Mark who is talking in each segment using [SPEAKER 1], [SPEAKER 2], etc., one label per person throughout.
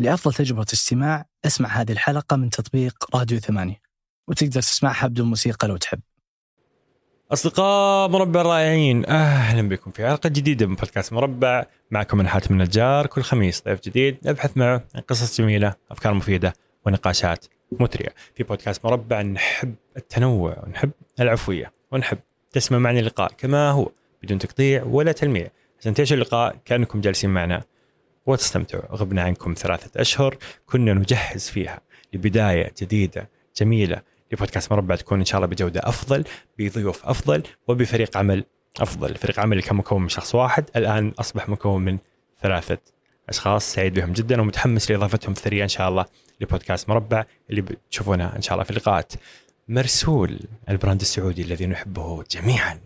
[SPEAKER 1] لأفضل تجربة استماع أسمع هذه الحلقة من تطبيق راديو ثمانية وتقدر تسمعها بدون موسيقى لو تحب.
[SPEAKER 2] أصدقاء مربع الرائعين أهلا بكم في حلقة جديدة من بودكاست مربع. معكم أنا حاتم النجار كل خميس ضيف جديد نبحث معه عن قصص جميلة أفكار مفيدة ونقاشات مثرية. في بودكاست مربع نحب التنوع ونحب العفوية ونحب تسمع معنا اللقاء كما هو بدون تقطيع ولا تلميع. عشان تعيشوا اللقاء كأنكم جالسين معنا. وتستمتعوا غبنا عنكم ثلاثة أشهر كنا نجهز فيها لبداية جديدة جميلة لبودكاست. مربع تكون إن شاء الله بجودة أفضل بضيوف أفضل وبفريق عمل أفضل. فريق عمل اللي كان مكون من شخص واحد الآن أصبح مكون من ثلاثة أشخاص. سعيد بهم جدا ومتحمس لإضافتهم الثرية إن شاء الله لبودكاست. مربع اللي بتشوفونها إن شاء الله في اللقاءات. مرسول البراند السعودي الذي نحبه جميعا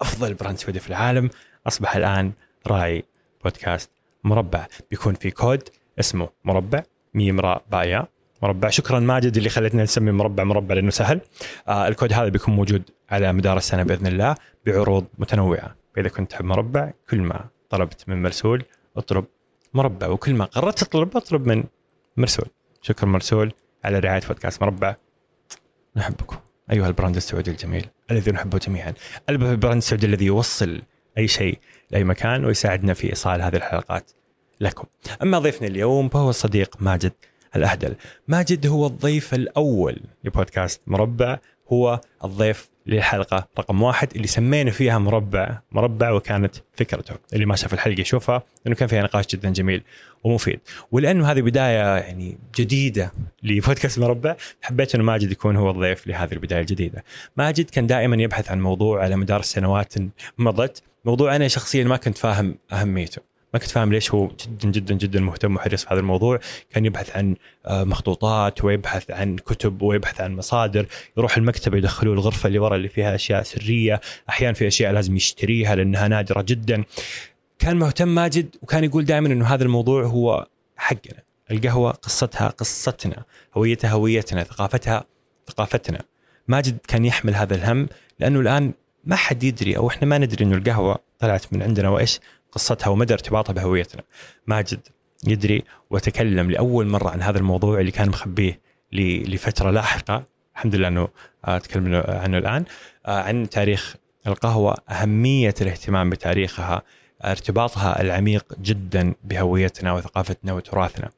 [SPEAKER 2] أفضل brand سعودي في العالم أصبح الآن راعي بودكاست. مربع. بيكون في كود اسمه مربع ميم راء بايا. مربع. شكرا ماجد اللي خلتنا نسمي مربع مربع لأنه سهل. آه الكود هذا بيكون موجود على مدار السنة بإذن الله بعروض متنوعة. فإذا كنت تحب مربع كل ما طلبت من مرسول اطلب مربع وكل ما قررت تطلب اطلب من مرسول. شكرا مرسول على رعاية بودكاست مربع. نحبكم. أيها ال brand السعودي الجميل الذي نحبه جميعا. ال brand السعودي الذي يوصل أي شيء لأي مكان ويساعدنا في إيصال هذه الحلقات لكم. أما ضيفنا اليوم فهو الصديق ماجد الأهدل. ماجد هو الضيف الأول لبودكاست مربع هو الضيف للحلقة رقم واحد اللي سمينا فيها مربع مربع وكانت فكرته اللي ما شاف الحلقة يشوفها لأنه كان فيها نقاش جدا جميل ومفيد ولأنه هذه بداية يعني جديدة لبودكاست مربع حبيت أنه ماجد يكون هو الضيف لهذه البداية الجديدة ماجد كان دائما يبحث عن موضوع على مدار السنوات مضت موضوع أنا شخصيا ما كنت فاهم أهميته. ما كنت فاهم ليش هو جدا جدا جدا مهتم وحريص في هذا الموضوع. كان يبحث عن آه، مخطوطات ويبحث عن كتب ويبحث عن مصادر. يروح المكتبة يدخلوه الغرفة اللي ورا اللي فيها أشياء سرية. أحيانا في أشياء لازم يشتريها لأنها نادرة جدا. كان مهتم ماجد وكان يقول دائما أنه هذا الموضوع هو حقنا. القهوة قصتها قصتنا هويتها هويتنا ثقافتها ثقافتنا. ماجد كان يحمل هذا الهم لأنه الآن ما حد يدري أو إحنا ما ندري أنه القهوة طلعت من عندنا وإيش قصتها ومدى ارتباطها بهويتنا. ماجد يدري وتكلم لأول مرة عن هذا الموضوع اللي كان مخبيه لفترة لاحقة. الحمد لله إنه اتكلم عنه الآن. عن تاريخ القهوة. أهمية الاهتمام بتاريخها ارتباطها العميق جدا بهويتنا وثقافتنا وتراثنا.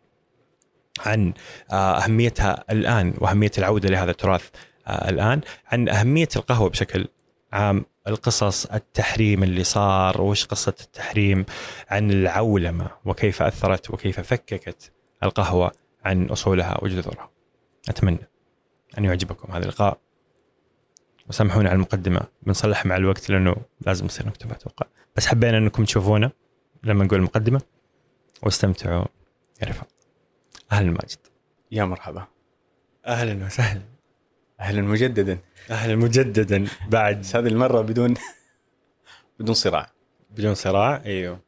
[SPEAKER 2] عن أهميتها الآن وأهمية العودة لهذا التراث الآن. عن أهمية القهوة بشكل عام القصص التحريم اللي صار وش قصة التحريم عن العولمة وكيف أثرت وكيف فككت القهوة عن أصولها وجذورها. أتمنى أن يعجبكم هذا اللقاء. وسامحونا على المقدمة. بنصلح مع الوقت لأنه لازم نصير نكتب أتوقع. بس حبينا أنكم تشوفونا لما نقول المقدمة واستمتعوا. يا رفاق. أهلا ماجد.
[SPEAKER 3] يا مرحبا.
[SPEAKER 2] أهلا وسهلا.
[SPEAKER 3] أهلا مجددا.
[SPEAKER 2] أهلا مجددا بعد.
[SPEAKER 3] هذه المرة بدون بدون صراع.
[SPEAKER 2] بدون صراع أيوه.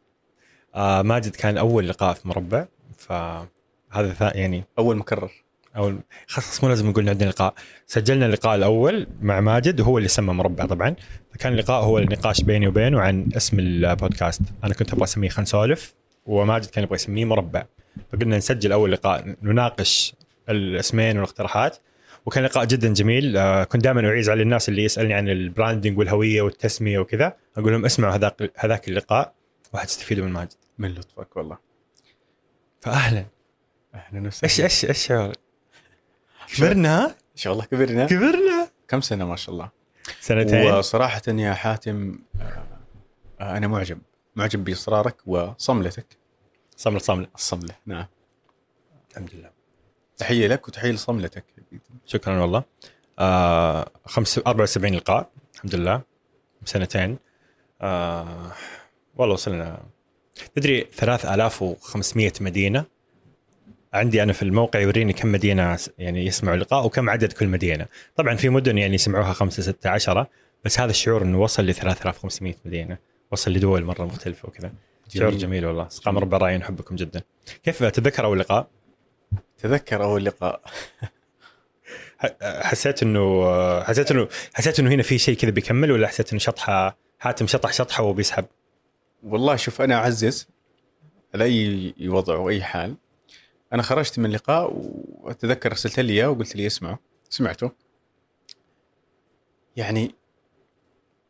[SPEAKER 2] آه ماجد كان أول لقاء في مربع فهذا يعني
[SPEAKER 3] أول مكرر.
[SPEAKER 2] اول خلاص مو لازم نقول عندنا لقاء. سجلنا اللقاء الأول مع ماجد وهو اللي سمى مربع طبعا. فكان اللقاء هو النقاش بيني وبينه عن اسم البودكاست. أنا كنت أبغى أسميه خلينا نسولف وماجد كان يبغى يسميه مربع. فقلنا نسجل أول لقاء نناقش الاسمين والاقتراحات. وكان لقاء جدا جميل. آه، كنت دائما أعيز على الناس اللي يسألني عن البراندنج والهوية والتسمية وكذا. أقول لهم اسمعوا هذاك هذاك اللقاء وحتستفيدوا من ماجد.
[SPEAKER 3] من لطفك والله.
[SPEAKER 2] فاهلا.
[SPEAKER 3] أهلا
[SPEAKER 2] وسهلا. إيش إيش إيش شعورك؟ كبرنا؟ إن
[SPEAKER 3] شاء الله كبرنا.
[SPEAKER 2] كبرنا؟
[SPEAKER 3] كم سنة ما شاء الله.
[SPEAKER 2] سنتين.
[SPEAKER 3] وصراحه يا حاتم آه، آه، أنا معجب. معجب بإصرارك وصملتك.
[SPEAKER 2] صمله صملة.
[SPEAKER 3] الصمله نعم.
[SPEAKER 2] الحمد لله.
[SPEAKER 3] تحية لك وتحية لصملتك
[SPEAKER 2] شكرا والله. آه خمس 74 لقاء الحمد لله. سنتين. آه والله وصلنا. تدري 3500 مدينة؟ عندي أنا في الموقع يوريني كم مدينة يعني يسمعوا اللقاء وكم عدد كل مدينة. طبعا في مدن يعني يسمعوها 5 6 10 بس هذا الشعور إنه وصل ل 3500 مدينة. وصل لدول مرة مختلفة وكذا. شعور جميل. والله. اصدقاء مربع راي نحبكم جدا. كيف تتذكر اول لقاء
[SPEAKER 3] تذكر أول لقاء.
[SPEAKER 2] حسيت إنه حسيت إنه حسيت إنه هنا في شيء كذا بيكمل ولا حسيت إنه شطحة حاتم شطح شطحة وبيسحب؟
[SPEAKER 3] والله شوف أنا أعزز على أي وضع وأي حال. أنا خرجت من اللقاء وأتذكر ارسلت لي إياه وقلت لي اسمعه. سمعته. يعني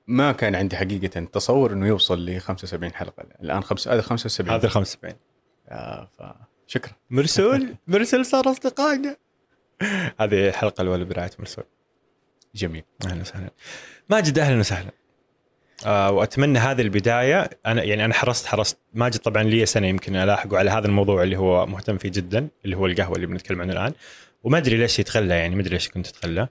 [SPEAKER 3] ما كان عندي حقيقة تصور إنه يوصل ل 75 حلقة. الآن خمس هذا 75
[SPEAKER 2] هذا ال 75
[SPEAKER 3] آه فشكرا
[SPEAKER 2] مرسول مرسول صار أصدقائنا. هذه الحلقة الاولى برعاية مرسول.
[SPEAKER 3] جميل.
[SPEAKER 2] أهلا وسهلا. ماجد أهلا وسهلا. آه وأتمنى هذه البداية. أنا يعني أنا حرصت حرصت. ماجد طبعا لي سنة يمكن ألاحقه على هذا الموضوع اللي هو مهتم فيه جدا اللي هو القهوة اللي بنتكلم عنه الآن. وما أدري ليش يتخلى يعني ما أدري ليش كنت أتخلى.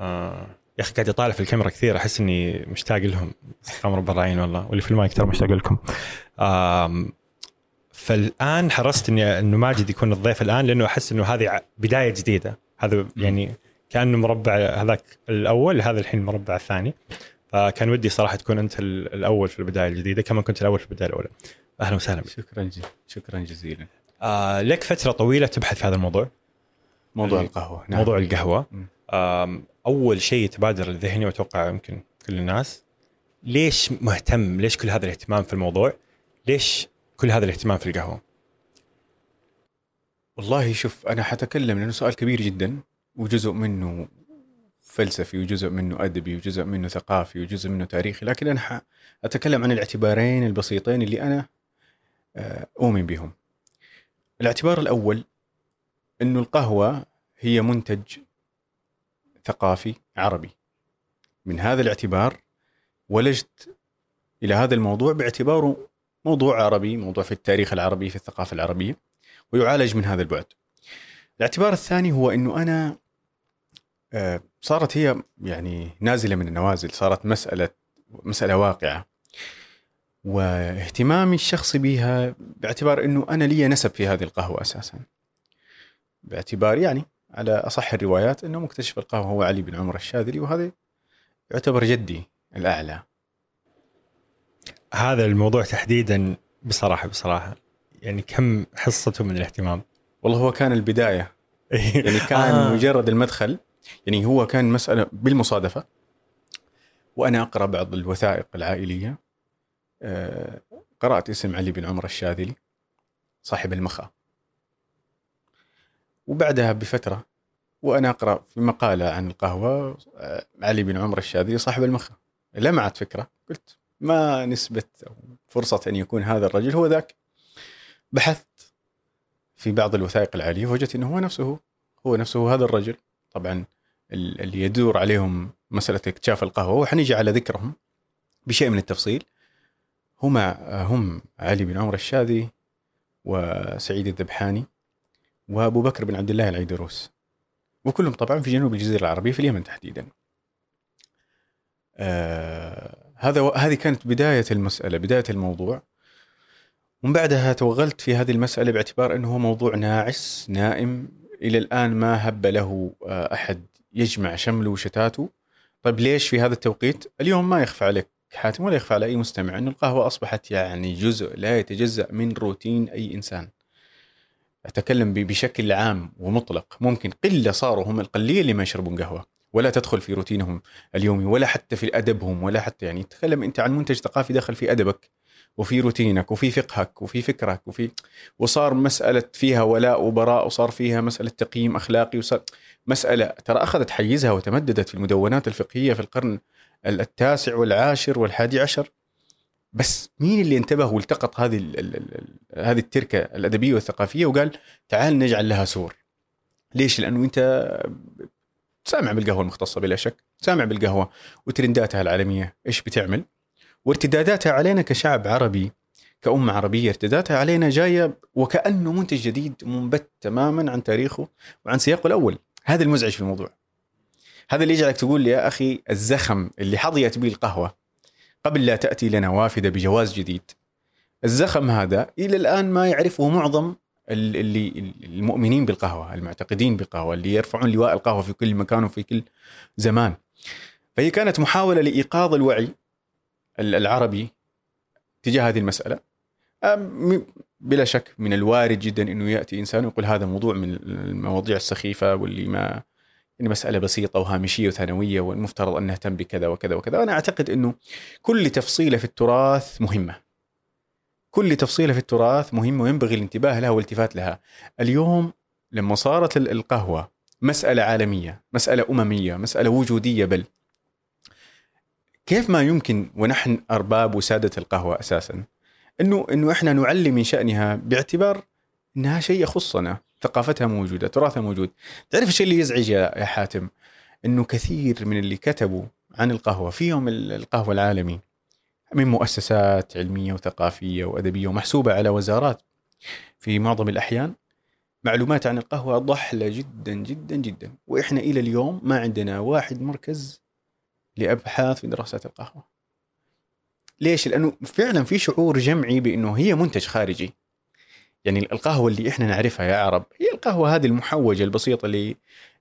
[SPEAKER 2] آه يا أخي قاعد أطالع في الكاميرا كثير أحس إني مشتاق لهم. كاميرا برعين والله. واللي في المايك ترى مشتاق لكم. آم، فالآن حرصت إني إنه ماجد يكون الضيف الآن لأنه أحس إنه هذه بداية جديدة. هذا يعني كأنه مربع هذاك الأول هذا الحين المربع الثاني. فكان ودي صراحة تكون أنت ال- الأول في البداية الجديدة كما كنت الأول في البداية الأولى. أهلا وسهلا. بك.
[SPEAKER 3] شكرا جزيلا شكرا جزيلا.
[SPEAKER 2] آه لك فترة طويلة تبحث في هذا الموضوع.
[SPEAKER 3] موضوع
[SPEAKER 2] ال-
[SPEAKER 3] القهوة نعم.
[SPEAKER 2] موضوع
[SPEAKER 3] القهوة.
[SPEAKER 2] آم، أول شيء يتبادر لذهني وأتوقع يمكن كل الناس ليش مهتم ليش كل هذا الاهتمام في الموضوع؟ ليش كل هذا الاهتمام في القهوة
[SPEAKER 3] والله شوف أنا حتكلم لأنه سؤال كبير جدا وجزء منه فلسفي وجزء منه أدبي وجزء منه ثقافي وجزء منه تاريخي لكن أنا اتكلم عن الاعتبارين البسيطين اللي أنا آه، أؤمن بهم. الاعتبار الأول إنه القهوة هي منتج ثقافي عربي. من هذا الاعتبار ولجت إلى هذا الموضوع باعتباره موضوع عربي، موضوع في التاريخ العربي في الثقافة العربية. ويعالج من هذا البعد. الاعتبار الثاني هو إنه أنا آه، صارت هي يعني نازلة من النوازل، صارت مسألة مسألة واقعة. واهتمامي الشخصي بها باعتبار إنه أنا لي نسب في هذه القهوة أساسا. باعتبار يعني على أصح الروايات إنه مكتشف القهوة هو علي بن عمر الشاذلي وهذا يعتبر جدي الأعلى.
[SPEAKER 2] هذا الموضوع تحديدا بصراحة بصراحة يعني كم حصته من الاهتمام؟
[SPEAKER 3] والله هو كان البداية. يعني كان
[SPEAKER 2] آه.
[SPEAKER 3] مجرد المدخل يعني هو كان مسألة بالمصادفة. وأنا أقرأ بعض الوثائق العائلية. آه، قرأت اسم علي بن عمر الشاذلي صاحب المخا. وبعدها بفترة وأنا أقرأ في مقالة عن القهوة آه، علي بن عمر الشاذلي صاحب المخا. لمعت فكرة قلت ما نسبة أو فرصة أن يكون هذا الرجل هو ذاك. بحثت في بعض الوثائق العائلية وجدت أنه هو نفسه هو نفسه هذا الرجل. طبعا ال- اللي يدور عليهم مسألة اكتشاف القهوة وحنيجي على ذكرهم بشيء من التفصيل. هما هم علي بن عمر الشاذي وسعيد الذبحاني وأبو بكر بن عبد الله العيدروس. وكلهم طبعا في جنوب الجزيرة العربية في اليمن تحديدا. آه هذا هذه كانت بداية المسألة بداية الموضوع. ومن بعدها توغلت في هذه المسألة باعتبار أنه هو موضوع ناعس نائم. إلى الآن ما هب له آه، أحد يجمع شمله وشتاته. طيب ليش في هذا التوقيت؟ اليوم ما يخفى عليك حاتم ولا يخفى على أي مستمع انه القهوة أصبحت يعني جزء لا يتجزأ من روتين أي إنسان. أتكلم بشكل عام ومطلق، ممكن قلة صاروا هم القليه اللي ما يشربون قهوة. ولا تدخل في روتينهم اليومي ولا حتى في أدبهم ولا حتى يعني تكلم أنت عن منتج ثقافي دخل في أدبك وفي روتينك وفي فقهك وفي فكرك وفي وصار مسألة فيها ولاء وبراء وصار فيها مسألة تقييم أخلاقي وصار مسألة ترى أخذت حيزها وتمددت في المدونات الفقهية في القرن التاسع والعاشر والحادي عشر بس مين اللي انتبه والتقط هذه ال ال ال هذه التركة الأدبية والثقافية وقال تعال نجعل لها سور ليش؟ لأنه أنت سامع بالقهوة المختصة بلا شك سامع بالقهوة. وترنداتها العالمية إيش بتعمل؟ وارتداداتها علينا كشعب عربي كأمة عربية ارتداداتها علينا جاية وكأنه منتج جديد منبت تماما عن تاريخه وعن سياقه الأول. هذا المزعج في الموضوع. هذا اللي يجعلك تقول لي يا أخي الزخم اللي حظيت به القهوة قبل لا تأتي لنا وافدة بجواز جديد. الزخم هذا إلى الآن ما يعرفه معظم اللي المؤمنين بالقهوة المعتقدين بالقهوة اللي يرفعون لواء القهوة في كل مكان وفي كل زمان. فهي كانت محاولة لإيقاظ الوعي ال- العربي تجاه هذه المسألة. أم- بلا شك من الوارد جدا إنه يأتي إنسان ويقول هذا موضوع من المواضيع السخيفة واللي ما يعني مسألة بسيطة وهامشية وثانوية والمفترض أن نهتم بكذا وكذا وكذا، أنا أعتقد إنه كل تفصيلة في التراث مهمة. كل تفصيلة في التراث مهمة وينبغي الانتباه لها والالتفات لها. اليوم لما صارت ال- القهوة مسألة عالمية مسألة أممية مسألة وجودية بل كيف ما يمكن ونحن أرباب وسادة القهوة أساسا؟ انه إنه إحنا نعلي من شأنها باعتبار إنها شيء يخصنا. ثقافتها موجودة تراثها موجود. تعرف الشيء اللي يزعج يا حاتم؟ إنه كثير من اللي كتبوا عن القهوة في يوم ال- القهوة العالمي من مؤسسات علمية وثقافية وأدبية ومحسوبة على وزارات في معظم الأحيان معلومات عن القهوة ضحلة جدا جدا جدا وإحنا إلى اليوم ما عندنا واحد مركز لأبحاث في دراسات القهوة. ليش؟ لأنه فعلا في شعور جمعي بأنه هي منتج خارجي. يعني القهوة اللي إحنا نعرفها يا عرب هي القهوة هذه المحوجة البسيطة اللي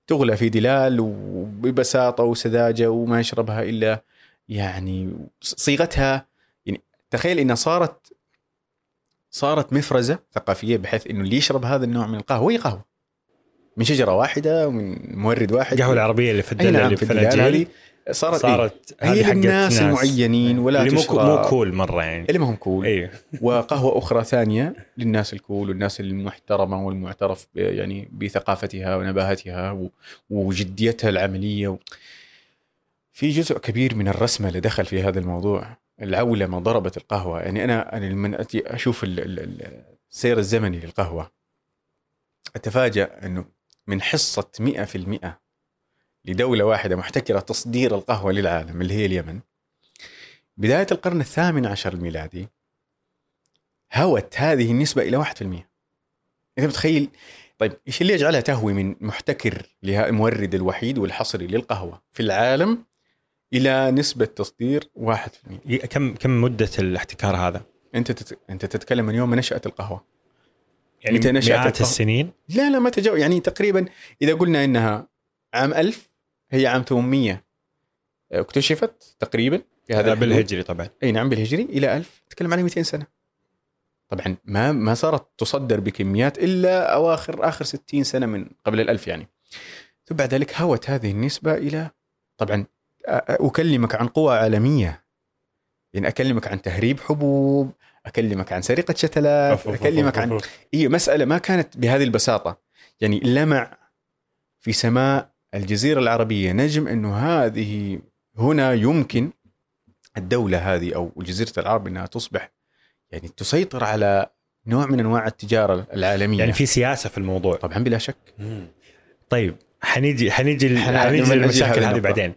[SPEAKER 3] تغلى في دلال وببساطة وسذاجة وما يشربها إلا يعني صيغتها يعني تخيل انها صارت صارت مفرزة ثقافية بحيث إنه اللي يشرب هذا النوع من القهوة هي قهوه من شجرة واحدة ومن مورد واحد.
[SPEAKER 2] القهوة العربية اللي في
[SPEAKER 3] نعم
[SPEAKER 2] اللي
[SPEAKER 3] في الدلال هذه صارت, صارت
[SPEAKER 2] صارت
[SPEAKER 3] هي
[SPEAKER 2] هذه حقت
[SPEAKER 3] للناس
[SPEAKER 2] ناس.
[SPEAKER 3] المعينين ولا
[SPEAKER 2] اللي مو مو كول مرة يعني.
[SPEAKER 3] اللي ما هم كول.
[SPEAKER 2] أيوه
[SPEAKER 3] وقهوة أخرى ثانية للناس الكول والناس المحترمة والمعترف يعني بثقافتها ونباهتها وجديتها العملية و... في جزء كبير من الرسمة اللي دخل في هذا الموضوع العولمة ضربت القهوة. يعني أنا أنا لما أتي أشوف ال- ال- ال- السير الزمني للقهوة أتفاجأ إنه من حصة 100% لدولة واحدة محتكرة تصدير القهوة للعالم اللي هي اليمن. بداية القرن الثامن عشر الميلادي هوت هذه النسبة إلى 1% أنت متخيل طيب إيش اللي يجعلها تهوي من محتكر المورد الوحيد والحصري للقهوة في العالم؟ إلى نسبة تصدير 1%
[SPEAKER 2] كم كم مدة الاحتكار هذا؟
[SPEAKER 3] أنت تت... أنت تتكلم من يوم ما نشأت القهوة.
[SPEAKER 2] يعني
[SPEAKER 3] متى نشأت
[SPEAKER 2] مئات
[SPEAKER 3] القهوة؟
[SPEAKER 2] السنين؟
[SPEAKER 3] لا لا ما تجاوز يعني تقريبا إذا قلنا إنها عام 1000 هي عام 800 اكتشفت تقريبا في هذا الحدود.
[SPEAKER 2] بالهجري طبعا.
[SPEAKER 3] أي نعم بالهجري إلى 1000 تتكلم عن 200 سنة. طبعا ما ما صارت تصدر بكميات إلا اواخر آخر 60 سنة من قبل الألف يعني. ثم بعد ذلك هوت هذه النسبة إلى طبعا أكلمك عن قوى عالمية. يعني أكلمك عن تهريب حبوب أكلمك عن سرقة شتلات
[SPEAKER 2] أكلمك
[SPEAKER 3] عن. هي مسألة ما كانت بهذه البساطة. يعني لمع في سماء الجزيرة العربية نجم أنه هذه هنا يمكن الدولة هذه أو جزيرة العرب أنها تصبح يعني تسيطر على نوع من أنواع التجارة العالمية.
[SPEAKER 2] يعني في سياسة في الموضوع.
[SPEAKER 3] طبعا بلا شك.
[SPEAKER 2] طيب حنيجي حنيجي
[SPEAKER 3] حن-
[SPEAKER 2] حنيجي للمشاكل
[SPEAKER 3] هذه.
[SPEAKER 2] بعدين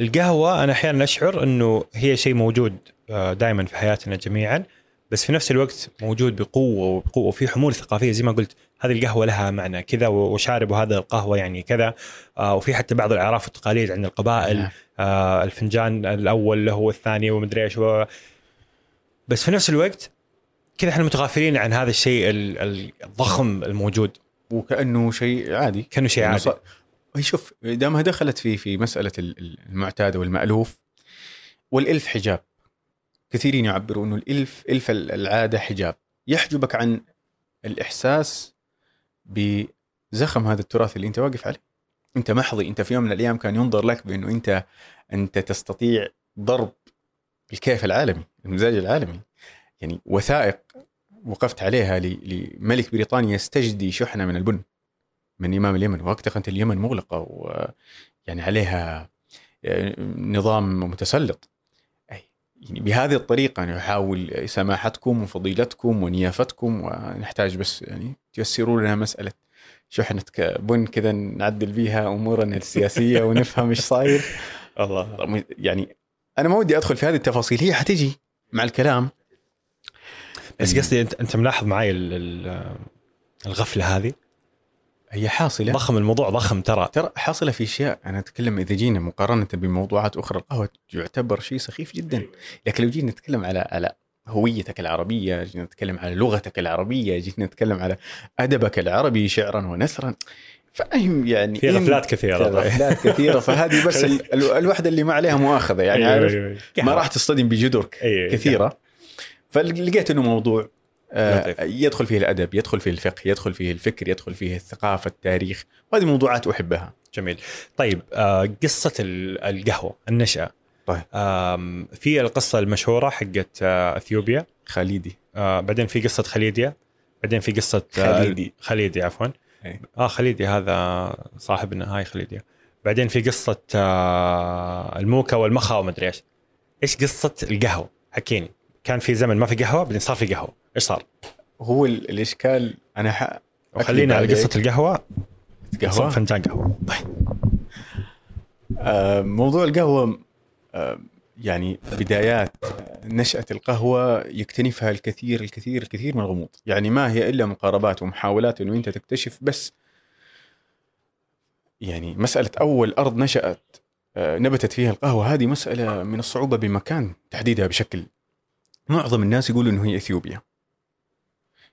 [SPEAKER 2] القهوة أنا أحيانا أشعر إنه هي شيء موجود دائما في حياتنا جميعا بس في نفس الوقت موجود بقوة وبقوة وفي حمول ثقافية زي ما قلت هذه القهوة لها معنى كذا وشارب هذا القهوة يعني كذا آه، وفي حتى بعض الأعراف والتقاليد عند القبائل
[SPEAKER 3] نعم.
[SPEAKER 2] آه، الفنجان الأول له هو الثاني ومدري إيش بس في نفس الوقت كذا إحنا متغافلين عن هذا الشيء ال- ال- الضخم الموجود
[SPEAKER 3] وكأنه شيء عادي.
[SPEAKER 2] كأنه شيء عادي.
[SPEAKER 3] صار- شوف دامها دخلت في في ال- المعتاد والمألوف والإلف حجاب. كثيرين يعبروا أنه الإلف إلف العادة حجاب. يحجبك عن الإحساس بزخم هذا التراث اللي أنت واقف عليه. أنت محظي أنت في يوم من الأيام كان ينظر لك بأنه أنت أنت تستطيع ضرب الكيف العالمي المزاج العالمي. يعني وثائق وقفت عليها لملك بريطانيا يستجدي شحنة من البن من إمام اليمن. وقتها كانت اليمن مغلقة ويعني عليها نظام متسلط. أي يعني بهذه الطريقة يحاول سماحتكم وفضيلتكم ونيافتكم ونحتاج بس يعني تيسروا لنا مسألة شحنة بن كذا نعدل بيها أمورنا السياسية ونفهم إيش صاير.
[SPEAKER 2] الله.
[SPEAKER 3] يعني أنا ما ودي أدخل في هذه التفاصيل هي حتيجي مع الكلام.
[SPEAKER 2] بس قصدي؟ انت أنت ملاحظ معي ال- ال- الغفلة هذه؟
[SPEAKER 3] هي حاصلة.
[SPEAKER 2] ضخم الموضوع ضخم ترى.
[SPEAKER 3] ترى حاصلة في أشياء. أنا أتكلم إذا جينا مقارنة بموضوعات أخرى القهوة يعتبر شيء سخيف جدا. لكن لو جينا نتكلم على على هويتك العربية جينا نتكلم على لغتك العربية جينا نتكلم على أدبك العربي شعرا ونثرا فاهم يعني
[SPEAKER 2] في غفلات كثيرة.
[SPEAKER 3] غفلات كثيرة. فهذه بس ال- ال- الوحدة اللي ما عليها مؤاخذة. يعني
[SPEAKER 2] أيوة،
[SPEAKER 3] عارف؟
[SPEAKER 2] أيوة، أيوة.
[SPEAKER 3] ما راح تصطدم بجدر كثيرة. فلقيت إنه موضوع آه
[SPEAKER 2] لطيف.
[SPEAKER 3] يدخل فيه الأدب يدخل فيه الفقه يدخل فيه الفكر يدخل فيه الثقافة التاريخ. وهذه موضوعات أحبها.
[SPEAKER 2] جميل. طيب آه، قصة ال- القهوة النشاه
[SPEAKER 3] طيب.
[SPEAKER 2] في القصة المشهورة حقت آه، إثيوبيا.
[SPEAKER 3] خليدي.
[SPEAKER 2] بعدين في قصة خليديا بعدين في قصة
[SPEAKER 3] خليدي.
[SPEAKER 2] خليدي عفوا.
[SPEAKER 3] إيه.
[SPEAKER 2] آه خليدي هذا صاحبنا هاي خليديا بعدين في قصة الموكا والمخا وما ادري إيش. إيش قصة القهوة؟ حكيني. كان في زمن ما في قهوة بعدين صار في قهوة. إيش صار؟
[SPEAKER 3] هو ال- الإشكال أنا ح...
[SPEAKER 2] وخلينا على. قصة القهوة.
[SPEAKER 3] قهوة؟
[SPEAKER 2] فنجان قهوة. طيب.
[SPEAKER 3] آه، موضوع القهوة آه، يعني بدايات نشأة القهوة يكتنفها الكثير الكثير الكثير من الغموض. يعني ما هي إلا مقاربات ومحاولات أنه أنت تكتشف بس يعني مسألة أول أرض نشأت آه، نبتت فيها القهوة هذه مسألة من الصعوبة بمكان تحديدها بشكل معظم الناس يقولوا أنه هي إثيوبيا.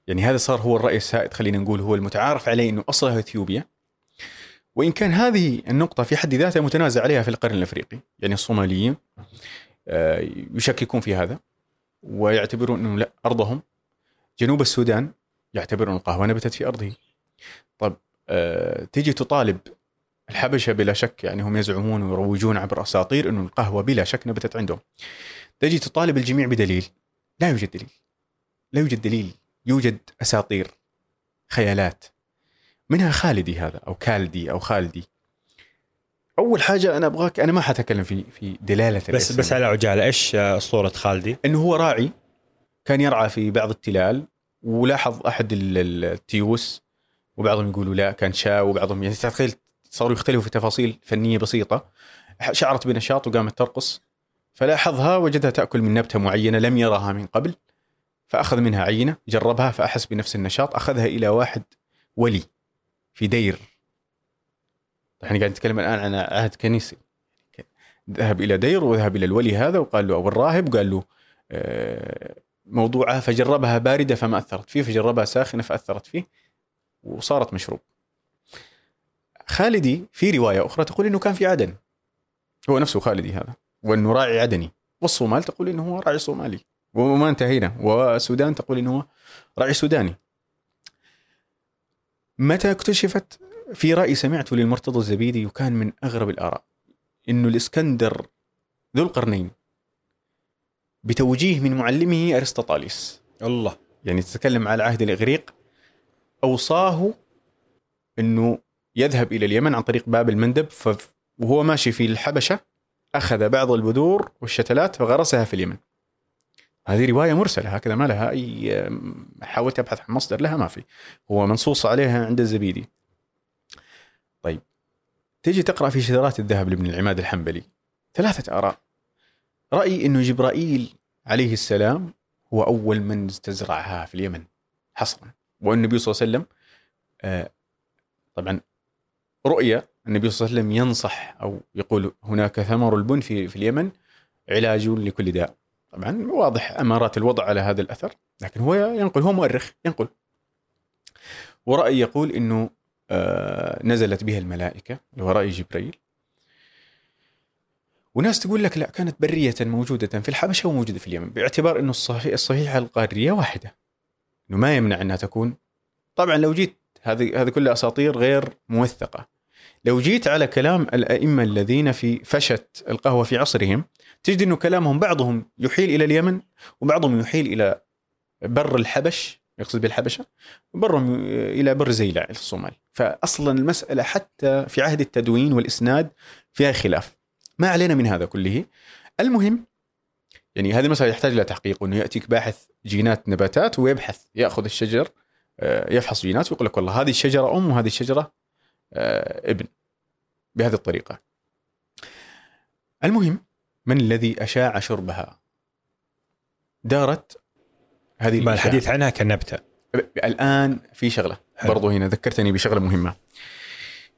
[SPEAKER 3] يعني هذا صار هو الرأي السائد خلينا نقول هو المتعارف عليه أنه أصلها إثيوبيا. وإن كان هذه النقطة في حد ذاتها متنازع عليها في القرن الأفريقي يعني الصوماليين آه، يشككون في هذا ويعتبرون أنه لا أرضهم. جنوب السودان يعتبرون القهوة نبتت في أرضه. طب آه، تيجي تطالب الحبشة بلا شك يعني هم يزعمون ويروجون عبر أساطير أنه القهوة بلا شك نبتت عندهم. تجي تطالب الجميع بدليل. لا يوجد دليل. لا يوجد دليل. يوجد أساطير خيالات. منها خالدي هذا أو كالدي أو خالدي. أول حاجة أنا أبغاك أنا ما حتكلم في في دلالة
[SPEAKER 2] بس
[SPEAKER 3] الاسم.
[SPEAKER 2] بس على عجالة إيش آه، اسطوره خالدي؟
[SPEAKER 3] إنه هو راعي كان يرعى في بعض التلال ولاحظ ال- التيوس وبعضهم يقولوا لا كان شاة وبعضهم يعني تخيل صاروا يختلفوا في تفاصيل فنية بسيطة. شعرت بنشاط وقامت ترقص. فلاحظها وجدها تأكل من نبتة معينة لم يرها من قبل فأخذ منها عينة جربها فأحس بنفس النشاط أخذها إلى واحد ولي في دير إحنا قاعد نتكلم الآن عن عهد كنيسي ذهب إلى دير وذهب إلى الولي هذا وقال له أو الراهب قال له آه، موضوعها فجربها باردة فما أثرت فيه فجربها ساخنة فأثرت فيه وصارت مشروب. خالدي في رواية أخرى تقول إنه كان في عدن. هو نفسه خالدي هذا وانه راعي عدني. والصومال تقول إنه هو راعي صومالي. وما انتهينا. والسودان تقول إنه هو راعي سوداني. متى اكتشفت؟ في رأي سمعته للمرتضى الزبيدي وكان من أغرب الآراء. إنه الإسكندر ذو القرنين بتوجيه من معلمه ارسطاطاليس
[SPEAKER 2] الله.
[SPEAKER 3] يعني تتكلم على عهد الإغريق. أوصاه إنه يذهب إلى اليمن عن طريق باب المندب وهو ماشي في الحبشة. أخذ بعض البذور والشتلات فغرسها في اليمن. هذه رواية مرسلة هكذا ما لها أي حاولت أبحث عن مصدر لها ما في. هو منصوص عليها عند الزبيدي. طيب تيجي تقرأ في شذرات الذهب لابن العماد الحنبلي ثلاثة آراء. رأي انه جبرائيل عليه السلام هو أول من استزرعها في اليمن حصرا والنبي صلى الله عليه وسلم آه، طبعا رؤيا النبي صلى الله عليه وسلم ينصح أو يقول هناك ثمر البن في في اليمن علاج لكل داء. طبعا واضح أمارات الوضع على هذا الأثر لكن هو ينقل هو مؤرخ ينقل. ورأي يقول إنه آه، نزلت بها الملائكة اللي هو راي جبريل. وناس تقول لك لا كانت برية موجودة في الحبشة وموجودة في اليمن باعتبار إنه الصحيح الصحيحة القارية واحدة. إنه ما يمنع أنها تكون. طبعا لو جيت هذه هذه كلها أساطير غير موثقة. لو جيت على كلام الأئمة الذين في فشت القهوة في عصرهم تجد إنه كلامهم بعضهم يحيل إلى اليمن وبعضهم يحيل إلى بر الحبش يقصد بالحبشة وبرهم إلى بر زيلع الصومال. فاصلا المسألة حتى في عهد التدوين والإسناد فيها خلاف. ما علينا من هذا كله. المهم يعني هذه المسألة يحتاج إلى تحقيق أنه يأتيك باحث جينات نباتات ويبحث يأخذ الشجر آه، يفحص جينات ويقول لك والله هذه الشجرة أم وهذه الشجرة ابن بهذه الطريقة. المهم من الذي أشاع شربها؟ دارت هذه
[SPEAKER 2] ما. الحديث عنها كنبتة.
[SPEAKER 3] الآن في شغلة
[SPEAKER 2] حلو.
[SPEAKER 3] برضو هنا ذكرتني بشغلة مهمة.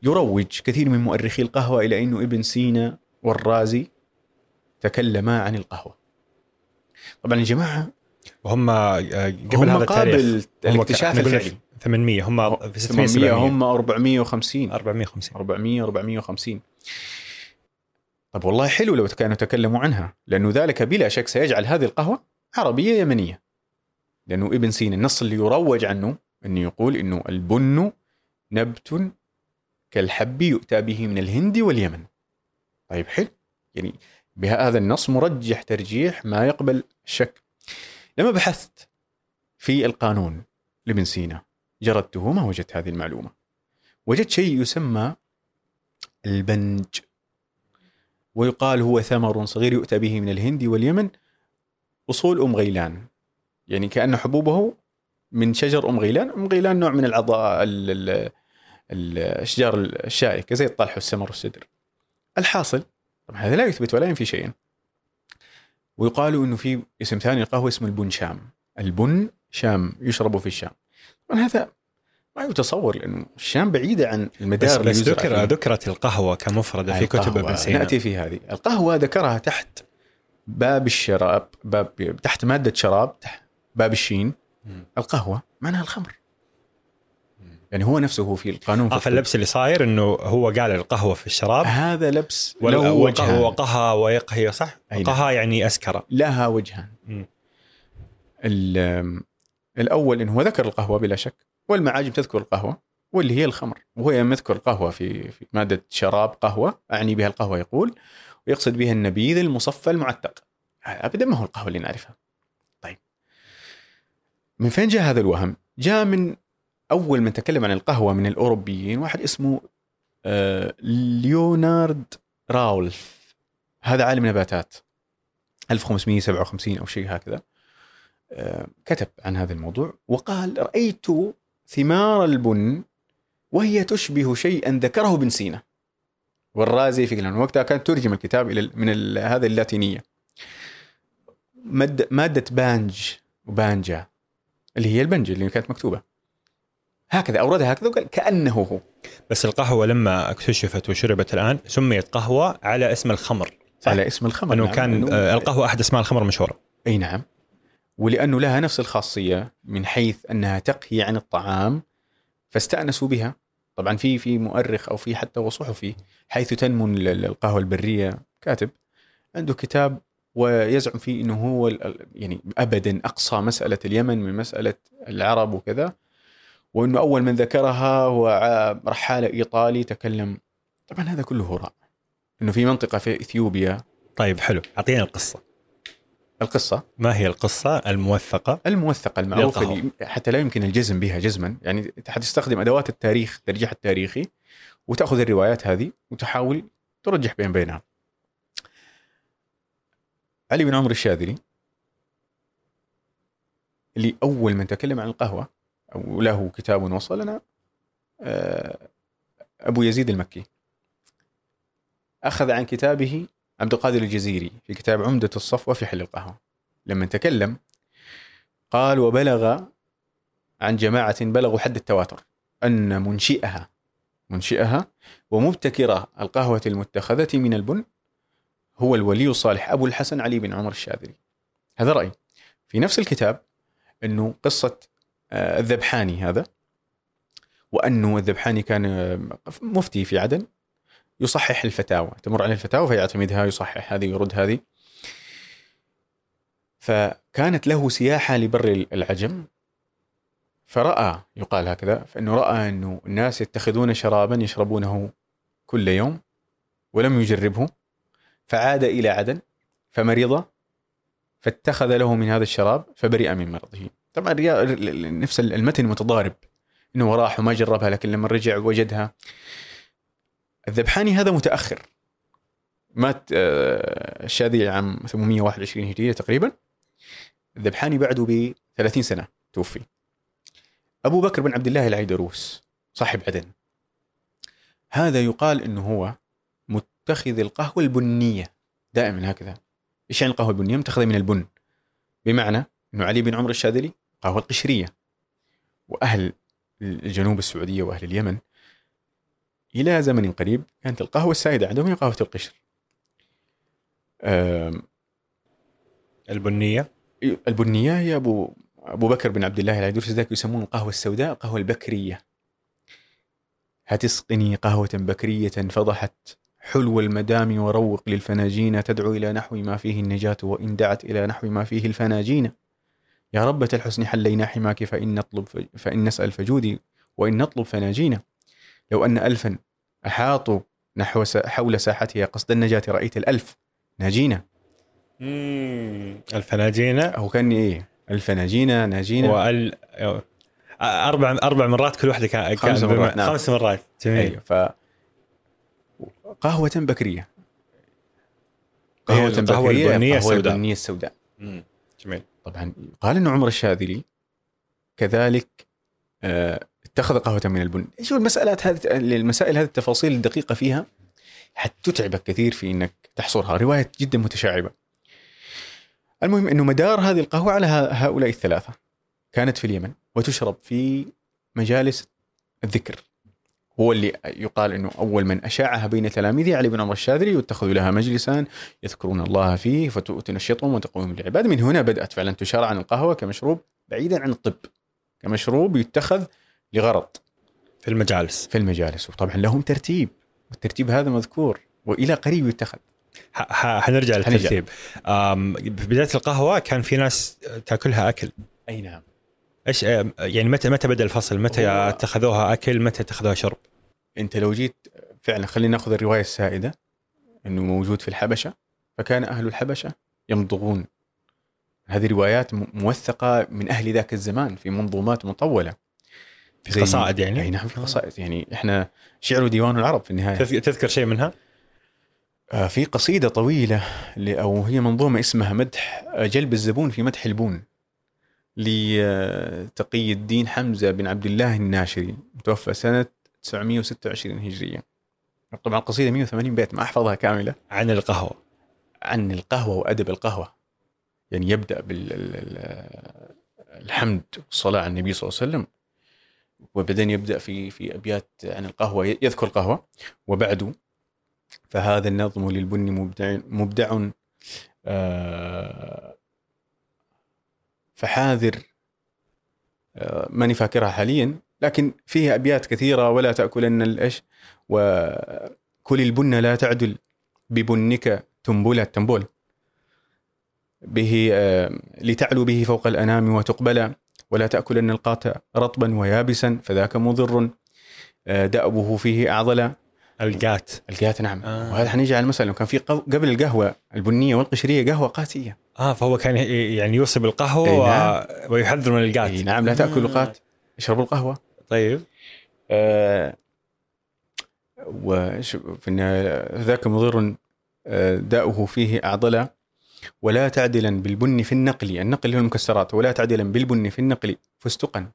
[SPEAKER 3] يروج كثير من مؤرخي القهوة إلى أنه ابن سينا والرازي تكلما عن القهوة. طبعا الجماعة
[SPEAKER 2] وهم آه، قبل
[SPEAKER 3] هم
[SPEAKER 2] هذا التاريخ
[SPEAKER 3] قابل
[SPEAKER 2] هم
[SPEAKER 3] الاكتشاف الفعلي.
[SPEAKER 2] 800 هم في 600
[SPEAKER 3] 800
[SPEAKER 2] 700
[SPEAKER 3] هم 450
[SPEAKER 2] 450
[SPEAKER 3] 400 450 طب والله حلو لو كانوا تكلموا عنها لأنه ذلك بلا شك سيجعل هذه القهوة عربية يمنية. لأنه ابن سينا النص اللي يروج عنه أنه يقول أنه البن نبت كالحب يؤتى به من الهند واليمن. طيب حلو. يعني بهذا النص مرجح ترجيح ما يقبل الشك لما بحثت في القانون لابن سينا جردته ما وجدت هذه المعلومة. وجدت شيء يسمى البنج. ويقال هو ثمر صغير يؤتى به من الهند واليمن أصول أم غيلان. يعني كأن حبوبه من شجر أم غيلان. أم غيلان نوع من العضاء ال- ال- الأشجار الشائكة زي الطلح والسمر والسدر الحاصل طبعا هذا لا يثبت ولا ينفي شيئا. ويقال إنه في اسم ثاني للقهوه اسمه البن شام البن شام يشرب في الشام. طبعا هذا ما يتصور لأنه الشام بعيدة عن
[SPEAKER 2] بس,
[SPEAKER 3] المدار
[SPEAKER 2] بس
[SPEAKER 3] يزرع
[SPEAKER 2] ذكر. ذكرت القهوة كمفردة في كتب ابن سينا.
[SPEAKER 3] نأتي في هذه. القهوة ذكرها تحت باب الشراب باب تحت مادة شراب تحت باب الشين.
[SPEAKER 2] مم.
[SPEAKER 3] القهوة معناها الخمر. يعني هو نفسه في القانون في
[SPEAKER 2] فاللبس اللي صاير إنه هو قال القهوة في الشراب.
[SPEAKER 3] هذا لبس له وجهان
[SPEAKER 2] وقهى ويقهي صح؟ قهى يعني أسكر.
[SPEAKER 3] لها وجهان. الأول إنه هو ذكر القهوة بلا شك والمعاجم تذكر القهوة واللي هي الخمر. وهو يذكر القهوة في في مادة شراب قهوة أعني بها القهوة يقول ويقصد بها النبيذ المصفى المعتق. هذا ابدا ما هو القهوة اللي نعرفها. طيب. من فين جاء هذا الوهم؟ جاء من أول من تكلم عن القهوة من الأوروبيين واحد اسمه آه، ليونارد راولف. هذا عالم نباتات. 1557 أو شيء هكذا. كتب عن هذا الموضوع وقال رأيت ثمار البن وهي تشبه شيئا ذكره ابن سينا. والرازي في لأنه وقتها كانت ترجم الكتاب إلى من ال- هذا اللاتينية. مادة, مادة بانج وبانجا اللي هي البنج اللي كانت مكتوبة. هكذا أوردها هكذا وقال كأنه هو.
[SPEAKER 2] بس القهوة لما اكتشفت وشربت الآن سميت قهوة على اسم الخمر. صح؟
[SPEAKER 3] على اسم الخمر
[SPEAKER 2] انه
[SPEAKER 3] نعم.
[SPEAKER 2] كان
[SPEAKER 3] لأنه-
[SPEAKER 2] آه، القهوة أحد أسماء الخمر المشهورة.
[SPEAKER 3] أي نعم. ولأنه لها نفس الخاصية من حيث أنها تقهي عن الطعام فاستأنسوا بها. طبعا في في مؤرخ أو في حتى وصحفي حيث تنمو ال- ال- القهوة البرية كاتب عنده كتاب ويزعم فيه إنه هو يعني ابدا أقصى مسألة اليمن من مسألة العرب وكذا وإنه أول من ذكرها هو رحاله إيطالي تكلم. طبعا هذا كله هراء. إنه في منطقة في إثيوبيا.
[SPEAKER 2] طيب حلو. أعطينا القصة.
[SPEAKER 3] القصة؟
[SPEAKER 2] ما هي القصة الموثقة؟
[SPEAKER 3] الموثقة المعروفة
[SPEAKER 2] للقهوة.
[SPEAKER 3] اللي حتى لا يمكن الجزم بها جزما. يعني حتستخدم أدوات التاريخ الترجيح التاريخي وتأخذ الروايات هذه وتحاول ترجح بين بينها. علي بن عمرو الشاذلي اللي أول من تكلم عن القهوة أو له كتاب وصلنا آه، أبو يزيد المكي. أخذ عن كتابه عبد القادر الجزيري في كتاب عمدة الصفوة في حل القهوة. لما تكلم قال وبلغ عن جماعة بلغوا حد التواتر أن منشئها منشئها ومبتكر القهوة المتخذة من البن هو الولي الصالح أبو الحسن علي بن عمر الشاذلي. هذا رأي. في نفس الكتاب أنه قصة آه، الذبحاني هذا وأنه الذبحاني كان آه، مفتي في عدن. يصحح الفتاوى تمر عليه الفتاوى فيعتمدها يصحح هذه يرد هذه. فكانت له سياحة لبر العجم فرأى يقال هكذا فإنه رأى أنه الناس يتخذون شرابا يشربونه كل يوم ولم يجربه فعاد إلى عدن فمرض فاتخذ له من هذا الشراب فبرئ من مرضه. طبعا نفس المتن متضارب إنه راح وما جربها لكن لما رجع وجدها الذبحاني هذا متأخر. مات آه، الشاذلي عام 821 هجرية تقريبا. الذبحاني بعده ب 30 سنة توفي. أبو بكر بن عبد الله العيدروس صاحب عدن. هذا يقال إنه هو متخذ القهوة البنية. دائما هكذا. إيش يعني القهوة البنية؟ متخذة من البن. بمعنى إنه علي بن عمرو الشاذلي قهوة القشريه وأهل الجنوب السعودية وأهل اليمن إلى زمن قريب كانت القهوة السائدة عندهم هي قهوة القشر. آم،
[SPEAKER 2] البنية؟
[SPEAKER 3] البنية هي أبو أبو بكر بن عبد الله العيدروس ذاك يسمون القهوه السوداء القهوه البكرية. هتسقني قهوة بكرية فضحت حلو المدام وروق للفناجين تدعو إلى نحو ما فيه النجاة وإن دعت إلى نحو ما فيه الفناجين. يا ربة الحسن حلينا حماك فإن نطلب فإن نسأل فجودي وإن نطلب فناجينا لو أن ألفا أحاطوا نحو س- حول ساحتها قصد النجاة رأيت الألف ناجينا.
[SPEAKER 2] مم. الفناجينه
[SPEAKER 3] هو كان إيه؟ الفناجينا ناجينا
[SPEAKER 2] وال أربع أربع مرات كل واحدة كان
[SPEAKER 3] خمس مرات، نعم.
[SPEAKER 2] خمس مرات. جميل.
[SPEAKER 3] أيوه ف قهوة بكرية. قهوة بكرية
[SPEAKER 2] البنية
[SPEAKER 3] القهوة
[SPEAKER 2] السوداء.
[SPEAKER 3] البنية السوداء.
[SPEAKER 2] مم. جميل.
[SPEAKER 3] طبعا قال إنه عمر الشاذلي كذلك آه، اتخذ قهوة من البن. شو المسألات هذه المسائل هذه التفاصيل الدقيقة فيها حتتعبك كثير في إنك تحصرها. رواية جدا متشعبة. المهم إنه مدار هذه القهوة على هؤلاء الثلاثة. كانت في اليمن وتشرب في مجالس الذكر. هو اللي يقال إنه أول من أشاعها بين تلاميذه علي بن عمر الشاذلي واتخذوا لها مجلسا يذكرون الله فيه فتنشطهم وتقوم بالعبادة. من هنا بدأت فعلا تشرع عن القهوة كمشروب بعيدا عن الطب. كمشروب يتخذ لغرض.
[SPEAKER 2] في المجالس.
[SPEAKER 3] في المجالس. وطبعا لهم ترتيب. والترتيب هذا مذكور. وإلى قريب يتخذ.
[SPEAKER 2] حنرجع. للترتيب. في بداية القهوة كان في ناس تأكلها أكل.
[SPEAKER 3] أي نعم.
[SPEAKER 2] إيش يعني متى متى بدأ الفصل؟ متى اتخذوها أكل؟ متى اتخذوها شرب؟
[SPEAKER 3] أنت لو جيت فعلا خلينا نأخذ الرواية السائدة. إنه موجود في الحبشة. فكان أهل الحبشة يمضغون. هذه روايات موثقة من أهل ذاك الزمان في منظومات مطولة.
[SPEAKER 2] في قصائد يعني؟
[SPEAKER 3] أي نعم في قصائد. يعني إحنا شعر ديوان العرب في النهاية.
[SPEAKER 2] تذ- تذكر شيء منها؟
[SPEAKER 3] آه، في قصيدة طويلة ل- أو هي منظومة اسمها مدح آه، جلب الزبون في مدح البون لتقي الدين حمزة بن عبد الله الناشري متوفى سنة 926 هجرية. طبعا القصيده 180 بيت ما أحفظها كاملة.
[SPEAKER 2] عن القهوة.
[SPEAKER 3] عن القهوة وأدب القهوة. يعني يبدأ بالحمد والصلاة على النبي صلى الله عليه وسلم وبعدين يبدأ في في أبيات عن القهوة يذكر القهوة وبعده. فهذا النظم للبن مبدع مبدع آه، فحاذر آه، ماني فاكرها حاليا لكن فيها أبيات كثيرة ولا تأكلن الايش وكل البن لا تعدل ببنك تنبلة تنبول به آه، لتعلو به فوق الأنام وتقبل ولا تأكلن القات رطبا ويابسا فذاك مضر. آه، دأبه فيه أعضل.
[SPEAKER 2] القات
[SPEAKER 3] القات نعم.
[SPEAKER 2] آه.
[SPEAKER 3] وهذا حنيجي على المسألة لو كان في قبل القهوة البنية والقشرية قهوة قاتية.
[SPEAKER 2] آه فهو كان يعني يوصي و...
[SPEAKER 3] نعم.
[SPEAKER 2] ويحذر من القات
[SPEAKER 3] أي نعم. لا تأكلوا
[SPEAKER 2] آه.
[SPEAKER 3] قات اشربوا القهوة.
[SPEAKER 2] طيب.
[SPEAKER 3] آه، وش ذاك مضر آه، داؤه فيه أعضل. ولا تعدلا بالبن في النقل النقل هو المكسرات ولا تعدلا بالبن في النقل فستقا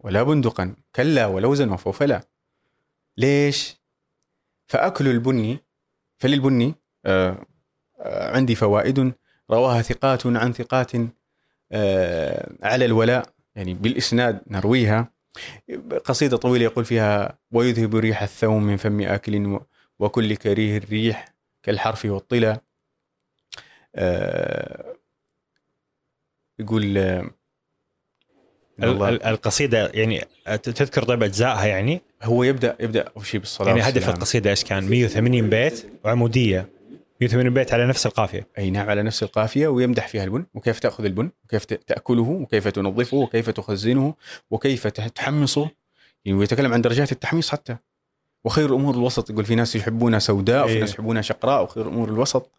[SPEAKER 3] ولا بندقا كلا ولوزا وفوفلا ليش؟ فأكل البن فللبن آه، آه، عندي فوائد رواها ثقات عن ثقات آه، على الولاء يعني بالإسناد نرويها. قصيدة طويلة يقول فيها ويذهب ريح الثوم من فم آكل وكل كريه الريح كالحرف والطلا. يقول آه، الله
[SPEAKER 2] ال- القصيدة يعني ت- تذكر طيب أجزائها يعني؟
[SPEAKER 3] هو يبدأ يبدأ أول شيء بالصلاة
[SPEAKER 2] يعني هدف. القصيدة إيش كان؟ 180 بيت وعمودية. 180 بيت على نفس القافية.
[SPEAKER 3] أي نعم على نفس القافية ويمدح فيها البن. وكيف تأخذ البن؟ وكيف تأكله؟ وكيف تنظفه؟ وكيف تخزنه؟ وكيف تحمصه؟ يعني ويتكلم عن درجات التحميص حتى. وخير الأمور الوسط. يقول في ناس يحبونها سوداء وفي
[SPEAKER 2] إيه.
[SPEAKER 3] ناس يحبونها شقراء وخير الأمور الوسط.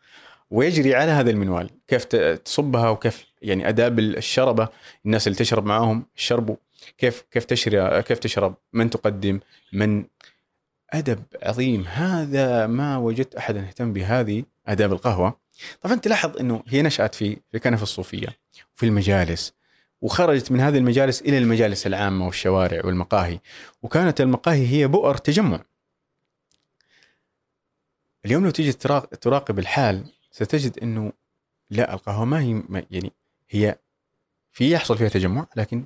[SPEAKER 3] ويجري على هذا المنوال. كيف تصبها وكيف يعني اداب الشربه الناس اللي تشرب معاهم يشربوا كيف كيف تشرب كيف تشرب؟ من تقدم؟ من؟ أدب عظيم. هذا ما وجدت أحدا يهتم بهذه أداب القهوة. طبعا تلاحظ إنه هي نشأت في في كنف الصوفية وفي المجالس وخرجت من هذه المجالس إلى المجالس العامة والشوارع والمقاهي وكانت المقاهي هي بؤر تجمع. اليوم لو تيجي تراق- تراقب الحال ستجد إنه لا القهوة ما هي ما يعني هي في يحصل فيها تجمع لكن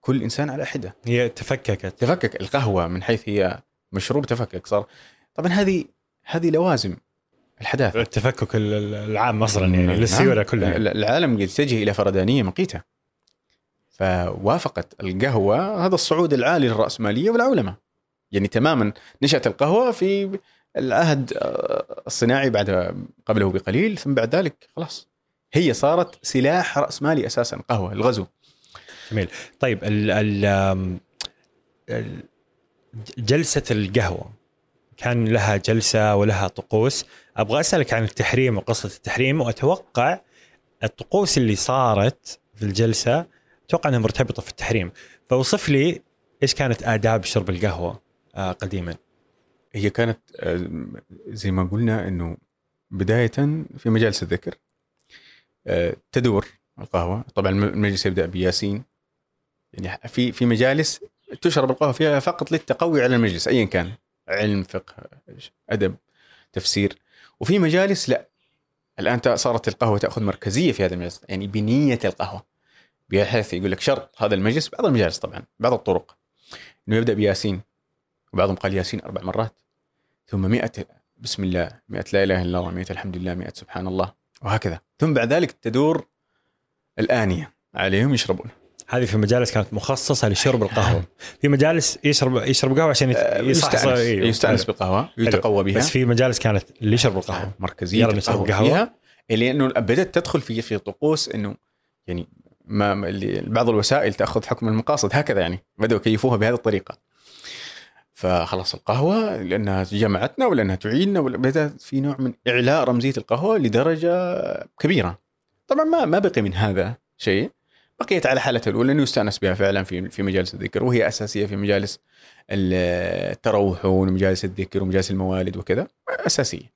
[SPEAKER 3] كل إنسان على حدة.
[SPEAKER 2] هي تفككت.
[SPEAKER 3] تفكك القهوة من حيث هي مشروب تفكك صار. طبعا هذه هذه لوازم الحداثة.
[SPEAKER 2] التفكك ال- ال- العام أصلا يعني
[SPEAKER 3] نعم.
[SPEAKER 2] للسيولة كلها.
[SPEAKER 3] ال- العالم يتجه إلى فردانية مقيتة. فوافقت القهوة هذا الصعود العالي للرأسمالية والعولمة. يعني تماما نشأت القهوة في العهد آه، الصناعي بعد قبله بقليل ثم بعد ذلك خلاص. هي صارت سلاح راسمالي أساسا قهوة الغزو.
[SPEAKER 2] طيب ال ال- جلسة القهوة كان لها جلسة ولها طقوس. أبغى أسألك عن التحريم وقصة التحريم وأتوقع الطقوس اللي صارت في الجلسة أتوقع أنها مرتبطة في التحريم. فوصف لي إيش كانت آداب شرب القهوة آه، قديما.
[SPEAKER 3] هي كانت آه، زي ما قلنا إنه بداية في مجالس الذكر آه، تدور القهوة. طبعا المجلس يبدأ بياسين. يعني في في مجالس تشرب القهوة فيها فقط للتقوي على المجلس ايا كان علم فقه أدب تفسير. وفي مجالس لا. الآن صارت القهوة تأخذ مركزية في هذا المجلس. يعني بنية القهوة. بحيث يقول لك شرط هذا المجلس بعض المجالس طبعا بعض الطرق. إنه يبدأ بياسين. وبعضهم قال ياسين أربع مرات. ثم مئة بسم الله مئة لا إله إلا الله مئة الحمد لله مئة سبحان الله وهكذا. ثم بعد ذلك تدور الآنية عليهم يشربون.
[SPEAKER 2] هذه في مجالس كانت مخصصة لشرب القهوة. في مجالس يشرب يشرب قهوة عشان
[SPEAKER 3] آه، يستأنس أيوه. يستأنس. بالقهوة يتقوى بها.
[SPEAKER 2] بس في مجالس كانت ليشرب القهوة.
[SPEAKER 3] مركزية القهوه فيها. لأنه بدأت تدخل في في طقوس إنه يعني ما اللي بعض الوسائل تأخذ حكم المقاصد هكذا يعني بدأوا يكيفوها بهذه الطريقة. فخلاص القهوة لأنها جمعتنا ولأنها تعيننا بدات في نوع من إعلاء رمزية القهوة لدرجة كبيرة. طبعا ما ما بقي من هذا شيء. بقيت على حالتها الأولى إنه يستأنس بها فعلا في في مجالس الذكر وهي أساسية في مجالس التروحون ومجالس الذكر ومجالس الموالد وكذا. أساسية.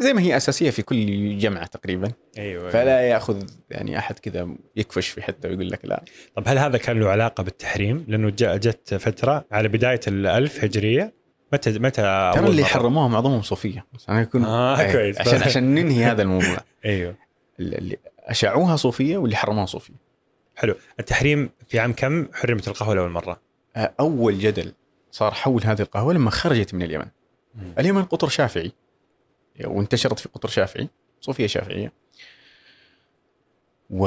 [SPEAKER 3] زي ما هي أساسية في كل جمعه تقريبا.
[SPEAKER 2] أيوه.
[SPEAKER 3] فلا يأخذ يعني أحد كذا يكفش في حتة ويقول لك لا.
[SPEAKER 2] طب هل هذا كان له علاقة بالتحريم؟ لأنه جت فترة على بداية الألف هجرية. متى متى
[SPEAKER 3] ترى اللي حرموها معظمهم صوفية. أنا يكون
[SPEAKER 2] آه أيه. كويس.
[SPEAKER 3] عشان عشان ننهي هذا الموضوع.
[SPEAKER 2] أيوه.
[SPEAKER 3] اللي اشاعوها صوفية واللي حرموها صوفية.
[SPEAKER 2] حلو. التحريم في عام كم حرمت القهوة لأول مرة؟
[SPEAKER 3] أول جدل صار حول هذه القهوة لما خرجت من اليمن. اليمن قطر شافعي. وانتشرت في قطر شافعي صوفية شافعية. و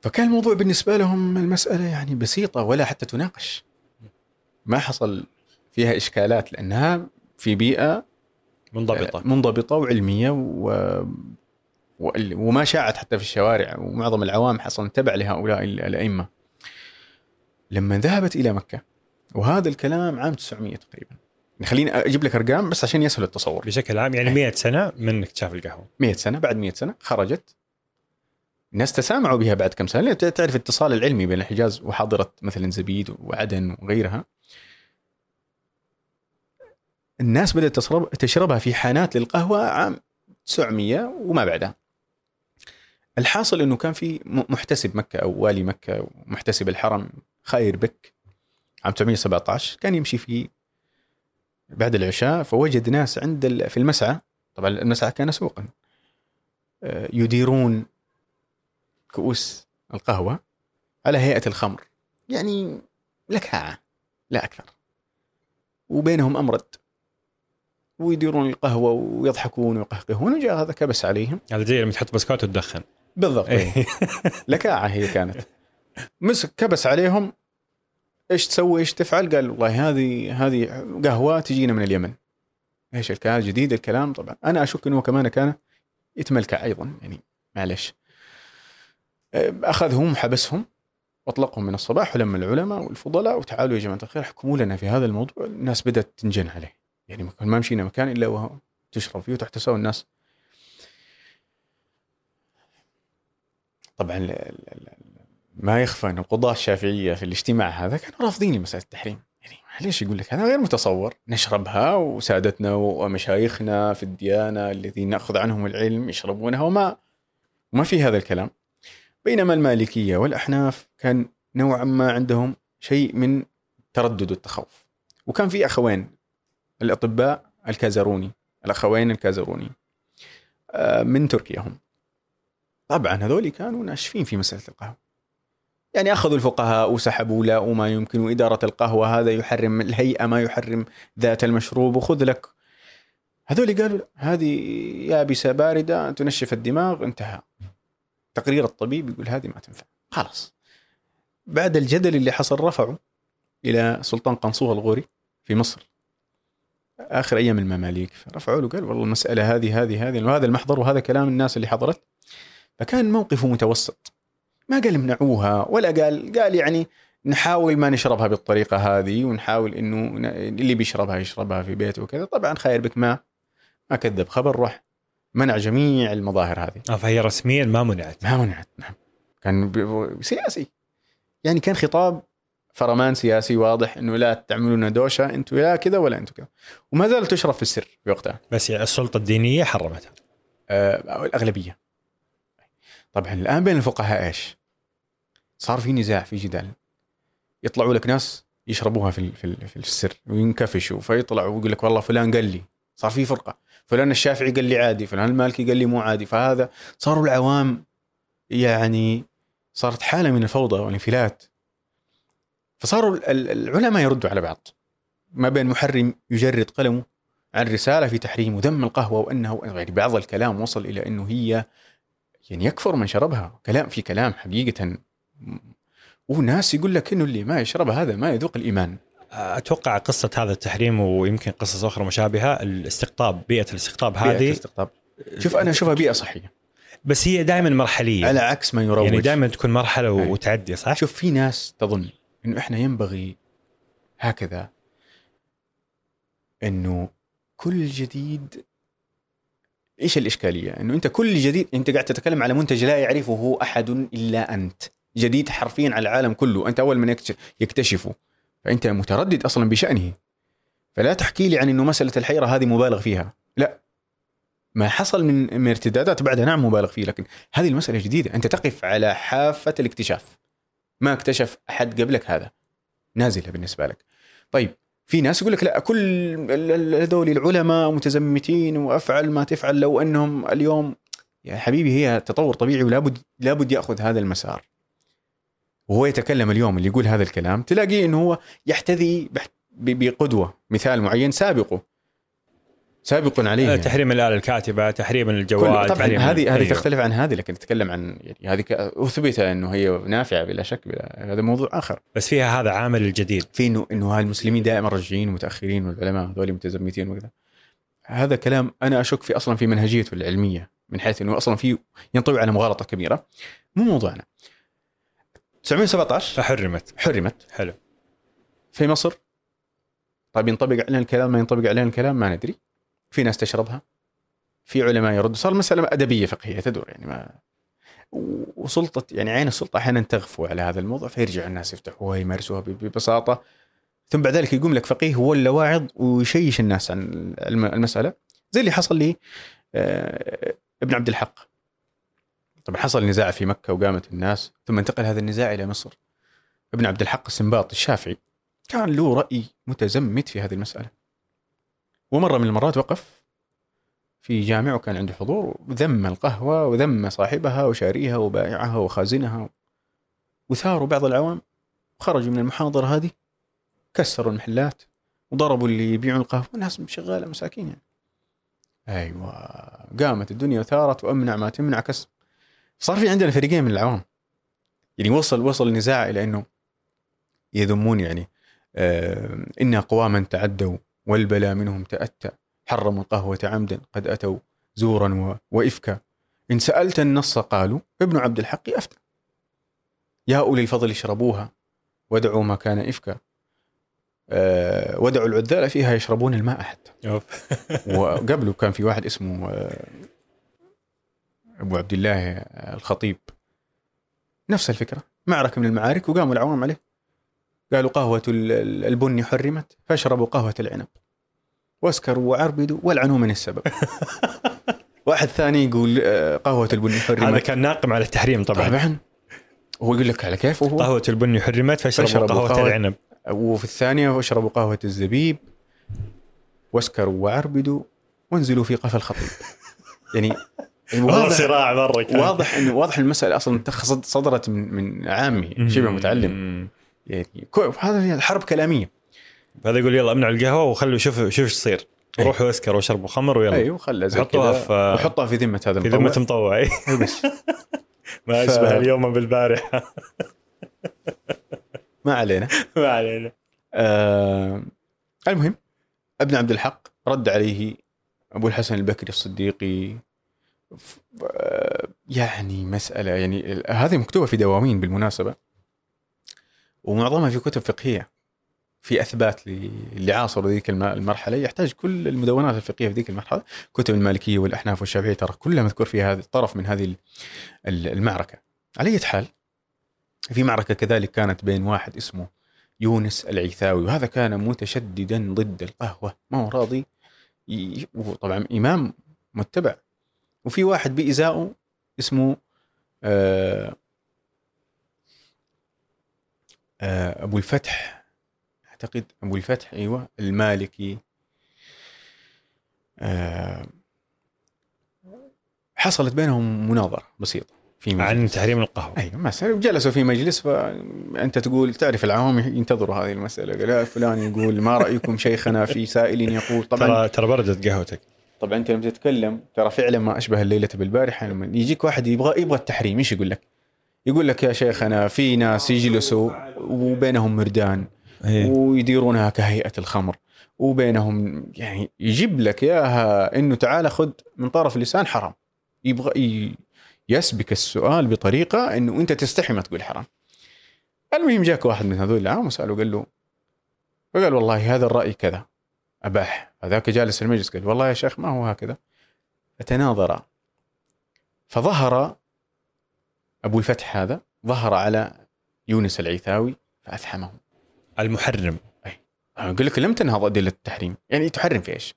[SPEAKER 3] فكان الموضوع بالنسبة لهم المسألة يعني بسيطة ولا حتى تناقش. ما حصل فيها إشكالات لأنها في بيئة
[SPEAKER 2] منضبطة.
[SPEAKER 3] منضبطة وعلمية و... وما شاعت حتى في الشوارع ومعظم العوام حصل تبع لهؤلاء الأئمة. لما ذهبت إلى مكة وهذا الكلام عام 900 تقريبا. خليني أجيب لك أرقام بس عشان يسهل التصور.
[SPEAKER 2] بشكل عام يعني 100 سنة من اكتشاف القهوة.
[SPEAKER 3] 100 سنة بعد 100 سنة خرجت. الناس تسامعوا بها بعد كم سنة. تعرف الاتصال العلمي بين الحجاز وحاضره مثلا زبيد وعدن وغيرها. الناس بدأت تشرب تشربها في حانات للقهوة عام 900 وما بعدها. الحاصل إنه كان في محتسب مكة أو والي مكة محتسب الحرم خاير بك. عام 917 كان يمشي في بعد العشاء فوجد ناس عند في المسعى. طبعا المسعى كان سوقا. آه، يديرون كؤوس القهوة على هيئة الخمر. يعني لكاعة لا أكثر. وبينهم أمرد. ويديرون القهوة ويضحكون ويقهقهون وجاء هذا كبس عليهم.
[SPEAKER 2] هذا زي لما تحط بسكوت وتدخن.
[SPEAKER 3] بالضبط. إيه. لكاعة هي كانت. مسك كبس عليهم. إيش تسوي؟ إيش تفعل؟ قال والله هذه هذه قهوة تجينا من اليمن. إيش الكلام؟ جديد الكلام طبعا. أنا أشك إنه كمان كان يتملكع أيضا يعني معلش. أخذهم وحبسهم واطلقهم من الصباح ولما العلماء والفضلاء وتعالوا يا جماعة الخير احكموا لنا في هذا الموضوع الناس بدأت تنجن عليه. يعني ما مشينا مكان إلا وهو تشرب فيه وتحتسوا الناس. طبعا ما يخفى أن القضاة الشافعية في الاجتماع هذا كانوا رافضين لمسألة التحريم. يعني ليش يقول لك هذا غير متصور. نشربها وسادتنا ومشايخنا في الديانة الذين نأخذ عنهم العلم يشربونها وما ما في هذا الكلام. بينما المالكية والأحناف كان نوعا ما عندهم شيء من تردد والتخوف وكان في أخوين الأطباء الكازروني الأخوين الكازروني آه، من تركيا هم. طبعا هذول كانوا ناشفين في مسألة القهوة. يعني أخذوا الفقهاء وسحبوا لا وما يمكن اداره القهوة هذا يحرم الهيئة ما يحرم ذات المشروب وخذ لك. هذول قالوا هذه يابسة باردة تنشف الدماغ انتهى. تقرير الطبيب يقول هذه ما تنفع. خلاص. بعد الجدل اللي حصل رفعوا إلى سلطان قنصوه الغوري في مصر. آخر أيام المماليك رفعوا له قال والله المسألة هذه هذه هذه وهذا المحضر وهذا كلام الناس اللي حضرت. فكان موقفه متوسط. ما قال امنعوها ولا قال قال يعني نحاول ما نشربها بالطريقة هذه ونحاول إنه اللي بيشربها يشربها في بيته وكذا. طبعا خير بك ما ما كذب خبر روح منع جميع المظاهر هذه.
[SPEAKER 2] آه فهي رسميا ما منعت.
[SPEAKER 3] ما منعت نعم. كان سياسي. يعني كان خطاب فرمان سياسي واضح إنه لا تعملون دوشة أنتم لا كذا ولا أنتم كذا. وما زالت تشرب في السر في وقتها.
[SPEAKER 2] بس يعني السلطة الدينية حرمتها.
[SPEAKER 3] آه، الأغلبية. طبعا الآن بين الفقهاء إيش؟ صار في نزاع في جدال. يطلعوا لك ناس يشربوها في في, ال- في السر وينكفشوا فيطلعوا ويقول لك والله فلان قال لي. صار في فرقة. فلان الشافعي قال لي عادي فلان المالكي قال لي مو عادي. فهذا صاروا العوام يعني صارت حالة من الفوضى والانفلات. فصاروا ال- ال- العلماء يردوا على بعض. ما بين محرم يجرد قلمه عن رسالة في تحريم وذم القهوة وأنه يعني بعض الكلام وصل إلى إنه هي يعني يكفر من شربها. كلام في كلام حقيقة. وناس يقول لك إنه اللي ما يشربها هذا ما يذوق الإيمان.
[SPEAKER 2] أتوقع قصة هذا التحريم ويمكن قصص أخرى مشابهة الاستقطاب بيئة الاستقطاب
[SPEAKER 3] بيئة
[SPEAKER 2] هذه
[SPEAKER 3] الاستقطاب. شوف أنا أشوفها بيئة صحية.
[SPEAKER 2] بس هي دائما مرحلية.
[SPEAKER 3] على عكس ما يروج.
[SPEAKER 2] يعني دائما تكون
[SPEAKER 3] مرحلة.
[SPEAKER 2] وتعدي صح؟
[SPEAKER 3] شوف في ناس تظن إنه إحنا ينبغي هكذا إنه كل جديد إيش الإشكالية؟ إنه أنت كل جديد أنت قاعد تتكلم على منتج لا يعرفه أحد إلا أنت. جديد حرفيا على العالم كله. أنت أول من يكتش- يكتشفه. فأنت متردد أصلا بشأنه. فلا تحكي لي عن إنه مسألة الحيرة هذه مبالغ فيها. لا. ما حصل من ارتدادات بعدها نعم مبالغ فيه لكن هذه المسألة جديدة. أنت تقف على حافة الاكتشاف. ما اكتشف أحد قبلك هذا. نازلة بالنسبة لك. طيب. في ناس يقول لك لا كل هذول العلماء متزمتين وأفعل ما تفعل لو أنهم اليوم يا حبيبي هي تطور طبيعي ولابد لابد يأخذ هذا المسار. وهو يتكلم اليوم اللي يقول هذا الكلام تلاقيه إنه هو يحتذي بقدوة مثال معين سابقه. سابق عليه
[SPEAKER 2] آه،
[SPEAKER 3] يعني.
[SPEAKER 2] تحريم الآلة الكاتبة تحريم الجوال
[SPEAKER 3] طبعا
[SPEAKER 2] تحريم
[SPEAKER 3] هذه هذه
[SPEAKER 2] أيوه.
[SPEAKER 3] تختلف عن هذه لكن نتكلم عن يعني هذه أثبت أنه هي نافعة بلا شك بلا هذا موضوع آخر.
[SPEAKER 2] بس فيها هذا عامل الجديد
[SPEAKER 3] في انه إنه المسلمين دائما راجعين ومتاخرين والعلماء هذول متزمتين وكذا. هذا كلام أنا أشك في أصلا في منهجيته العلمية من حيث إنه أصلا في ينطوي على مغالطة كبيرة. مو موضوعنا. 917
[SPEAKER 2] فحرمت.
[SPEAKER 3] حرمت.
[SPEAKER 2] حلو.
[SPEAKER 3] في مصر؟ طيب ينطبق علينا الكلام ما ينطبق علينا الكلام؟ ما ندري. في ناس تشربها في علماء يردوا صار مسألة أدبية فقهية تدور يعني ما وسلطة يعني عين السلطة أحيانا تغفو على هذا الموضوع فيرجع الناس يفتحوها يمارسوها ببساطة. ثم بعد ذلك يقوم لك فقيه اللي واعظ ويشيش الناس عن الم- المسألة. زي اللي حصل لي آه، ابن عبد الحق. طبعا حصل نزاع في مكة وقامت الناس ثم انتقل هذا النزاع إلى مصر. ابن عبد الحق السنباط الشافعي كان له رأي متزمت في هذه المسألة. ومرة من المرات وقف في جامع وكان عنده حضور وذم القهوة وذم صاحبها وشاريها وبائعها وخازنها وثاروا بعض العوام وخرجوا من المحاضرة هذه كسروا المحلات وضربوا اللي يبيعون القهوة والناس شغالة مساكين يعني. أيوة. قامت الدنيا وثارت وأمنع ما تمنع كسب صار في عندنا فريقين من العوام. يعني وصل وصل النزاع إلى أنه يذمون يعني آه إن أقواما تعدوا والبلا منهم تأتى. حرموا القهوة عمدا قد أتوا زورا و- وإفكا. إن سألت النص قالوا ابن عبد الحق أفتى. يا أولي الفضل اشربوها ودعوا ما كان إفكا. آه ودعوا العذال فيها يشربون الماء حتى. وقبله كان في واحد اسمه آه، أبو عبد الله الخطيب. نفس الفكرة. معركة من المعارك وقاموا العوام عليه. قالوا ال- البني حرمت فاشربوا قهوة العنب. واسكروا وعربدوا والعنوا من السبب. واحد ثاني يقول آه، قهوة البني
[SPEAKER 2] هذا
[SPEAKER 3] حرمت
[SPEAKER 2] كان ناقم على التحريم طبعا.
[SPEAKER 3] طبعا. هو يقول لك على كيف؟ وهو
[SPEAKER 2] قهوة البني حرمت فاشربوا قهوة
[SPEAKER 3] قهوة.
[SPEAKER 2] العنب.
[SPEAKER 3] وفي الثانية واشربوا قهوة الزبيب. واسكروا وعربدوا. وانزلوا في قفا الخطيب. يعني
[SPEAKER 2] والله
[SPEAKER 3] واضح
[SPEAKER 2] صراع مرة كان.
[SPEAKER 3] واضح انه واضح المسألة أصلا صدرت من من عامي شبه متعلم. يعني هي الحرب كلامية.
[SPEAKER 2] هذا يقول يلا امنعوا القهوة وخلوا شوفوا شوف إيش يصير.
[SPEAKER 3] أي.
[SPEAKER 2] روحوا اسكروا وشربوا خمر ويلا.
[SPEAKER 3] أيوه خلى زي
[SPEAKER 2] حطوها في-
[SPEAKER 3] وحطها في ذمة هذا
[SPEAKER 2] في ذمة مطوع أي.
[SPEAKER 3] بس.
[SPEAKER 2] ما
[SPEAKER 3] ف-
[SPEAKER 2] اشبه اليوم بالبارحة.
[SPEAKER 3] ما علينا.
[SPEAKER 2] ما علينا.
[SPEAKER 3] آه المهم ابن عبد الحق رد عليه أبو الحسن البكري الصديقي. ف- آه، يعني مسألة يعني هذه مكتوبة في دواوين بالمناسبة. ومعظمها في كتب فقهية في أثبات اللي عاصروا ذيك الم- المرحلة يحتاج كل المدونات الفقهية في ذيك المرحلة. كتب المالكية والأحناف والشافعية ترى كلها مذكور فيها هذا طرف من هذه ال- ال- المعركة. على أي حال في معركة كذلك كانت بين واحد اسمه يونس العيثاوي وهذا كان متشددا ضد القهوة ما هو راضي وطبعا إمام متبع. وفي واحد بإزاؤه اسمه آه آه أبو الفتح. أعتقد أبو الفتح أيوه المالكي. آه حصلت بينهم مناظرة بسيطة في مجلس.
[SPEAKER 2] عن تحريم القهوة.
[SPEAKER 3] أيوه مسألة جلسوا في مجلس فأنت تقول تعرف العوام ينتظروا هذه المسألة. قال لا فلان يقول ما رأيكم شيخنا في سائل يقول؟ طبعا
[SPEAKER 2] ترى ترى بردت قهوتك.
[SPEAKER 3] طبعا أنت لما تتكلم ترى فعلا ما أشبه الليلة بالبارحة لما يجيك واحد يبغى يبغى التحريم إيش يقول لك؟ يقول لك يا شيخنا في ناس يجلسوا وبينهم مردان
[SPEAKER 2] إيه.
[SPEAKER 3] ويديرونها كهيئة الخمر وبينهم يعني يجيب لك إياها إنه تعال خذ من طرف لسان حرام. يبغى يسبك السؤال بطريقة إنه أنت تستحي ما تقول حرام. المهم جاك واحد من هذول العام وسأله قال له فقال والله هذا الرأي كذا. أباح. هذاك جالس المجلس قال والله يا شيخ ما هو هكذا. فتناظرا فظهر أبو الفتح هذا ظهر على يونس العيثاوي فأفحمه.
[SPEAKER 2] المحرم.
[SPEAKER 3] أنا أقول لك لم تنهض أدلة التحريم. يعني تحرم في إيش؟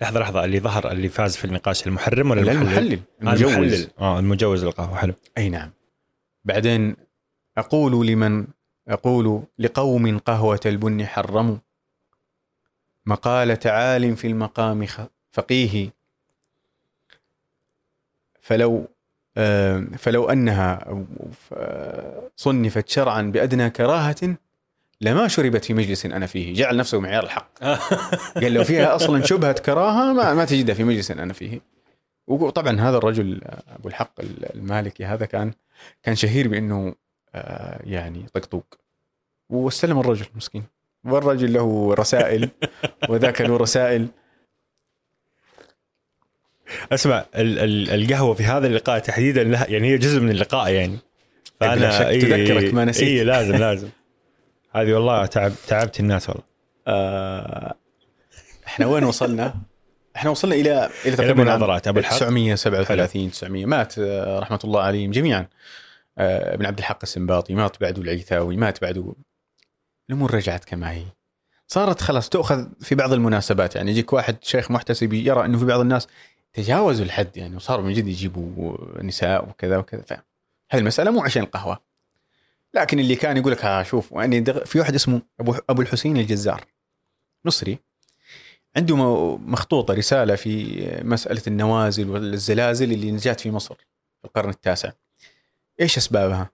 [SPEAKER 2] لحظة لحظة. اللي ظهر اللي فاز في النقاش المحرم ولا
[SPEAKER 3] لا
[SPEAKER 2] المحلل؟
[SPEAKER 3] المحلل.
[SPEAKER 2] آه،
[SPEAKER 3] المجوز.
[SPEAKER 2] المحلل آه المجوز للقهوه حلو.
[SPEAKER 3] أي نعم. بعدين أقول لمن؟ أقول لقوم قهوة البن حرموا. مقالة عال في المقام فقيه. فلو فلو أنها صنفت شرعا بأدنى كراهة لما شربت في مجلس أنا فيه. جعل نفسه معيار الحق. قال لو فيها أصلا شبهة كراهة ما, ما تجدها في مجلس أنا فيه. وطبعا هذا الرجل أبو الحق المالكي هذا كان كان شهير بأنه آه، يعني طقطوق. واستلم الرجل مسكين والرجل له رسائل وذاك له رسائل.
[SPEAKER 2] أسمع ال- ال- القهوة في هذا اللقاء تحديدا لها يعني هي جزء من اللقاء يعني.
[SPEAKER 3] بلا شك تذكرك ما نسيت.
[SPEAKER 2] اي لازم لازم. هذه والله تعب تعبت الناس والله.
[SPEAKER 3] آه، إحنا وين وصلنا؟ إحنا وصلنا إلى إلى
[SPEAKER 2] إلى
[SPEAKER 3] تقريبا
[SPEAKER 2] مناظرات أبو الحق.
[SPEAKER 3] 937 900 مات آه، رحمة الله عليهم جميعا. آه، ابن عبد الحق السنباطي مات بعده العيثاوي مات بعده الأمور رجعت كما هي. صارت خلاص تؤخذ في بعض المناسبات. يعني يجيك واحد شيخ محتسب يرى إنه في بعض الناس تجاوزوا الحد يعني وصاروا من جد يجيبوا نساء وكذا وكذا فهذه المسألة مو عشان القهوة. لكن اللي كان يقول لك ها شوف يعني في واحد اسمه أبو أبو الحسين الجزار مصري عنده مخطوطة رسالة في مسألة النوازل والزلازل اللي نجات في مصر في القرن التاسع. إيش أسبابها؟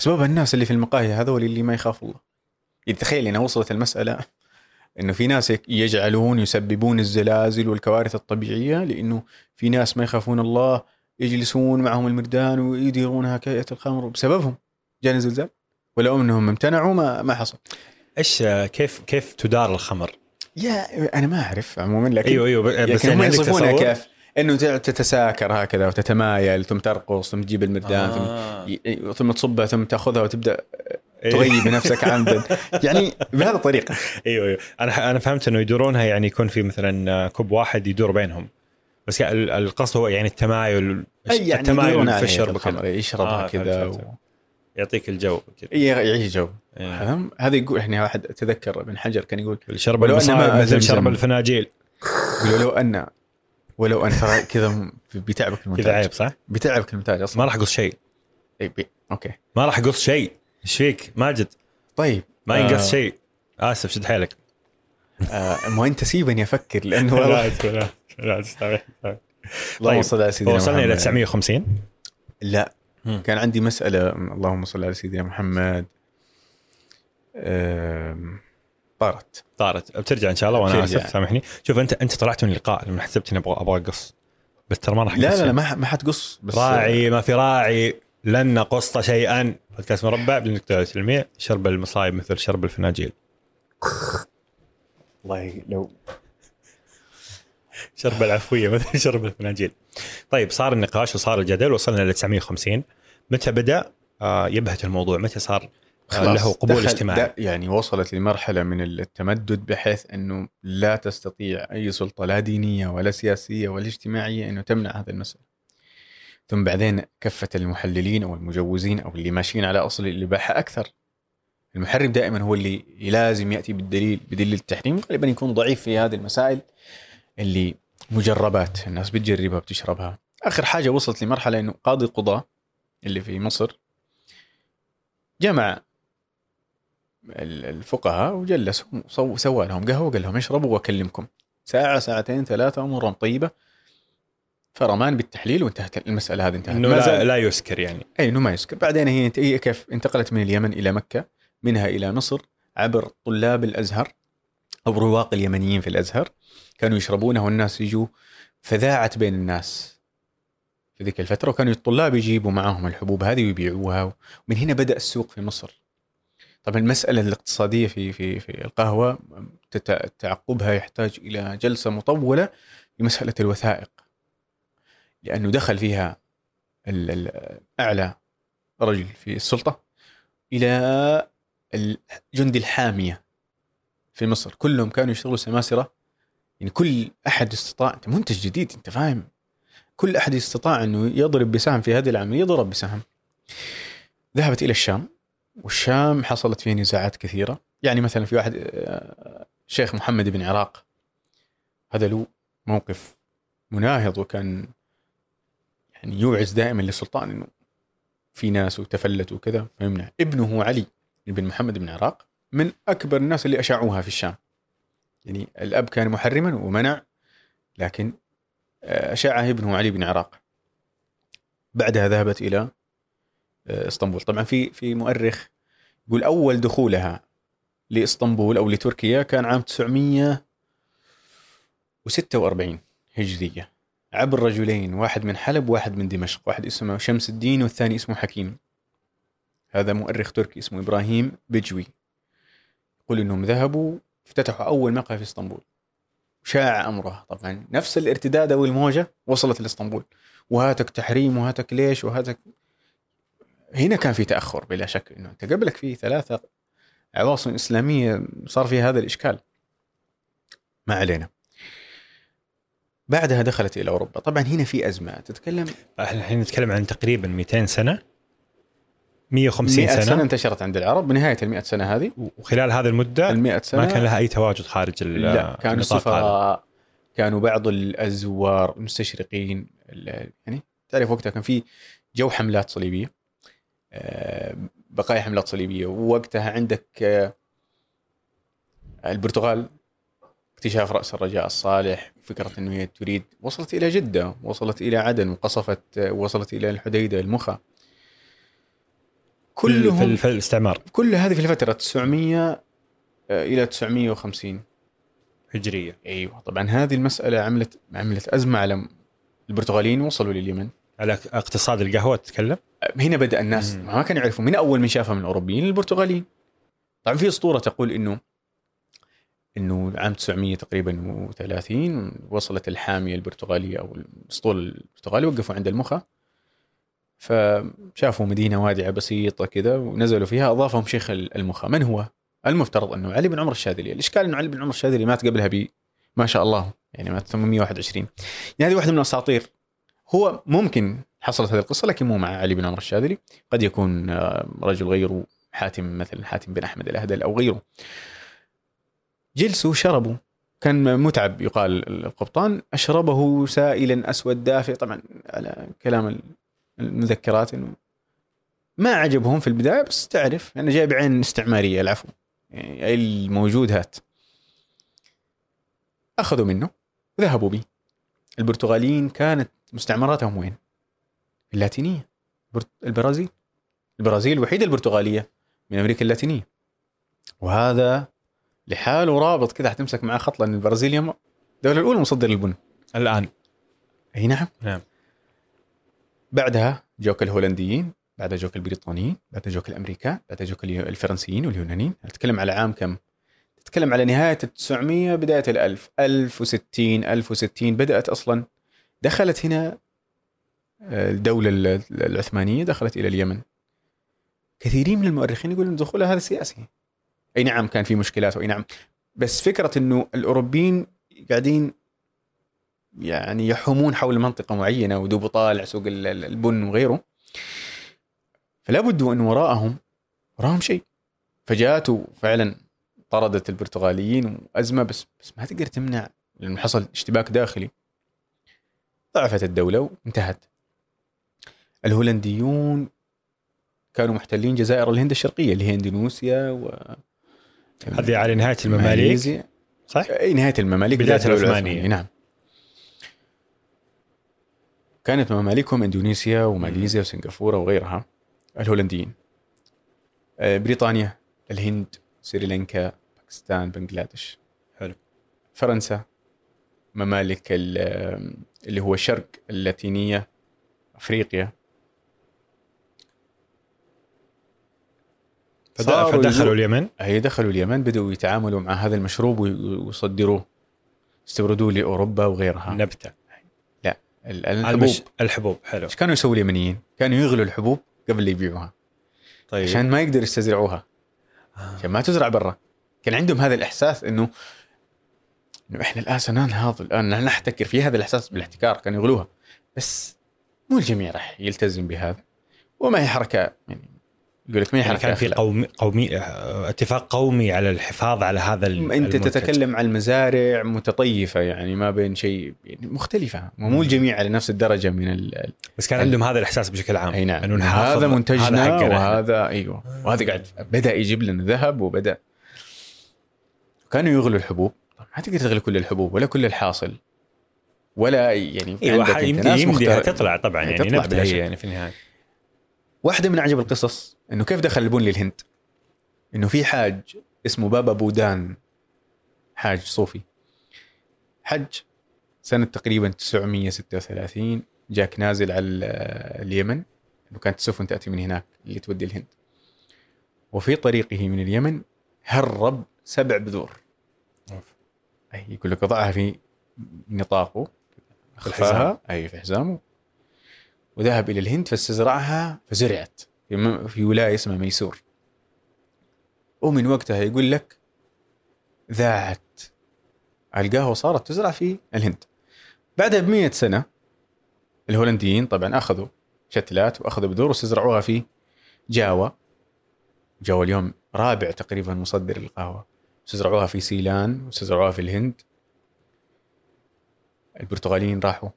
[SPEAKER 3] اسبابها الناس اللي في المقاهي هذول اللي ما يخافوا الله. يعني تخيل إنها وصلت المسألة إنه في ناس يجعلون يسببون الزلازل والكوارث الطبيعية لأنه في ناس ما يخافون الله يجلسون معهم المردان ويديرونها كهيئه الخمر بسببهم جاني زلزال ولو إنهم امتنعوا ما ما حصل
[SPEAKER 2] إيش كيف كيف تدار الخمر؟
[SPEAKER 3] يا أنا ما أعرف عموما لكن
[SPEAKER 2] أيوه أيوه بس
[SPEAKER 3] هم
[SPEAKER 2] يعني
[SPEAKER 3] يصفونها؟ كيف إنه تتساكر هكذا وتتمايل ثم ترقص ثم تجيب المردان ثم
[SPEAKER 2] آه.
[SPEAKER 3] ي- ثم تصبها ثم تأخذها
[SPEAKER 2] وتبدأ.
[SPEAKER 3] تغيب نفسك عمدا يعني بهذه الطريقة.
[SPEAKER 2] أيوه أيوه أنا أنا فهمت إنه يدورونها يعني يكون في مثلا كوب واحد يدور بينهم. بس يعني ال- القصد هو يعني التمايل
[SPEAKER 3] أي يعني
[SPEAKER 2] التمايل في الشرب وكذا.
[SPEAKER 3] يشربها
[SPEAKER 2] آه،
[SPEAKER 3] كذا و...
[SPEAKER 2] يعطيك الجو كذا
[SPEAKER 3] يعيش جو.
[SPEAKER 2] إيه.
[SPEAKER 3] هذا يقول إحنا واحد أتذكر ابن حجر كان يقول
[SPEAKER 2] شرب
[SPEAKER 3] ولو أن
[SPEAKER 2] المصائب
[SPEAKER 3] ماء
[SPEAKER 2] مثل. شرب الفناجيل.
[SPEAKER 3] يقول لو ان ولو أن ترى كذا بيتعبك
[SPEAKER 2] كذا
[SPEAKER 3] المونتاج
[SPEAKER 2] عيب صح؟
[SPEAKER 3] بيتعبك المونتاج أصلا
[SPEAKER 2] ما راح أقص شيء.
[SPEAKER 3] إيه. okay.
[SPEAKER 2] ما راح أقص شيء. إيش فيك؟ ماجد.
[SPEAKER 3] طيب
[SPEAKER 2] ما
[SPEAKER 3] آه.
[SPEAKER 2] ينقص شيء. آسف شد حيلك.
[SPEAKER 3] آه ما أنت سيبني أفكر لأنه
[SPEAKER 2] لا
[SPEAKER 3] والله.
[SPEAKER 2] لا لا تستمع
[SPEAKER 3] اللهم
[SPEAKER 2] طيب.
[SPEAKER 3] صل على سيدنا
[SPEAKER 2] وصلنا إلى
[SPEAKER 3] محمد.
[SPEAKER 2] 950
[SPEAKER 3] لا.
[SPEAKER 2] مم.
[SPEAKER 3] كان عندي مسألة. اللهم صل على سيدنا محمد. آم، طارت.
[SPEAKER 2] طارت. بترجع إن شاء الله
[SPEAKER 3] وأنا.
[SPEAKER 2] آسف سامحني. شوف أنت أنت طلعت من اللقاء لما حسبت إني أبغى أبغى أقص. بس ترى ما راح
[SPEAKER 3] لا لا لا ما حتقص بس
[SPEAKER 2] راعي ما في راعي. لن نقص شيئا. بودكاست مربع بالنقطة المية شرب المصايب مثل شرب الفناجيل.
[SPEAKER 3] والله لو
[SPEAKER 2] شرب العفوية مثل شرب الفناجيل. طيب صار النقاش وصار الجدل وصلنا ل 950 متى بدأ؟ آه يبهت الموضوع. متى صار له قبول اجتماعي.
[SPEAKER 3] يعني وصلت لمرحلة من التمدد بحيث إنه لا تستطيع أي سلطة لا دينية ولا سياسية ولا اجتماعية إنه تمنع هذا المسألة. ثم بعدين كفه المحللين أو المجوزين أو اللي ماشيين على أصل الاباحه أكثر. المحرم دائما هو اللي لازم يأتي بالدليل بدليل التحريم غالبا يكون ضعيف في هذه المسائل اللي مجربات الناس بتجربها بتشربها. آخر حاجة وصلت لمرحلة إنه قاضي القضاه اللي في مصر جمع ال- الفقهاء وجلسهم وسو- سوى لهم قهوة وقال لهم اشربوا وأكلمكم. ساعة ساعتين ثلاثة أمورهم طيبة. فرمان بالتحليل وانتهت المسألة هذه انتهت. إنه
[SPEAKER 2] لا, لا يسكر يعني.
[SPEAKER 3] اي إنه ما يسكر. بعدين هي انت- هي كيف؟ انتقلت من اليمن إلى مكة منها إلى مصر عبر طلاب الأزهر أو رواق اليمنيين في الأزهر. كانوا يشربونها والناس يجوا فذاعت بين الناس في ذيك الفترة وكانوا الطلاب يجيبوا معهم الحبوب هذه ويبيعوها. ومن هنا بدأ السوق في مصر. طبعا المسألة الاقتصادية في في في القهوة تعقبها يحتاج إلى جلسة مطولة لمسألة الوثائق. لأنه دخل فيها أعلى رجل في السلطة إلى الجندي الحامية في مصر. كلهم كانوا يشتغلوا سماسرة. يعني كل أحد استطاع أنت منتج جديد أنت فاهم. كل أحد استطاع أنه يضرب بسهم في هذه العملية ضرب بسهم. ذهبت إلى الشام والشام حصلت فيها نزاعات كثيرة. يعني مثلا في واحد آه، شيخ محمد بن عراق. هذا له موقف مناهض وكان يعني يوعز دائما للسلطان إنه في ناس وتفلتوا وكذا فيمنع ابنه علي بن محمد بن عراق من أكبر الناس اللي أشاعوها في الشام. يعني الأب كان محرما ومنع لكن آه، أشاعها ابنه علي بن عراق. بعدها ذهبت إلى آه، إسطنبول. طبعا في في مؤرخ يقول أول دخولها لإسطنبول أو لتركيا كان عام 946 هجرية. عبر رجلين واحد من حلب واحد من دمشق. واحد اسمه شمس الدين والثاني اسمه حكيم. هذا مؤرخ تركي اسمه إبراهيم بجوي. يقول إنهم ذهبوا افتتحوا أول مقهى في إسطنبول. شاع امرها طبعا. نفس الارتداد أو الموجة وصلت لإسطنبول. وهاتك تحريم وهاتك ليش وهاتك. هنا كان في تأخر بلا شك إنه أنت قبلك في ثلاثة عواصم إسلامية صار في هذا الإشكال. ما علينا. بعدها دخلت إلى أوروبا. طبعا هنا في أزمة. تتكلم
[SPEAKER 2] إحنا الحين نتكلم عن تقريبا 200 سنة. 150
[SPEAKER 3] 100
[SPEAKER 2] سنة,
[SPEAKER 3] سنة انتشرت عند العرب. بنهاية ال 100 سنة هذه.
[SPEAKER 2] وخلال هذه المدة
[SPEAKER 3] ال 100 سنة.
[SPEAKER 2] ما كان لها أي تواجد خارج
[SPEAKER 3] لا كانوا. السفراء كانوا بعض الزوار المستشرقين ال- يعني تعرف وقتها كان في جو حملات صليبية. آه، بقايا حملات صليبية. ووقتها عندك آه، البرتغال اكتشاف رأس الرجاء الصالح فكرة أنه هي تريد وصلت إلى جدة وصلت إلى عدن وقصفت آه، وصلت إلى الحديدة المخا. كلهم
[SPEAKER 2] في الاستعمار.
[SPEAKER 3] كل هذه في الفترة 900 آه، إلى 950
[SPEAKER 2] هجرية.
[SPEAKER 3] أيوه طبعا هذه المسألة عملت عملت أزمة على البرتغاليين وصلوا لليمن.
[SPEAKER 2] على اقتصاد القهوة تتكلم؟
[SPEAKER 3] هنا بدأ الناس
[SPEAKER 2] مم.
[SPEAKER 3] ما كانوا يعرفوا من أول من شافها من الأوروبيين البرتغاليين طبعا في أسطورة تقول إنه إنه عام 900 تقريبا و30 وصلت الحامية البرتغالية أو الأسطول البرتغالي وقفوا عند المخا. فشافوا مدينة وادعة بسيطة كذا ونزلوا فيها أضافهم شيخ المخا. من هو؟ المفترض أنه علي بن عمر الشاذلي. الإشكال أنه علي بن عمر الشاذلي مات قبلها ب ما شاء الله يعني مات 821 يعني هذه واحدة من الأساطير. هو ممكن حصلت هذه القصة لكن مو مع علي بن عمر الشاذلي. قد يكون آه، رجل غيره حاتم مثلا حاتم بن أحمد الأهدل أو غيره. جلسوا شربوا كان متعب يقال القبطان. أشربه سائلا أسود دافئ. طبعا على كلام المذكرات إنه ما عجبهم في البداية بس تعرف أنا جاي بعين استعمارية العفو. يعني الموجود هات أخذوا منه ذهبوا به. البرتغاليين كانت مستعمراتهم وين؟ اللاتينية. البرازيل. البرازيل الوحيدة البرتغالية من أمريكا اللاتينية. وهذا لحاله رابط كذا حتمسك معاه خط لأن البرازيل يوم الدولة الأولى مصدر للبن
[SPEAKER 2] الآن.
[SPEAKER 3] أي نعم.
[SPEAKER 2] نعم.
[SPEAKER 3] بعدها جوك الهولنديين بعدها جوك البريطانيين بعدها جوك الامريكان بعدها جوك الفرنسيين واليونانيين. نتكلم على عام كم؟ تتكلم على نهاية ال 900 بداية الألف. 1060 1060 بدأت أصلا. دخلت هنا آه، الدولة ال- العثمانية دخلت إلى اليمن. كثيرين من المؤرخين يقولون دخولها هذا سياسي. أي نعم كان في مشكلات وأي نعم. بس فكرة إنه الأوروبيين قاعدين يعني يحومون حول منطقة معينة ودوب طالع سوق ال- ال- البن وغيره فلا بد أن وراءهم وراهم شيء. فجاءت وفعلا طردت البرتغاليين وأزمة بس بس ما تقدر تمنع لأنه حصل اشتباك داخلي. ضعفت الدولة وانتهت. الهولنديون كانوا محتلين جزائر الهند الشرقية اللي هي إندونيسيا
[SPEAKER 2] هذه على نهاية المماليك. صح؟
[SPEAKER 3] أي نهاية المماليك
[SPEAKER 2] بداية
[SPEAKER 3] الدولة
[SPEAKER 2] العثمانية.
[SPEAKER 3] نعم كانت ممالكهم إندونيسيا وماليزيا وسنغافورة وغيرها الهولنديين آه، بريطانيا الهند سريلانكا باكستان بنغلاديش
[SPEAKER 2] حلو.
[SPEAKER 3] فرنسا ممالك ال- اللي هو الشرق اللاتينية أفريقيا
[SPEAKER 2] فد-
[SPEAKER 3] صاروا
[SPEAKER 2] فدخلوا اليمن.
[SPEAKER 3] هي دخلوا اليمن بدأوا يتعاملوا مع هذا المشروب وي- ويصدروه استوردوه لأوروبا وغيرها.
[SPEAKER 2] نبتة.
[SPEAKER 3] ال- الحبوب.
[SPEAKER 2] المش... الحبوب حلو.
[SPEAKER 3] إيش كانوا يسووا اليمنيين؟ كانوا يغلوا الحبوب قبل لا يبيعوها.
[SPEAKER 2] طيب.
[SPEAKER 3] عشان ما يقدروا يستزرعوها.
[SPEAKER 2] آه.
[SPEAKER 3] عشان ما تزرع برا. كان عندهم هذا الإحساس انه إنه إحنا الآن سننهض الآن نحتكر في هذا الإحساس بالاحتكار كانوا يغلوها. بس مو الجميع راح يلتزم بهذا. وما هي حركة يعني يقول لك هي
[SPEAKER 2] يعني كان في. قومي قومي آه، اتفاق قومي على الحفاظ على هذا
[SPEAKER 3] أنت
[SPEAKER 2] المنتج.
[SPEAKER 3] تتكلم عن مزارع متطيفة يعني ما بين شيء يعني مختلفة مو الجميع على نفس الدرجة من ال...
[SPEAKER 2] بس كان عندهم هذا الإحساس بشكل عام
[SPEAKER 3] أي نعم
[SPEAKER 2] أنه
[SPEAKER 3] هذا منتجنا
[SPEAKER 2] هذا.
[SPEAKER 3] وهذا أيوه وهذا قاعد بدأ يجيب لنا ذهب وبدأ كانوا يغلوا الحبوب ما تقدر تغلي كل الحبوب ولا كل الحاصل ولا يعني أيوه
[SPEAKER 2] يمديها تطلع طبعا
[SPEAKER 3] يعني
[SPEAKER 2] يعني
[SPEAKER 3] تطلع.
[SPEAKER 2] يعني في النهاية
[SPEAKER 3] واحدة من أعجب القصص إنه كيف دخل البن للهند؟ إنه في حاج اسمه بابا بودان حاج صوفي. حج سنة تقريبا 936 جاك نازل على ال- اليمن. إنه كانت السفن تأتي من هناك اللي تودي الهند. وفي طريقه من اليمن هرب سبع بذور. أي يقول لك وضعها في نطاقه
[SPEAKER 2] في الحزام.
[SPEAKER 3] خفاها أي في حزامه. وذهب إلى الهند فاستزرعها فزرعت. في, في ولاية اسمها ميسور. ومن وقتها يقول لك ذاعت القهوة صارت تزرع في الهند. بعدها ب 100 سنة الهولنديين طبعا أخذوا شتلات وأخذوا بذور واستزرعوها في جاوا. جاوا اليوم رابع تقريبا مصدر القهوه استزرعوها في سيلان واستزرعوها في الهند. البرتغاليين راحوا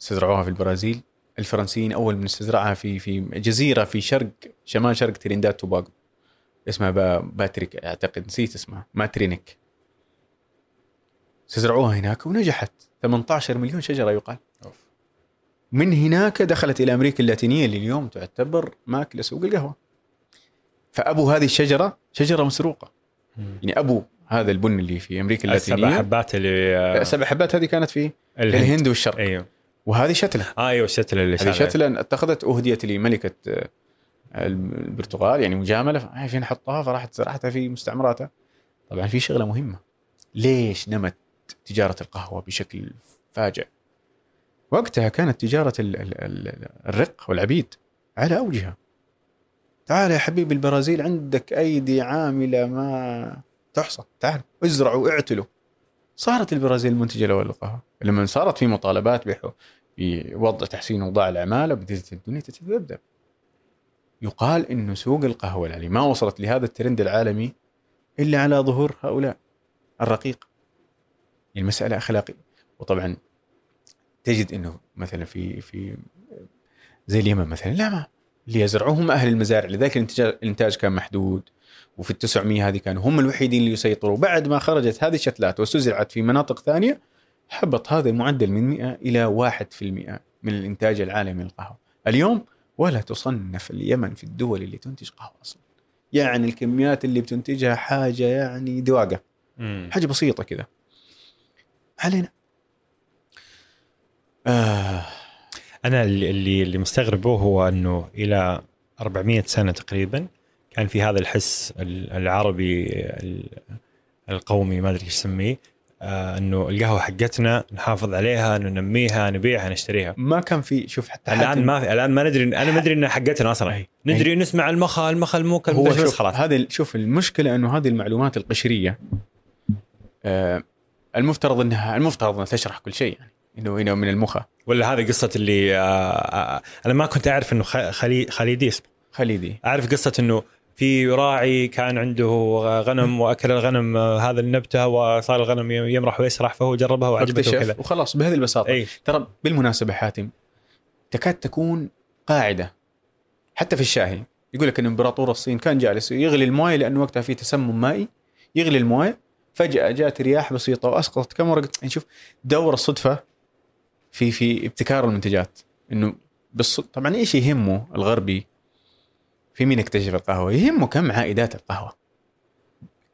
[SPEAKER 3] استزرعوها في البرازيل. الفرنسيين أول من استزرعها في في جزيرة في شرق شمال شرق ترينداد توباغو. اسمها با باتريك أعتقد نسيت اسمها. مارتينيك. استزرعوها هناك ونجحت. 18 مليون شجرة يقال.
[SPEAKER 2] أوف.
[SPEAKER 3] من هناك دخلت إلى أمريكا اللاتينية اللي اليوم تعتبر ماكلة سوق القهوة. فأبو هذه الشجرة شجرة مسروقة. يعني أبو هذا البن اللي في أمريكا
[SPEAKER 2] السبع
[SPEAKER 3] اللاتينيه
[SPEAKER 2] حبات اللي آه،
[SPEAKER 3] سبع حبات هذه كانت في
[SPEAKER 2] الهند.
[SPEAKER 3] الهند والشرق.
[SPEAKER 2] أيوه.
[SPEAKER 3] وهذه شتلة.
[SPEAKER 2] آه أيوه الشتله اللي
[SPEAKER 3] هذه. شتلة أتخذت اهديت لملكة آه، البرتغال يعني مجاملة ف- فين حطها؟ فراحت زرعتها في مستعمراتها. طبعا في شغلة مهمة. ليش نمت تجارة القهوة بشكل فاجع؟ وقتها كانت ال- الرق والعبيد على أوجها. تعال يا حبيبي البرازيل عندك أيدي عاملة ما تحصى. تعال ازرعوا اعتلوا. صارت البرازيل المنتجه الأول للقهوة. لما صارت في مطالبات بوضع تحسين اوضاع العمالة بدات الدنيا تتذبذب. يقال إنه سوق القهوة العالمي ما وصلت لهذا الترند العالمي إلا على ظهور هؤلاء الرقيق. المسألة أخلاقية. وطبعا تجد إنه مثلا في في زي اليمن مثلا لا ما اللي يزرعوه هم أهل المزارع. لذلك الانتاج الإنتاج كان محدود وفي ال 900 هذه كانوا هم الوحيدين اللي يسيطروا. بعد ما خرجت هذه الشتلات واستزرعت في مناطق ثانية حبط هذا المعدل من 100 إلى 1% من الإنتاج العالمي للقهوة. اليوم ولا تصنف اليمن في الدول اللي تنتج قهوة أصلا. يعني الكميات اللي بتنتجها حاجة يعني دواقة.
[SPEAKER 2] مم.
[SPEAKER 3] حاجة بسيطة كذا علينا. آه.
[SPEAKER 2] أنا اللي اللي مستغربه هو أنه إلى 400 سنة تقريبا كان في هذا الحس ال- العربي ال- القومي ما أدري إيش اسميه آه إنه القهوة حقتنا نحافظ عليها ننميها نبيعها نشتريها.
[SPEAKER 3] ما كان في شوف حتى الآن
[SPEAKER 2] ما في الآن ما ندري أنا ما أدري انها حقتنا أصلا.
[SPEAKER 3] أي.
[SPEAKER 2] ندري نسمع المخا المخا الموكا
[SPEAKER 3] هو شوف
[SPEAKER 2] خلاص.
[SPEAKER 3] هذه شوف المشكلة إنه هذه المعلومات القشرية آه المفترض إنها المفترض إنها تشرح كل شيء يعني إنه إنه من المخ
[SPEAKER 2] ولا هذه قصة اللي آه آه أنا ما كنت أعرف إنه خلي خليدي اسمه.
[SPEAKER 3] خليدي.
[SPEAKER 2] أعرف قصة إنه في راعي كان عنده غنم وأكل الغنم آه، هذا النبته وصار الغنم يمرح ويسرح فهو جربها وعجبته وكذا.
[SPEAKER 3] وخلاص بهذه البساطة.
[SPEAKER 2] اي
[SPEAKER 3] ترى بالمناسبة حاتم تكاد تكون قاعدة حتى في الشاهي. يقول لك إن إمبراطور الصين كان جالس يغلي الموية لأنه وقتها في تسمم مائي يغلي الموية فجأة جاءت رياح بسيطة وأسقطت كم ورقة. يعني شوف دور الصدفة في في ابتكار المنتجات. إنه بالص... طبعا إيش يهمه الغربي في مين اكتشف القهوة؟ يهمه كم عائدات القهوة.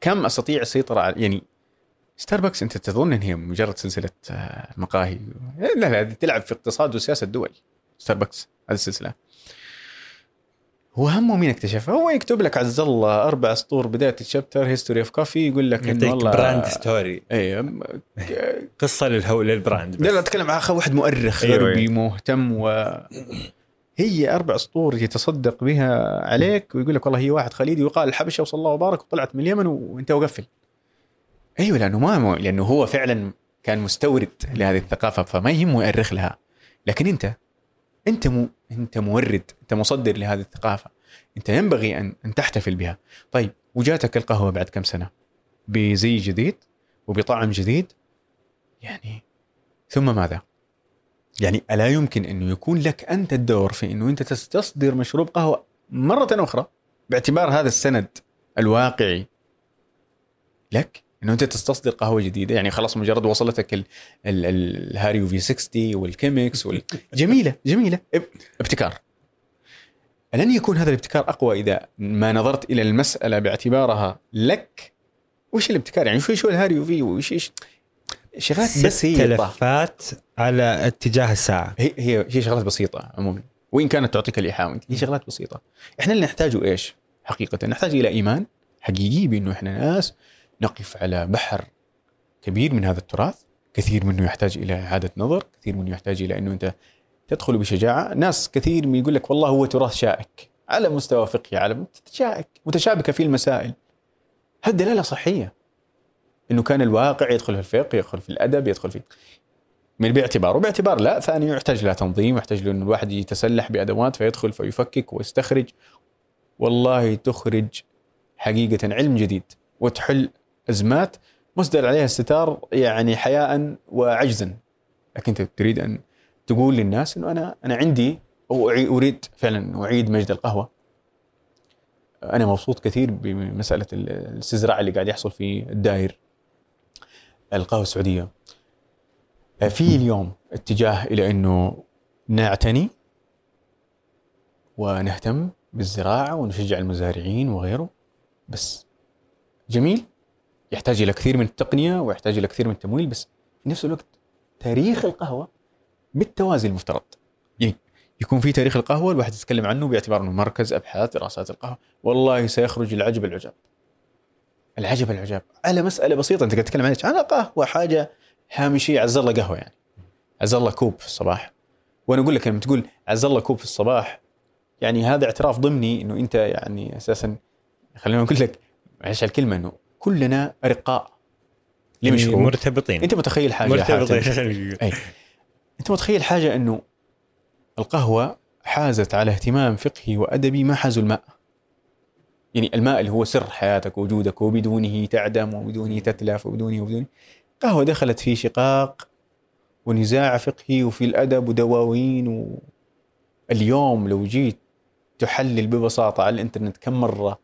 [SPEAKER 3] كم أستطيع السيطره على يعني ستاربكس أنت تظن إن هي مجرد سلسلة آه، مقاهي؟ لا لا هذه تلعب في اقتصاد وسياسة دول. ستاربكس هذه السلسلة. هو همه مين اكتشفها هو يكتب لك عز الله أربع سطور بداية ال chapter history of coffee يقول لك انه والله
[SPEAKER 2] brand story
[SPEAKER 3] اي
[SPEAKER 2] قصة للهو لل brand
[SPEAKER 3] لا
[SPEAKER 2] بس.
[SPEAKER 3] لا أتكلم عن واحد مؤرخ
[SPEAKER 2] أيوة،
[SPEAKER 3] غربي
[SPEAKER 2] أيوة.
[SPEAKER 3] مهتم و هي أربع سطور يتصدق بها عليك ويقول لك والله هي واحد خليجي وقال الحبشة وصلى الله وبارك وطلعت من اليمن وانت وقفل. أيوه لأنه ما لأنه هو فعلا كان مستورد لهذه الثقافة فما يهمه يؤرخ لها. لكن أنت أنت مو أنت مورد أنت مصدر لهذه الثقافة. أنت ينبغي ان أن تحتفل بها. طيب وجاتك القهوة بعد كم سنة؟ بزي جديد وبطعم جديد؟ يعني ثم ماذا؟ يعني ألا يمكن انه يكون لك أنت الدور في أنه أنت تستصدر مشروب قهوة مرة أخرى باعتبار هذا السند الواقعي. لك أنه أنت تستصدر قهوة جديدة. يعني خلاص مجرد وصلتك ال- ال- ال- ال Hario V60 وال Chemex وال... جميلة جميلة. إب- ابتكار. لن يكون هذا الابتكار أقوى إذا ما نظرت إلى المسألة باعتبارها لك؟ وش الابتكار؟ يعني شو شو الهاريو في وش إيش؟ شغلات بس
[SPEAKER 2] ست
[SPEAKER 3] هي طه.
[SPEAKER 2] لفات على اتجاه الساعة.
[SPEAKER 3] هي هي هي شغلات بسيطة عموما. وإن كانت تعطيك الإيحاء هي شغلات بسيطة. إحنا اللي نحتاجه إيش؟ حقيقه نحتاج إلى إيمان حقيقي بأنه إحنا ناس نقف على بحر كبير من هذا التراث. كثير منه يحتاج إلى إعادة نظر كثير منه يحتاج إلى إنه أنت تدخل بشجاعة. ناس كثير من يقول لك والله هو تراث شائك. على مستوى فقهي على شائك متشابكة في المسائل. هذه دلالة صحية. إنه كان الواقع يدخل في الفقه يدخل في الأدب يدخل في من باعتبار وباعتبار لا ثاني يحتاج له تنظيم يحتاج له إنه الواحد يتسلح بأدوات فيدخل فيفكك ويستخرج. والله تخرج حقيقة علم جديد وتحل أزمات مسدل عليها الستار يعني حياء وعجزا. لكن أنت تريد أن تقول للناس إنه أنا أنا عندي أو أريد فعلا أعيد مجد القهوة. أنا مبسوط كثير بمسألة ال- الاستزراع اللي قاعد يحصل في الداير القهوة السعودية. في اليوم اتجاه إلى إنه نعتني ونهتم بالزراعة ونشجع المزارعين وغيره بس جميل يحتاج إلى كثير من التقنية ويحتاج إلى كثير من التمويل بس في نفس الوقت تاريخ القهوة بالتوازي المفترض. يعني يكون في تاريخ القهوة الواحد يتكلم عنه باعتبار إنه مركز أبحاث دراسات القهوة. والله سيخرج العجب العجاب العجب العجاب على مسألة بسيطة أنت قاعد تتكلم عن على قهوة حاجة هامشية عز الله قهوة يعني. عز الله كوب في الصباح. وأنا أقول لك لما تقول عز الله كوب في الصباح يعني هذا اعتراف ضمني إنه أنت يعني أساسا خلينا نقول لك معلش الكلمة إنه كلنا أرقاء لمشروب
[SPEAKER 2] يعني مرتبطين.
[SPEAKER 3] أنت متخيل حاجة؟
[SPEAKER 2] مرتبطين.
[SPEAKER 3] أنت متخيل حاجة إنه القهوة حازت على اهتمام فقهي وأدبي ما حازه الماء؟ يعني الماء اللي هو سر حياتك ووجودك وبدونه تعدم وبدونه تتلف وبدونه وبدونه. قهوة دخلت في شقاق ونزاع فقهي وفي الأدب ودواوين و... اليوم لو جيت تحلل ببساطة على الإنترنت كم مرة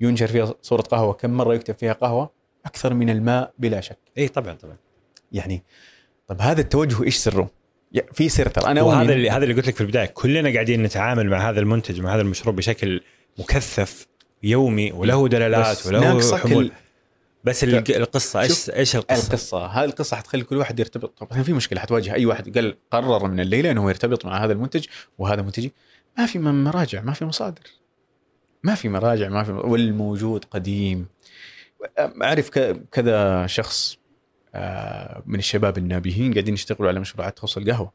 [SPEAKER 3] ينشر فيها صورة قهوة كم مرة يكتب فيها قهوة؟ أكثر من الماء بلا شك.
[SPEAKER 2] اي طبعا طبعا.
[SPEAKER 3] يعني طب هذا التوجه إيش سره؟ في سر ترى. أنا
[SPEAKER 2] وهذا اللي هذا اللي قلت لك في البداية كلنا قاعدين نتعامل مع هذا المنتج مع هذا المشروب بشكل مكثف يومي وله دلالات وله حمول بس ال- القصة
[SPEAKER 3] إيش
[SPEAKER 2] إيش القصة؟
[SPEAKER 3] القصة هذه القصة حتخلي كل واحد يرتبط. طبعا في مشكلة حتواجه أي واحد قال قرر من الليلة إنه يرتبط مع هذا المنتج وهذا منتجي. ما في مراجع ما في مصادر. ما في مراجع ما في والموجود قديم. أعرف كذا شخص آه، من الشباب النابهين قاعدين يشتغلوا على مشروعات تخص القهوه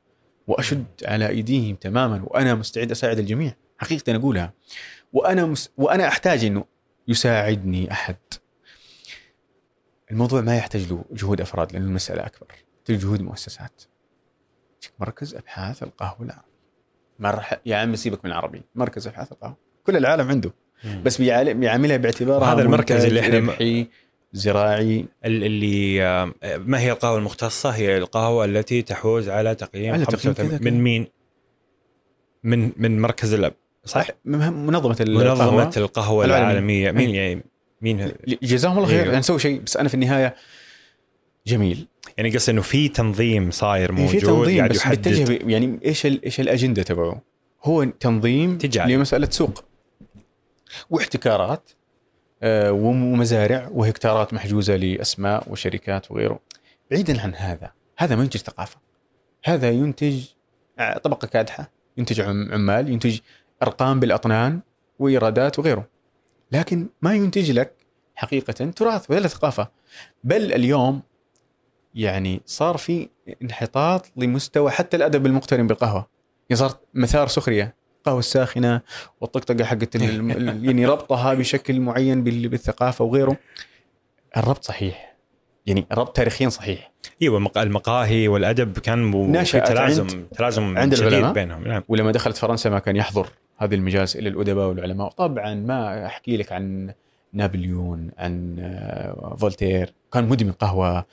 [SPEAKER 3] وأشد على أيديهم تماما وأنا مستعد أساعد الجميع. حقيقة أقولها. وأنا مس... وأنا أحتاج إنه يساعدني أحد. الموضوع ما يحتاج له جهود أفراد لأن المسألة أكبر. تحتاج جهود مؤسسات. مركز أبحاث القهوة العربي مرح... يا عم سيبك من العربي مركز أبحاث القهوة. كل العالم عنده. بس بيعال- بيعاملها باعتبارها
[SPEAKER 2] هذا المركز اللي إحنا-
[SPEAKER 3] ربحي زراعي.
[SPEAKER 2] ال- اللي ما هي القهوة المختصة؟ هي القهوة التي تحوز على تقييم
[SPEAKER 3] على تقييم
[SPEAKER 2] 85
[SPEAKER 3] كذا كذا.
[SPEAKER 2] من مين؟ من من مركز الاب صح؟
[SPEAKER 3] منظمه
[SPEAKER 2] منظمة
[SPEAKER 3] القهوة
[SPEAKER 2] القهوة
[SPEAKER 3] العالمية.
[SPEAKER 2] العالمية مين. يعني مين
[SPEAKER 3] جزاهم الله خير. يعني نسوي شيء بس أنا في النهاية جميل
[SPEAKER 2] يعني قصدي إنه في تنظيم صاير موجود
[SPEAKER 3] في تنظيم
[SPEAKER 2] قاعد
[SPEAKER 3] بس
[SPEAKER 2] يحدد
[SPEAKER 3] يعني إيش إيش الأجندة تبعه؟ هو تنظيم
[SPEAKER 2] تجاري.
[SPEAKER 3] لمسألة سوق واحتكارات آه، ومزارع وهكتارات محجوزة لأسماء وشركات وغيره بعيدا عن هذا هذا ما ينتج ثقافة هذا ينتج ع- طبقة كادحة ينتج عم- عمال ينتج أرقام بالأطنان وإيرادات وغيره. لكن ما ينتج لك حقيقة تراث ولا ثقافة. بل اليوم يعني صار في انحطاط لمستوى حتى الأدب المقترن بالقهوة. يعني صارت مثار سخرية. القهوة الساخنة والطقطقة حقت يعني ربطها بشكل معين بال- بالثقافة وغيره. الربط صحيح. يعني الربط تاريخيا صحيح.
[SPEAKER 2] إيوه المق- المقاهي والأدب كان في تلازم
[SPEAKER 3] عند-
[SPEAKER 2] تلازم
[SPEAKER 3] عند
[SPEAKER 2] شديد
[SPEAKER 3] العلماء.
[SPEAKER 2] بينهم. نعم.
[SPEAKER 3] ولما دخلت فرنسا ما كان يحضر. هذه المجالس الا الأدباء والعلماء. طبعا ما أحكي لك عن نابليون عن آه، فولتير. كان مدمن قهوة.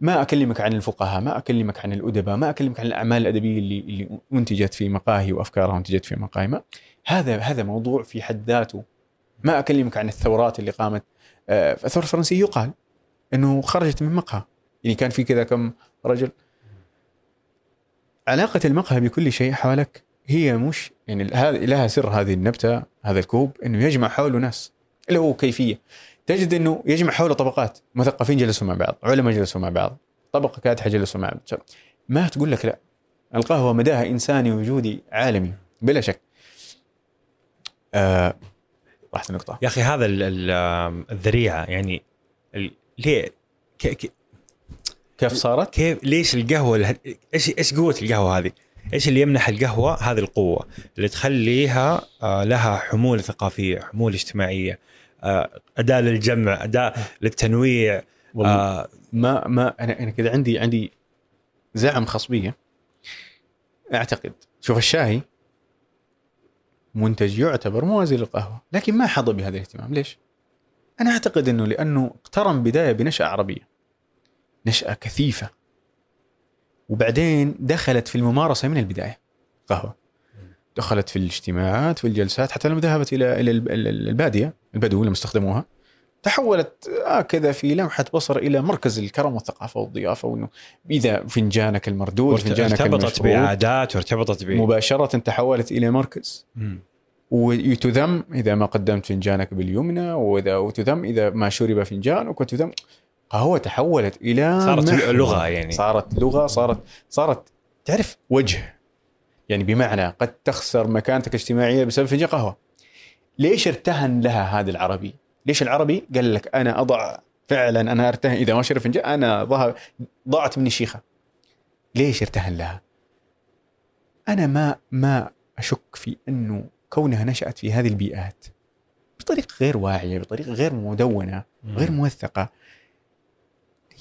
[SPEAKER 3] ما أكلمك عن الفقهاء ما أكلمك عن الأدباء ما أكلمك عن الأعمال الأدبية اللي اللي أنتجت في مقاهي وأفكارها أنتجت في مقاهي. ما هذا هذا موضوع في حد ذاته. ما أكلمك عن الثورات اللي قامت. آه، الثورة الفرنسية يقال إنه خرجت من مقهى. يعني كان في كذا كم رجل. علاقة المقهى بكل شيء حولك هي مش يعني لها سر هذه النبتة هذا الكوب إنه يجمع حوله ناس. اللي هو كيفية. تجد إنه يجمع حوله طبقات. مثقفين جلسوا مع بعض علماء جلسوا مع بعض طبقة كادحة جلسوا مع بعض. ما تقول لك لا. القهوة مداها إنساني وجودي عالمي بلا شك. آه راحت النقطه
[SPEAKER 2] يا أخي هذا الذريعة. يعني ليه؟
[SPEAKER 3] كيف صارت؟
[SPEAKER 2] كيف ليش القهوة إيش إيش قوة القهوة هذه؟ إيش اللي يمنح القهوة؟ هذه القوة اللي تخليها آه، لها حمولة ثقافية، حمولة اجتماعية، آه، أداة للجمع، أداة للتنويع
[SPEAKER 3] والله
[SPEAKER 2] آه،
[SPEAKER 3] ما ما أنا أنا كذا عندي عندي زعم خاص بي أعتقد شوف الشاي منتج يعتبر موازي للقهوة لكن ما حظى بهذا الاهتمام. ليش؟ أنا أعتقد إنه لأنه اقترن بداية بنشأة عربية نشأة كثيفة. وبعدين دخلت في الممارسة من البداية. قهوة. دخلت في الاجتماعات في الجلسات حتى لما ذهبت إلى إلى الب- ال- البادية البدو لما استخدموها. تحولت هكذا في لمحة بصر إلى مركز الكرم والثقافة والضيافة وإنه إذا فنجانك المردود فنجانك
[SPEAKER 2] ارتبطت بعادات وارتبطت ب
[SPEAKER 3] مباشرة تحولت إلى مركز.
[SPEAKER 2] مم.
[SPEAKER 3] وتذم إذا ما قدمت فنجانك باليمنى واذا وتذم إذا ما شرب فنجانك وتذم قهوه تحولت إلى
[SPEAKER 2] صارت. لغة يعني.
[SPEAKER 3] صارت لغة صارت صارت تعرف وجه يعني بمعنى قد تخسر مكانتك الاجتماعية بسبب فنجان قهوة ليش ارتهن لها هذا العربي؟ ليش العربي قال لك أنا أضع فعلا أنا أرتهن إذا ما شرب فنجان أنا ضاع ضاعت مني شيخة ليش ارتهن لها؟ أنا ما ما أشك في انه كونها نشأت في هذه البيئات بطريقة غير واعية بطريقة غير مدونة غير موثقة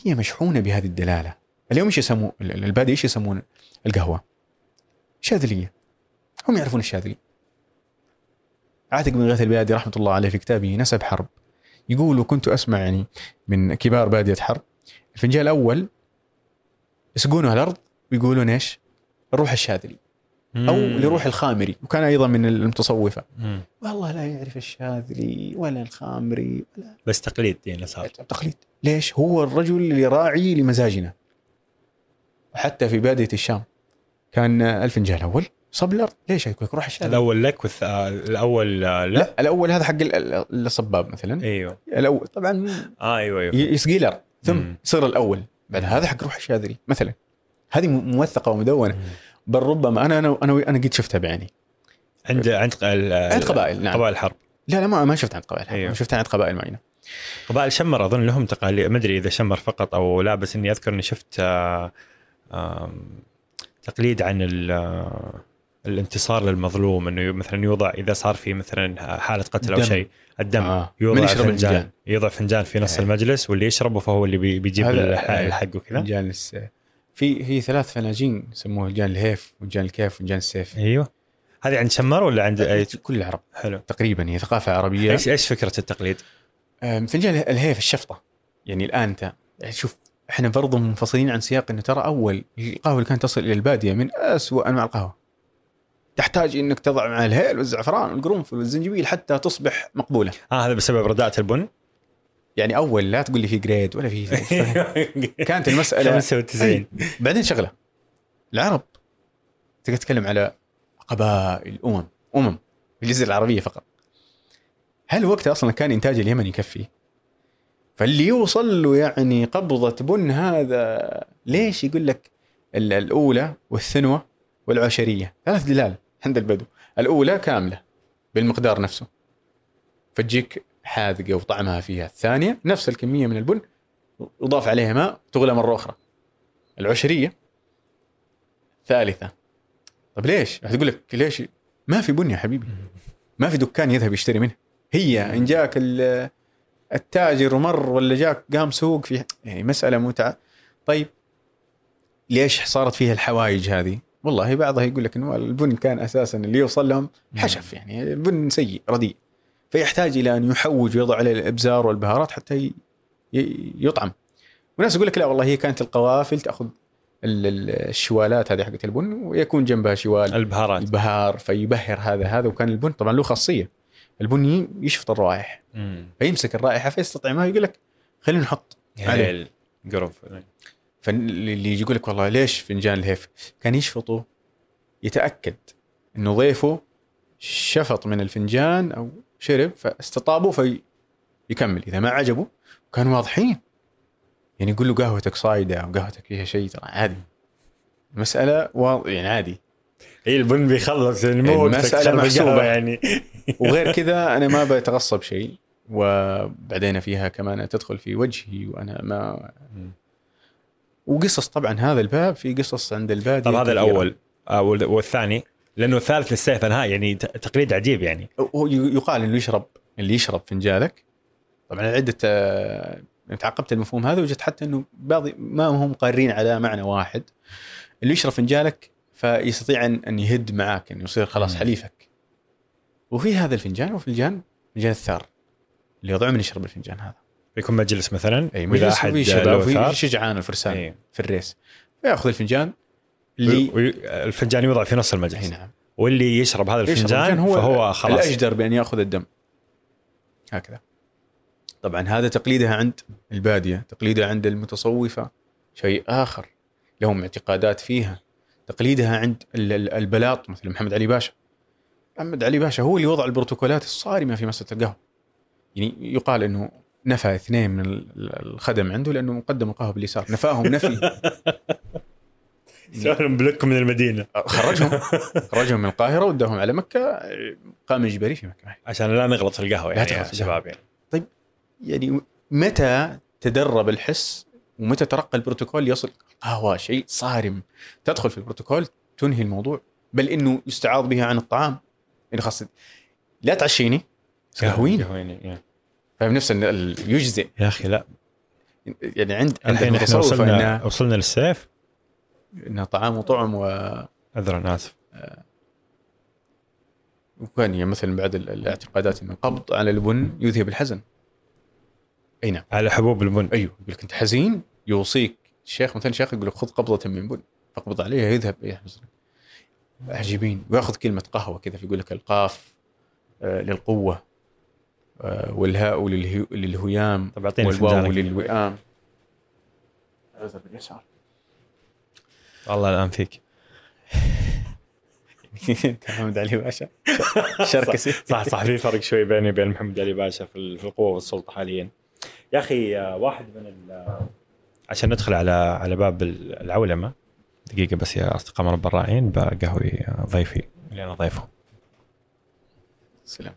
[SPEAKER 3] هي مشحونة بهذه الدلالة. اليوم إيش يسمون ال- البادية إيش يسمون القهوة؟ شاذليه هم يعرفون الشاذلي عاتق بن غيث البيادي رحمة الله عليه في كتابه نسب حرب. يقول وكنت أسمع يعني من كبار بادية حرب. الفنجان الأول يسقونه الأرض ويقولون إيش؟ الروح الشاذلي أو
[SPEAKER 2] مم.
[SPEAKER 3] لروح الخامري وكان أيضا من المتصوفة.
[SPEAKER 2] مم.
[SPEAKER 3] والله لا يعرف الشاذلي ولا الخامري ولا
[SPEAKER 2] بس تقليد يعني صار.
[SPEAKER 3] تقليد. ليش؟ هو الرجل اللي راعي لمزاجنا. وحتى في بادية الشام كان الفنجان الأول صب الأرض ليش يقول لك روح الشاذلي.
[SPEAKER 2] الأول لك والث... آه، الأول آه، لا,
[SPEAKER 3] لا الأول هذا حق ال- ال- الصباب مثلا.
[SPEAKER 2] أيوه.
[SPEAKER 3] الأول طبعا
[SPEAKER 2] آه أيوه
[SPEAKER 3] أيوه. يسقي الأرض ثم
[SPEAKER 2] مم.
[SPEAKER 3] يصير الأول. بعد هذا حق روح الشاذلي مثلا. هذه موثقة ومدونة. بل ربما أنا أنا أنا أنا قد شفتها بعيني
[SPEAKER 2] عند عند
[SPEAKER 3] عند قبائل نعم
[SPEAKER 2] قبائل الحرب
[SPEAKER 3] لا لا ما ما شفت عند قبائل
[SPEAKER 2] أيوه.
[SPEAKER 3] أيوه. شفتها عند قبائل معينة
[SPEAKER 2] قبائل شمر أظن لهم تقاليد ما أدري إذا شمر فقط أو لا بس إني أذكر إني شفت آه، تقليد عن آه، الانتصار للمظلوم إنه مثلا يوضع إذا صار في مثلا حالة قتل
[SPEAKER 3] أو.
[SPEAKER 2] شيء الدم
[SPEAKER 3] آه.
[SPEAKER 2] يوضع
[SPEAKER 3] من يشرب
[SPEAKER 2] فنجان؟ يوضع فنجان في نص
[SPEAKER 3] إيه.
[SPEAKER 2] المجلس واللي يشربه فهو اللي بي- بيجيب
[SPEAKER 3] إيه.
[SPEAKER 2] الحق وكذا
[SPEAKER 3] فنجان. في هي ثلاث فناجين يسموه فنجان الهيف وفنجان الكيف وفنجان السيف.
[SPEAKER 2] أيوه. هذه عند شمر ولا عند أي-
[SPEAKER 3] كل العرب.
[SPEAKER 2] حلو.
[SPEAKER 3] تقريبا هي ثقافة عربية.
[SPEAKER 2] إيش إيش فكرة التقليد؟
[SPEAKER 3] فنجان الهيف الشفطة. يعني الآن أنت يعني شوف إحنا برضو منفصلين عن سياق إنه ترى أول القهوة اللي كانت تصل إلى البادية من اسوء أنواع القهوة. تحتاج إنك تضع مع الهيل والزعفران والقرنفل والزنجبيل حتى تصبح مقبولة.
[SPEAKER 2] آه هذا بسبب رداءة البن.
[SPEAKER 3] يعني أول لا تقول لي في جريد ولا في كانت المساله
[SPEAKER 2] 95
[SPEAKER 3] بعدين شغلة. العرب تقدر تتكلم على قبائل أمم. أمم. في الجزيرة العربية فقط. هل وقتها أصلا كان إنتاج اليمن يكفي؟ فاللي يوصل له يعني قبضة بن هذا ليش يقول لك ال- الأولى والثنوة والعشرية؟ ثلاث دلال. عند البدو. الأولى كاملة بالمقدار نفسه. فتجيك حاذقة وطعمها فيها الثانية نفس الكمية من البن يضاف عليها ماء تغلى مرة أخرى العشرية ثالثة طب ليش؟ تقول لك ليش؟ ما في بن يا حبيبي ما في دكان يذهب يشتري منه هي إن جاك ال- التاجر ومر ولا جاك قام سوق في يعني مسألة متعه طيب ليش صارت فيها الحوايج هذه؟ والله بعضها يقول لك إنه البن كان أساسا اللي يوصل لهم حشف يعني البن سيء رديء فيحتاج إلى أن يحوج ويضع عليه الإبزار والبهارات حتى يطعم. وناس يقول لك لا والله هي كانت القوافل تأخذ ال- ال- الشوالات هذه حقت البن ويكون جنبها شوال.
[SPEAKER 2] البهارات.
[SPEAKER 3] البهار فيبهر هذا هذا وكان البن طبعا له خاصية. البن يشفط الروائح
[SPEAKER 2] مم.
[SPEAKER 3] فيمسك الرائحة فيستطعمها يقول لك خلينا نحط عليه.
[SPEAKER 2] هيل قرنفل
[SPEAKER 3] فاللي يجي يقول لك والله ليش فنجان الهيف؟ كان يشفطه يتأكد إنه ضيفه شفط من الفنجان أو شرب فاستطابه فيكمل. إذا ما عجبه كانوا واضحين. يعني يقول له قهوتك صايدة أو قهوتك فيها شيء ترى عادي. المساله واضح يعني عادي.
[SPEAKER 2] اي البن بيخلص يعني مو
[SPEAKER 3] محسوبة.
[SPEAKER 2] القهوة يعني.
[SPEAKER 3] وغير كذا أنا ما بتغصب شيء وبعدين فيها كمان تدخل في وجهي وأنا ما وقصص طبعا هذا الباب في قصص عند البادية
[SPEAKER 2] طب هذا. الأول. آه، وال- والثاني. لأنه الثالث للسيف انها يعني تقليد عجيب يعني.
[SPEAKER 3] يقال إنه يشرب اللي يشرب فنجانك. طبعا عدة آه، تعقبت المفهوم هذا وجدت حتى إنه بعض ما هم قارين على معنى واحد. اللي يشرب فنجانك فيستطيع أن يهد معاك انه يصير خلاص. حليفك. وفي هذا الفنجان وفنجان فنجان الثار اللي يضع من يشرب الفنجان هذا.
[SPEAKER 2] بيكون مجلس مثلا إي
[SPEAKER 3] مجلس
[SPEAKER 2] أحد
[SPEAKER 3] وفي شجعان الفرسان
[SPEAKER 2] إيه.
[SPEAKER 3] في الريس. فيأخذ الفنجان اللي
[SPEAKER 2] الفنجان يوضع في نص المجلس.
[SPEAKER 3] نعم.
[SPEAKER 2] واللي يشرب هذا الفنجان
[SPEAKER 3] هو
[SPEAKER 2] فهو خلاص.
[SPEAKER 3] الاجدر بأن يأخذ الدم. هكذا. طبعا هذا تقليدها عند البادية تقليدها عند المتصوفة شيء آخر. لهم اعتقادات فيها. تقليدها عند ال- ال- البلاط مثل محمد علي باشا. محمد علي باشا هو اللي وضع البروتوكولات الصارمة في مسألة القهوة. يعني يقال إنه نفى اثنين من ال- ال- الخدم عنده لأنه مقدم القهوة باليسار. نفاهم نفي.
[SPEAKER 2] سؤال بلوك من المدينة.
[SPEAKER 3] خرجهم. خرجهم من القاهرة وداهم على مكة. قام اجباري في مكة.
[SPEAKER 2] عشان لا نغلط في
[SPEAKER 3] القهوة
[SPEAKER 2] يعني يا شباب يعني.
[SPEAKER 3] يعني متى تدرب الحس ومتى ترقى البروتوكول يصل؟ قهوه شيء صارم. تدخل في البروتوكول تنهي الموضوع. بل إنه يستعاض بها عن الطعام. يعني خاصة لا تعشيني قهويني
[SPEAKER 2] قهويني.
[SPEAKER 3] فاهم نفس يجزئ.
[SPEAKER 2] يا أخي لا.
[SPEAKER 3] يعني عند عند
[SPEAKER 2] الحين إحنا
[SPEAKER 3] المتصوفه
[SPEAKER 2] وصلنا وصلنا للسيف.
[SPEAKER 3] إنها طعام وطعم و
[SPEAKER 2] عذرا اسف
[SPEAKER 3] وكان يعني مثلا بعد ال- الاعتقادات إنه القبض على البن يذهب الحزن. أي نعم.
[SPEAKER 2] على حبوب البن.
[SPEAKER 3] أيوه يقول لك أنت حزين يوصيك الشيخ مثلا شيخ يقول لك خذ قبضة من بن فاقبض عليها يذهب يحزن عجيبين. ويأخذ كلمة قهوة كذا فيقول لك القاف آه، للقوة آه، والهاء للهي- للهيام
[SPEAKER 2] طب أعطيني
[SPEAKER 3] والواو للوئام. هذا باليسار
[SPEAKER 2] والله الآن فيك.
[SPEAKER 3] محمد علي باشا. شركسي
[SPEAKER 2] صح صح في فرق شوي بيني وبين محمد علي باشا في ال- في القوة والسلطة حاليا. يا أخي آه، واحد من ال- عشان ندخل على على باب ال- العولمة. دقيقة بس يا أصدقاء مربى الرائعين بقهوي آه، ضيفي اللي أنا ضيفه.
[SPEAKER 3] سلام.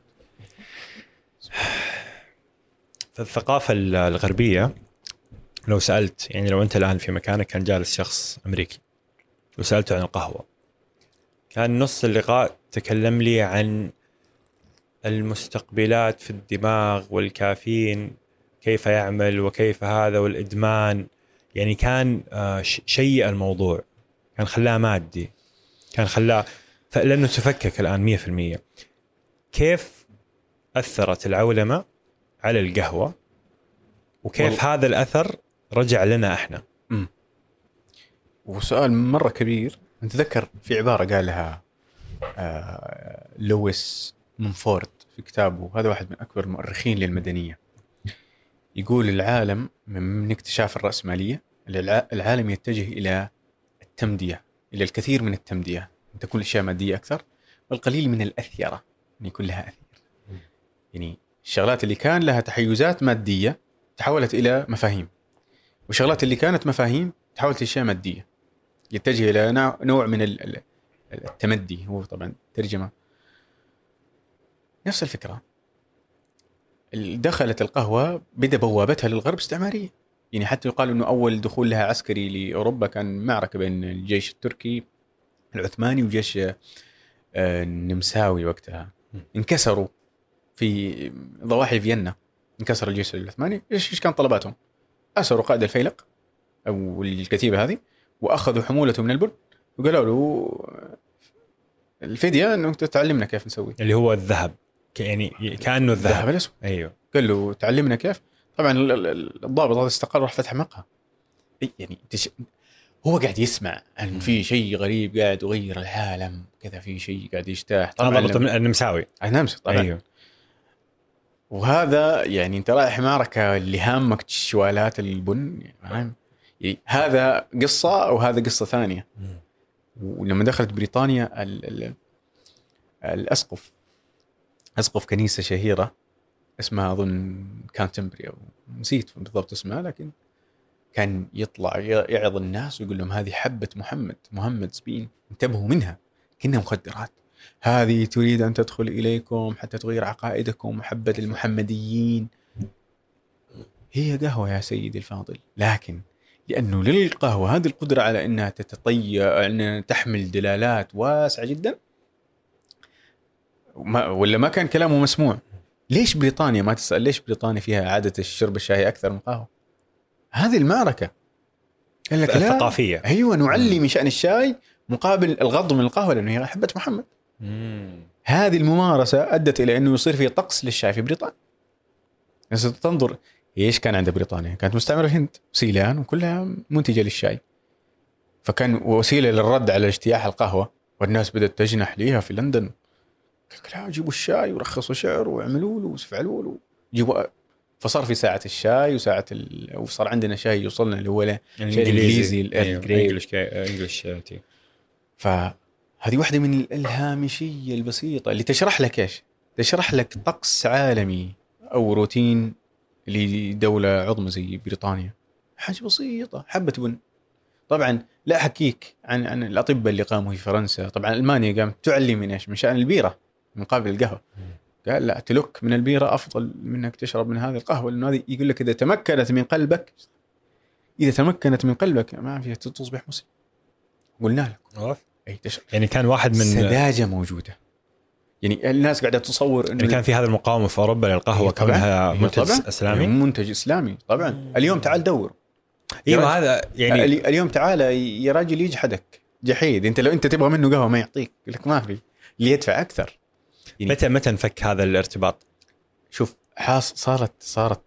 [SPEAKER 2] في الثقافة ال- الغربية لو سألت يعني لو أنت الآن في مكانك كان جالس شخص أمريكي. وسألته عن القهوة. كان نص اللقاء تكلم لي عن المستقبلات في الدماغ والكافيين كيف يعمل وكيف هذا والإدمان. يعني كان آه، شيء الموضوع. كان خلاه مادي. كان خلاه لأنه تفكك الآن 100% كيف أثرت العولمة على القهوة؟ وكيف
[SPEAKER 3] والله-
[SPEAKER 2] هذا الأثر رجع لنا إحنا؟
[SPEAKER 3] وسؤال مرة كبير. نتذكر في عبارة قالها آه لويس مونفورد في كتابه هذا واحد من أكبر المؤرخين للمدنية. يقول العالم من اكتشاف الرأسمالية الع- العالم يتجه إلى التمدية إلى الكثير من التمدية. ان تكون الاشياء مادية أكثر والقليل من الأثيرة ان يكون لها أثير. يعني الشغلات اللي كان لها تحيزات مادية تحولت إلى مفاهيم. والشغلات اللي كانت مفاهيم تحولت لأشياء مادية. يتجه إلى نوع- من ال- ال- التمدي. هو طبعا ترجمة. نفس الفكرة. ال- دخلت القهوة بدا بوابتها للغرب استعمارية. يعني حتى يقال إنه أول دخول لها عسكري لأوروبا كان معركة بين الجيش التركي العثماني وجيش آه، النمساوي وقتها. انكسروا في ضواحي فيينا. انكسر الجيش العثماني. إيش كان طلباتهم؟ أسروا قائد الفيلق أو الكتيبة هذه. وأخذوا حمولته من البن وقالوا له الفديه إنه تعلمنا كيف نسوي.
[SPEAKER 2] اللي هو الذهب. يعني كأنه
[SPEAKER 3] الذهب.
[SPEAKER 2] الذهب
[SPEAKER 3] الأسود.
[SPEAKER 2] أيوه.
[SPEAKER 3] قال له تعلمنا كيف؟ طبعا ال- ال- ال- الضابط هذا استقال وراح فتح مقهى. يعني تش... هو قاعد يسمع عن في شيء غريب قاعد يغير العالم كذا في شيء قاعد يجتاح.
[SPEAKER 2] طبعا
[SPEAKER 3] لما-
[SPEAKER 2] طبعا النمساوي
[SPEAKER 3] نمسي طبعا.
[SPEAKER 2] أيوه.
[SPEAKER 3] وهذا يعني أنت رايح معركه اللي هامك شوالات البن يعني فاهم؟ هذا قصة وهذا قصة
[SPEAKER 2] ثانية.
[SPEAKER 3] ولما دخلت بريطانيا ال ال الأسقف. أسقف كنيسة شهيرة اسمها أظن كانتمبري أو نسيت بالضبط اسمها لكن كان يطلع يعظ الناس ويقول لهم هذه حبة محمد محمد سبين انتبهوا منها كانها مخدرات. هذه تريد أن تدخل إليكم حتى تغير عقائدكم محبه المحمديين هي قهوة يا سيدي الفاضل لكن لأنه للقهوة هذه القدرة على إنها تتطير إنها تحمل دلالات واسعة جدا. ما ولا ما كان كلامه مسموع. ليش بريطانيا؟ ما تسأل ليش بريطانيا فيها عادة الشرب الشاي أكثر من القهوه هذه المعركة. قال لك
[SPEAKER 2] الثقافية.
[SPEAKER 3] أيوه نعلي من شأن الشاي مقابل الغض من القهوة لأنه هي حبه محمد.
[SPEAKER 2] مم.
[SPEAKER 3] هذه الممارسة أدت إلى أنه يصير في طقس للشاي في بريطانيا. تنظر إيش كان عند بريطانيا؟ كانت مستعمرة الهند سيلان وكلها منتجة للشاي فكان وسيلة للرد على اجتياح القهوة والناس بدأت تجنح ليها في لندن لا جيبوا الشاي ورخصوا سعره واعملوا له وفعلوا له جيبوا فصار في ساعة الشاي وساعة ال... وصار عندنا شاي يوصلنا اللي هو له الإنجليزي، ال- ال
[SPEAKER 2] Grey. English tea
[SPEAKER 3] فهذه واحدة من الهامشية البسيطة اللي تشرح لك إيش؟ تشرح لك طقس عالمي أو روتين لدولة عظمى زي بريطانيا. حاجة بسيطة حبة بن. طبعا لا أحكيك عن عن الأطباء اللي قاموا في فرنسا. طبعا ألمانيا قامت تعلي من إيش؟ من شأن البيرة مقابل القهوة. قال لا تلك من البيرة أفضل من انك تشرب من هذه القهوة لأنه هذه يقول لك إذا تمكنت من قلبك إذا تمكنت من قلبك ما فيها تصبح مسلم. قلنا لك. أي تشرب
[SPEAKER 2] يعني كان واحد من يعني
[SPEAKER 3] سذاجة موجودة. يعني الناس قاعدة تصور إنه
[SPEAKER 2] كان في هذا المقاومة في أوروبا للقهوه
[SPEAKER 3] إيه.
[SPEAKER 2] كونها
[SPEAKER 3] إيه
[SPEAKER 2] منتج
[SPEAKER 3] طبعاً.
[SPEAKER 2] إسلامي.
[SPEAKER 3] منتج إسلامي طبعا. اليوم تعال دور.
[SPEAKER 2] أيوه هذا
[SPEAKER 3] يعني
[SPEAKER 2] يعني
[SPEAKER 3] اليوم تعال يا راجل يجحدك جحيد. أنت لو أنت تبغى منه قهوة ما يعطيك. يقول لك ما في. اللي يدفع أكثر. يعني
[SPEAKER 2] متى متى انفك هذا الارتباط؟
[SPEAKER 3] شوف حاص صارت صارت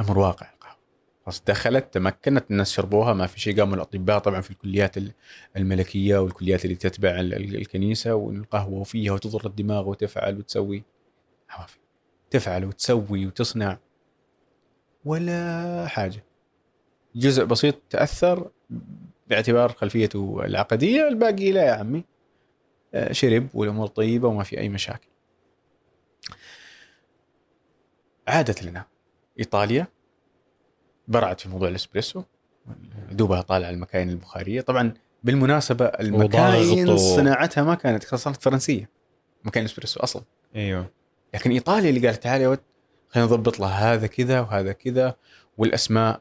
[SPEAKER 3] أمر واقع. خلاص دخلت تمكنت الناس شربوها ما في شيء قاموا الأطباء طبعا في الكليات ال- الملكية والكليات اللي تتبع ال- ال- الكنيسة والقهوة فيها وتضر الدماغ وتفعل وتسوي. ما في. تفعل وتسوي وتصنع. ولا حاجة. جزء بسيط تأثر باعتبار خلفيته العقدية. الباقي لا يا عمي. آه، شرب والأمور طيبة وما في أي مشاكل. عادت لنا. إيطاليا برعت في موضوع الإسبريسو دوبها طالع المكاين البخارية. طبعا بالمناسبة المكاين صناعتها ما كانت كانت فرنسية مكاين الاسبريسو أصلا.
[SPEAKER 2] أيوه.
[SPEAKER 3] لكن إيطاليا اللي قالت تعال يا ود خلينا نضبط لها هذا كذا وهذا كذا والأسماء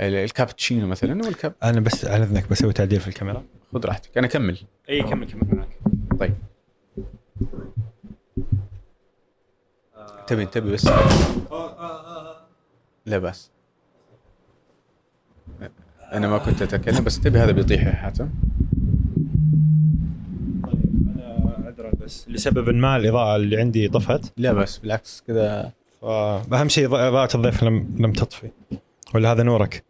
[SPEAKER 3] ال- الكابتشينو مثلا والكاب
[SPEAKER 2] أنا بس على إذنك بسوي تعديل في الكاميرا.
[SPEAKER 3] خذ راحتك أنا أكمل.
[SPEAKER 2] إي كمل كمل معك.
[SPEAKER 3] طيب. تبي تبي بس؟ لا بس أنا ما كنت أتكلم بس تبي هذا بيطيح يا حاتم.
[SPEAKER 2] عذرا بس لسبب ما الإضاءة اللي عندي طفت.
[SPEAKER 3] لا بس بالعكس كذا.
[SPEAKER 2] فأهم شيء اضاءه الضيف لم لم تطفي. ولا هذا نورك؟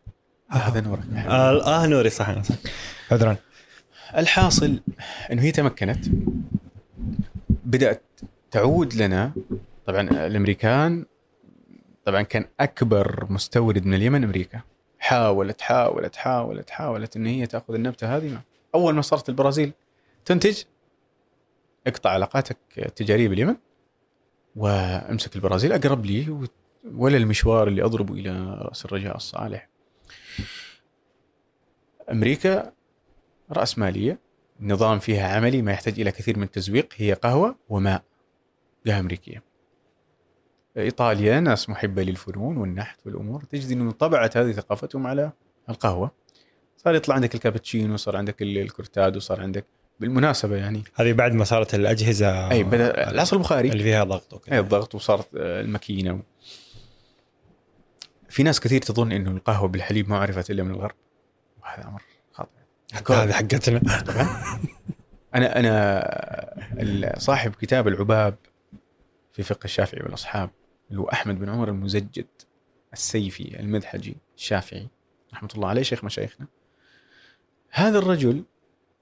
[SPEAKER 3] هذا نورك
[SPEAKER 2] آه, آه نوري صح. عذرا
[SPEAKER 3] الحاصل إنه هي تمكنت بدأت تعود لنا. طبعا الأمريكان طبعا كان أكبر مستورد من اليمن أمريكا. حاولت حاولت حاولت حاولت إن هي تأخذ النبتة هذه. ما. أول ما صارت البرازيل تنتج اقطع علاقاتك التجارية باليمن وامسك البرازيل أقرب لي ولا المشوار اللي اضربه إلى رأس الرجاء الصالح. أمريكا رأسمالية نظام فيها عملي ما يحتاج إلى كثير من التزويق هي قهوة وماء قهوة أمريكية. إيطاليا ناس محبة للفنون والنحت والأمور. تجد أنه انطبعت هذه ثقافتهم على القهوة. صار يطلع عندك الكابتشينو صار عندك ال- الكورتادو صار عندك بالمناسبة يعني.
[SPEAKER 2] هذه بعد ما صارت الأجهزة
[SPEAKER 3] أي بدأ العصر البخاري.
[SPEAKER 2] اللي فيها ضغط وكذا.
[SPEAKER 3] أي الضغط وصارت الماكينة. في ناس كثير تظن إنه القهوة بالحليب ما عرفت إلا من الغرب. وهذا أمر خاطئ.
[SPEAKER 2] هذه حقتنا.
[SPEAKER 3] أنا أنا صاحب كتاب العباب في فقه الشافعي والأصحاب. اللي هو أحمد بن عمر المزجد السيفي المذحجي الشافعي رحمة الله عليه شيخ مشايخنا. هذا الرجل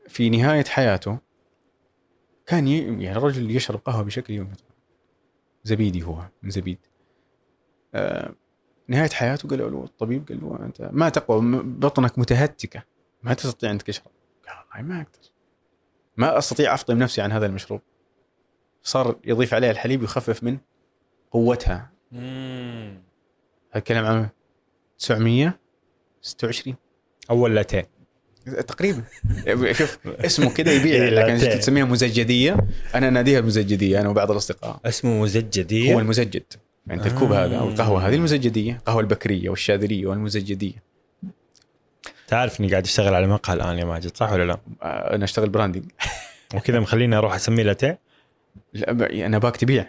[SPEAKER 3] في نهاية حياته كان. يعني الرجل يشرب قهوه بشكل يومي زبيدي هو من زبيد. آه... نهاية حياته قال له الطبيب قال له أنت ما تقوى بطنك متهتكة ما تستطيع انك تشرب قال والله ما أقدر. ما أستطيع أفطم نفسي عن هذا المشروب. صار يضيف عليها الحليب يخفف من قوتها. هذا الكلام عام 926
[SPEAKER 2] أول لاتيه.
[SPEAKER 3] تقريبا. شوف اسمه كذا يبيع
[SPEAKER 2] إيه،
[SPEAKER 3] لكن. تسميها مزجدية. أنا اناديها المزجديه أنا وبعض الأصدقاء.
[SPEAKER 2] اسمه مزجدية.
[SPEAKER 3] هو المزجد. يعني الكوب
[SPEAKER 2] آه.
[SPEAKER 3] هذا أو القهوة هذه المزجدية القهوة البكرية والشاذلية والمزجدية.
[SPEAKER 2] تعرف إني قاعد أشتغل على مقهى الآن يا ماجد صح ولا لا؟
[SPEAKER 3] آه، أنا أشتغل branding
[SPEAKER 2] وكذا مخليني أروح أسميه لاتيه؟
[SPEAKER 3] لا أنا أباك تبيع.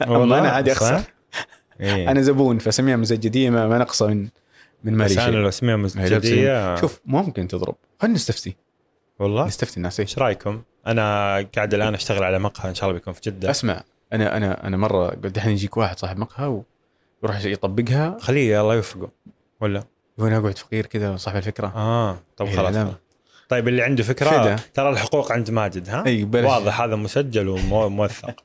[SPEAKER 2] والله
[SPEAKER 3] أنا عادي؟ أخسر
[SPEAKER 2] إيه.
[SPEAKER 3] أنا زبون فاسميها مزجدية ما, ما نقصه من من مالي شيء
[SPEAKER 2] لو
[SPEAKER 3] أسميها
[SPEAKER 2] مزجديه
[SPEAKER 3] شوف ممكن تضرب خلينا نستفتي
[SPEAKER 2] والله
[SPEAKER 3] نستفتي الناس إيش.
[SPEAKER 2] إيش رأيكم؟ أنا قاعد الآن أشتغل على مقهى إن شاء الله بيكون في جدة
[SPEAKER 3] أسمع أنا أنا أنا مرة قلت دحين يجيك واحد صاحب مقهى ويروح يطبقها
[SPEAKER 2] خليه الله يوفقه ولا؟
[SPEAKER 3] وأنا اقعد فقير كذا صاحب الفكرة
[SPEAKER 2] آه طب
[SPEAKER 3] إيه،
[SPEAKER 2] خلاص
[SPEAKER 3] لا.
[SPEAKER 2] طيب اللي عنده فكرة
[SPEAKER 3] فدا.
[SPEAKER 2] ترى الحقوق عند ماجد ها؟
[SPEAKER 3] اي بلاش
[SPEAKER 2] واضح هذا مسجل وموثق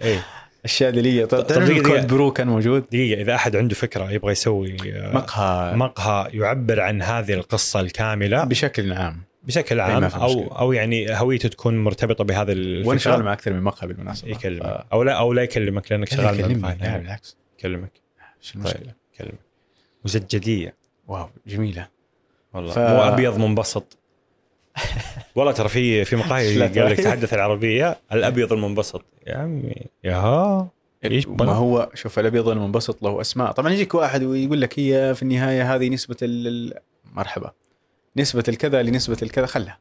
[SPEAKER 2] إيه
[SPEAKER 3] الشاذليه طب
[SPEAKER 2] طب
[SPEAKER 3] الكود
[SPEAKER 2] دقيقة.
[SPEAKER 3] برو كان موجود؟
[SPEAKER 2] دقيقة إذا أحد عنده فكرة يبغى يسوي آه،
[SPEAKER 3] مقهى.
[SPEAKER 2] مقهى يعبر عن هذه القصة الكاملة.
[SPEAKER 3] بشكل عام.
[SPEAKER 2] بشكل عام أو
[SPEAKER 3] مشكلة.
[SPEAKER 2] أو يعني هويته تكون مرتبطة بهذه الفكرة.
[SPEAKER 3] وأنا شغال مع أكثر من مقهى بالمناسبة.
[SPEAKER 2] يكلمك.
[SPEAKER 3] ف-
[SPEAKER 2] أو لا أو لا يكلمك
[SPEAKER 3] لأنك
[SPEAKER 2] شغال مع. المقهى.
[SPEAKER 3] لا بالعكس.
[SPEAKER 2] يكلمك.
[SPEAKER 3] إيش المشكلة؟
[SPEAKER 2] يكلمك. مزجديه
[SPEAKER 3] واو جميلة.
[SPEAKER 2] والله.
[SPEAKER 3] ف...
[SPEAKER 2] مو أبيض منبسط. والله ترى في في مقاهي. قال لك تحدث العربية الأبيض المنبسط. يا عمي يا
[SPEAKER 3] ما؟ هو شوف الأبيض المنبسط له أسماء. طبعا يجيك واحد ويقول لك هي في النهاية هذه نسبة مرحبا. نسبة الكذا لنسبة الكذا خلها.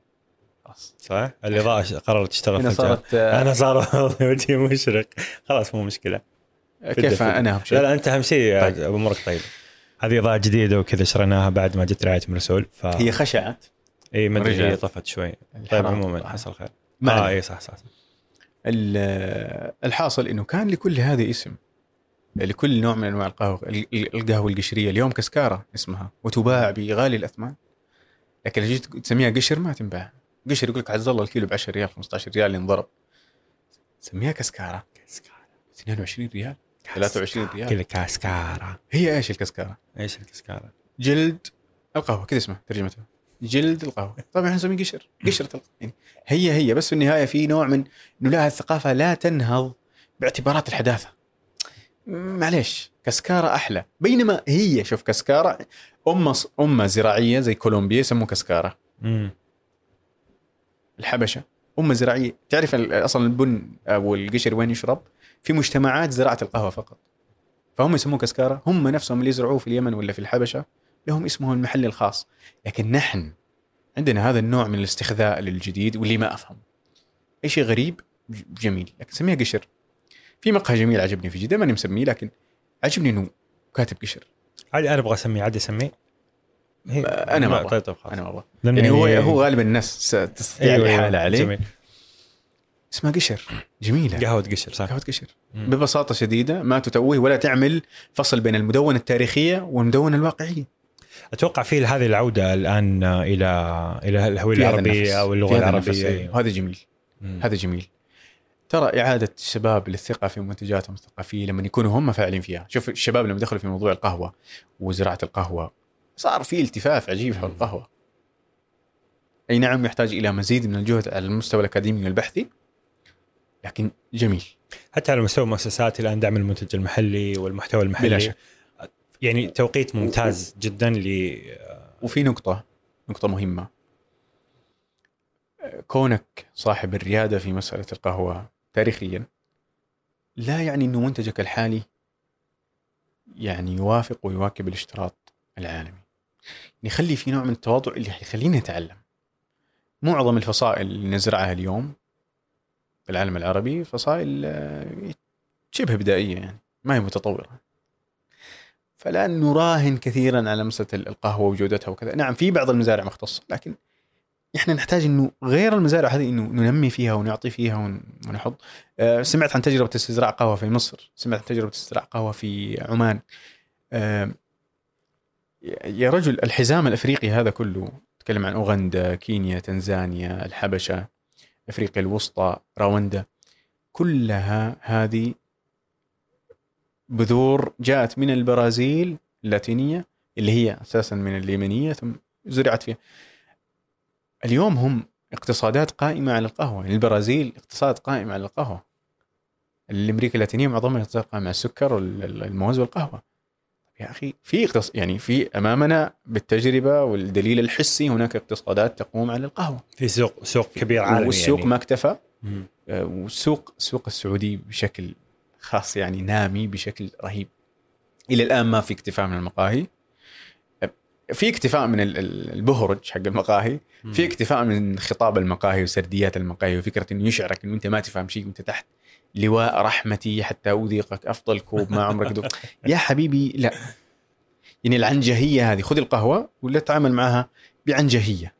[SPEAKER 3] خلاص.
[SPEAKER 2] صح؟ الاضاءه قررت تشتغل
[SPEAKER 3] هنا. صارت آه،
[SPEAKER 2] أنا صار وجهي مشرق. خلاص مو مشكلة.
[SPEAKER 3] كيف. أنا أهم شيء
[SPEAKER 2] لا لا أنت أهم شيء
[SPEAKER 3] طيب.
[SPEAKER 2] امورك طيبه هذه إضاءة جديدة وكذا شريناها بعد ما جت رعاية من رسول ف
[SPEAKER 3] هي خشعت.
[SPEAKER 2] اي ما
[SPEAKER 3] أدري.
[SPEAKER 2] هي طفت شوي. طيب عموما. حصل خير.
[SPEAKER 3] ما آه.
[SPEAKER 2] اي صح صح, صح.
[SPEAKER 3] ال- الحاصل إنه كان لكل هذا اسم لكل نوع من أنواع القهوة ال- ال- القهوة القشرية. اليوم كسكارة اسمها وتباع بغالي الأثمان. لكن لو جيت تسميها قشر ما تنباع. قشر يقول لك عز الله الكيلو ب 10 ريال 15 ريال اللي انضرب سميها كسكارة. 22 ريال. 23 ريال.
[SPEAKER 2] كذا كاسكارا
[SPEAKER 3] هي إيش الكسكارة؟
[SPEAKER 2] إيش الكاسكارا؟
[SPEAKER 3] جلد القهوة كذا اسمها ترجمتها. جلد القهوة. طبعا إحنا نسميه قشر. قشرة القهوة. يعني هي هي بس في النهاية في نوع من إنه لا الثقافه لا تنهض باعتبارات الحداثة. معليش كسكاره أحلى. بينما هي شوف كسكاره امه امه زراعية زي كولومبيا يسموه كسكاره
[SPEAKER 2] امم
[SPEAKER 3] الحبشة امه زراعية. تعرف أصلا البن أو القشر وين يشرب؟ في مجتمعات زراعة القهوة فقط. فهم يسموه كسكاره هم نفسهم اللي يزرعوه في اليمن ولا في الحبشة. لهم اسمهم المحلي الخاص. لكن نحن عندنا هذا النوع من الاستخذاء للجديد واللي ما أفهم. أي شيء غريب؟ جميل. لكن سميها قشر. في مقهى جميل عجبني في جدة ماني مسميه لكن عجبني إنه كاتب قشر.
[SPEAKER 2] عادي أنا أبغى أسميه. عادي أسميه. هي-
[SPEAKER 3] أنا ما أبغى.
[SPEAKER 2] طيب طيب خلاص.
[SPEAKER 3] أنا ما
[SPEAKER 2] أبغى.
[SPEAKER 3] يعني هو هو غالبا الناس تستطيع
[SPEAKER 2] أيوة،
[SPEAKER 3] الإحالة
[SPEAKER 2] أيوة،
[SPEAKER 3] عليه.
[SPEAKER 2] جميل.
[SPEAKER 3] اسمها قشر. جميلة.
[SPEAKER 2] قهوة قشر صح.
[SPEAKER 3] قهوة قشر. ببساطة شديدة ما تتوه ولا تعمل فصل بين المدونة التاريخية والمدونة الواقعية.
[SPEAKER 2] أتوقع في هذه
[SPEAKER 3] العودة الآن
[SPEAKER 2] إلى إلى الهوية.
[SPEAKER 3] العربية أو اللغة
[SPEAKER 2] العربية
[SPEAKER 3] أيوة.
[SPEAKER 2] أيوة.
[SPEAKER 3] هذا جميل
[SPEAKER 2] مم.
[SPEAKER 3] هذا جميل ترى إعادة الشباب للثقة في منتجاتهم الثقافية لما يكونوا هم فاعلين فيها شوف الشباب لما دخلوا في موضوع القهوة وزراعة القهوة صار في التفاف عجيب حول القهوة أي نعم يحتاج إلى مزيد من الجهد على المستوى الأكاديمي والبحثي لكن جميل
[SPEAKER 2] حتى على مستوى المؤسسات الآن دعم المنتج المحلي والمحتوى المحلي
[SPEAKER 3] بلا شك.
[SPEAKER 2] يعني توقيت ممتاز جدا ل
[SPEAKER 3] وفي نقطة نقطة مهمة. كونك صاحب الريادة في مسألة القهوة تاريخيا لا يعني أنه منتجك الحالي يعني يوافق ويواكب الاشتراط العالمي. يخلي في نوع من التواضع اللي يخلينا نتعلم. معظم الفصائل اللي نزرعها اليوم في العالم العربي فصائل آه، شبه بدائية يعني ما هي متطورة. فلا نراهن كثيرا على مسألة القهوة وجودتها وكذا. نعم في بعض المزارع مختصة لكن إحنا نحتاج إنه غير المزارع هذه إنه ننمي فيها ونعطي فيها ون- ونحط. آه، سمعت عن تجربة استزراع قهوة في مصر؟ سمعت عن تجربة استزراع قهوة في عمان؟ آه، يا رجل الحزام الأفريقي هذا كله تكلم عن أوغندا كينيا تنزانيا الحبشة أفريقيا الوسطى راوندا كلها هذه بذور جاءت من البرازيل اللاتينية اللي هي أساسا من اليمنية ثم زرعت فيها. اليوم هم اقتصادات قائمة على القهوة. البرازيل اقتصاد قائم على القهوة. الامريكا اللاتينية معظمها اقتصاد قائم على السكر والموز والقهوة. يا أخي في اقتص... يعني في أمامنا بالتجربة والدليل الحسي هناك اقتصادات تقوم على القهوة.
[SPEAKER 2] في سوق سوق كبير عالمي
[SPEAKER 3] والسوق
[SPEAKER 2] يعني.
[SPEAKER 3] ما اكتفى. آه، والسوق السوق السعودي بشكل خاص يعني نامي بشكل رهيب. إلى الآن ما في اكتفاء من المقاهي. في اكتفاء من ال- ال- البهرج حق المقاهي. في اكتفاء من خطاب المقاهي وسرديات المقاهي وفكرة إنه يشعرك إنه أنت ما تفهم شيء وأنت تحت لواء رحمتي حتى أذيقك أفضل كوب ما عمرك ذقت يا حبيبي لا. يعني العنجهية هذه خذ القهوة ولا تعامل معها بعنجهية.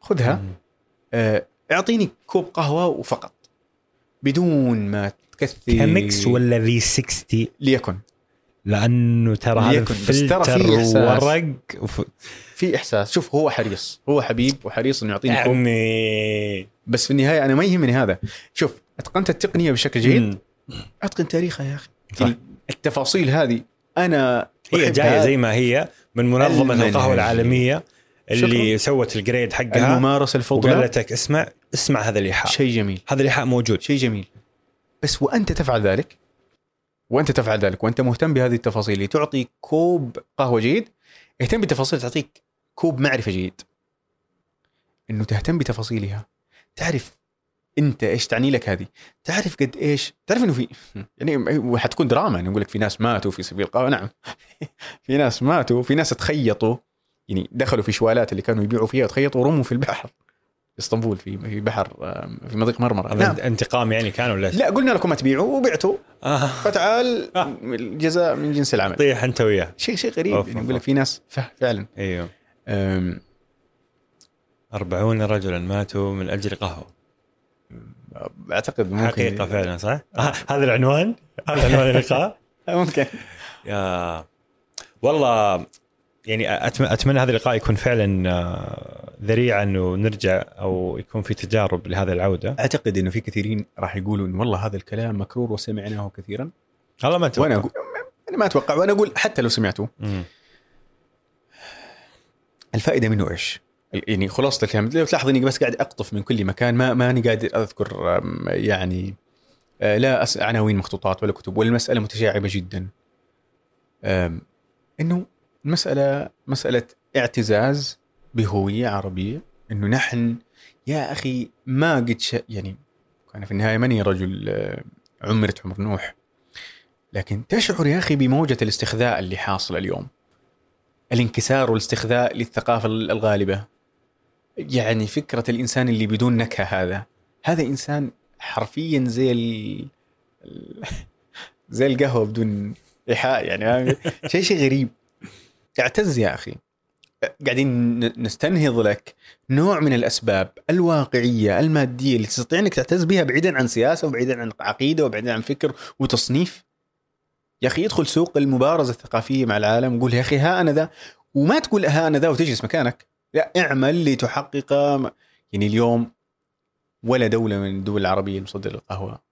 [SPEAKER 3] خذها. آه، اعطيني كوب قهوة وفقط. بدون ما تكثر
[SPEAKER 2] Chemex ولا V60
[SPEAKER 3] ليكن.
[SPEAKER 2] لأنه ترى هذا فلتر
[SPEAKER 3] إحساس.
[SPEAKER 2] ورق وف...
[SPEAKER 3] في إحساس. شوف هو حريص. هو حبيب وحريص إنه يعطيني كوب
[SPEAKER 2] يعني
[SPEAKER 3] بس في النهاية أنا ما يهمني هذا. شوف أتقنت التقنية بشكل جيد. أتقن تاريخها يا أخي.
[SPEAKER 2] صح.
[SPEAKER 3] التفاصيل هذه أنا
[SPEAKER 2] هي
[SPEAKER 3] جاية.
[SPEAKER 2] زي ما هي من
[SPEAKER 3] منظمة.
[SPEAKER 2] القهوة العالمية اللي
[SPEAKER 3] شكراً.
[SPEAKER 2] سوت الجريد حقها
[SPEAKER 3] الممارسة الفضلى
[SPEAKER 2] وقالت لك اسمع اسمع هذا الايحاء
[SPEAKER 3] شيء جميل.
[SPEAKER 2] هذا الايحاء موجود.
[SPEAKER 3] شيء جميل. بس وأنت تفعل ذلك وأنت تفعل ذلك وأنت مهتم بهذه التفاصيل لتعطي كوب قهوة جيد اهتم بالتفاصيل تعطيك كوب معرفة جيد. إنه تهتم بتفاصيلها. تعرف أنت إيش تعني لك هذه. تعرف قد إيش تعرف إنه في يعني حتكون دراما يعني يقول لك في ناس ماتوا في سبيل القهوة. نعم. في ناس ماتوا في ناس تخيطوا يعني دخلوا في شوالات اللي كانوا يبيعوا فيها تخيطوا ورموا في البحر. اسطنبول في في بحر آم، في مضيق مرمره
[SPEAKER 2] هذا
[SPEAKER 3] نعم.
[SPEAKER 2] انتقام يعني كان ولا
[SPEAKER 3] لا قلنا لكم ما تبيعوا وبعتوا.
[SPEAKER 2] آه.
[SPEAKER 3] فتعال الجزاء من جنس العمل.
[SPEAKER 2] طيح أنت وياه.
[SPEAKER 3] شيء شيء غريب
[SPEAKER 2] أوف،
[SPEAKER 3] يعني
[SPEAKER 2] أوف،
[SPEAKER 3] في ناس فعلا.
[SPEAKER 2] أيوه.
[SPEAKER 3] أم،
[SPEAKER 2] أربعون رجلا ماتوا من أجل قهوة.
[SPEAKER 3] أعتقد ممكن
[SPEAKER 2] حقيقة فعلا صح؟ آه، هذا العنوان؟ هذا عنوان اللقاء
[SPEAKER 3] ممكن.
[SPEAKER 2] يا والله يعني أتمنى هذا اللقاء يكون فعلا آه، ذريعه انه نرجع أو يكون في تجارب لهذه العودة
[SPEAKER 3] أعتقد إنه في كثيرين راح يقولوا انه والله هذا الكلام مكرور وسمعناه كثيرا
[SPEAKER 2] والله ما أتوقع.
[SPEAKER 3] وأنا أقول أنا ما أتوقع وأنا أقول حتى لو سمعتوه
[SPEAKER 2] مم.
[SPEAKER 3] الفائدة منه إيش؟ يعني خلاصة الكلام لو تلاحظ إني بس قاعد أقطف من كل مكان ما ماني قادر أذكر يعني آه، لا عناوين مخطوطات ولا كتب والمسألة متشعبة جدا. إنه المساله مسألة اعتزاز بهوية عربية إنه نحن يا أخي ما قد ش... يعني أنا في النهاية ماني رجل آه، عمرت عمر نوح لكن تشعر يا أخي بموجة الاستخذاء اللي حاصلة اليوم الانكسار والاستخذاء للثقافة الغالبة. يعني فكرة الإنسان اللي بدون نكهة هذا هذا إنسان حرفيا زي ال... زي القهوة بدون إيحاء يعني شيء شيء غريب. اعتز يا أخي. قاعدين نستنهض لك نوع من الأسباب الواقعية المادية اللي تستطيع إنك تعتز بها بعيدا عن سياسة وبعيدا عن عقيدة وبعيدا عن فكر وتصنيف. يا أخي ادخل سوق المبارزة الثقافية مع العالم وقول يا أخي ها أنا ذا وما تقول ها أنا ذا وتجلس مكانك. لا اعمل لتحقق يعني اليوم ولا دولة من الدول العربية مصدر القهوه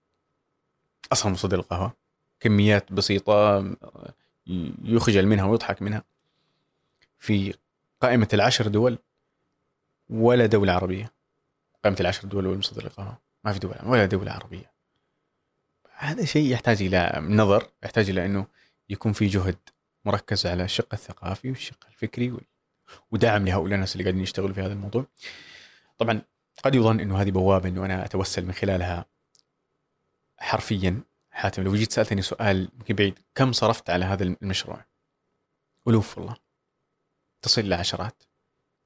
[SPEAKER 3] أصلا مصدر القهوه كميات بسيطة يخجل منها ويضحك منها. في قائمة العشر دول ولا دولة عربية. قائمة العشر دول للقهوه ما في دولة ولا دولة عربية. هذا شيء يحتاج إلى نظر يحتاج إلى إنه يكون في جهد مركز على الشق الثقافي والشق الفكري ودعم لهؤلاء الناس اللي قاعدين يشتغلوا في هذا الموضوع. طبعا قد يظن إنه هذه بوابة إنه أنا أتوسل من خلالها حرفيا. حاتم لو جيت سألتني سؤال يمكن بعيد كم صرفت على هذا المشروع؟ ألوف والله. تصل إلى عشرات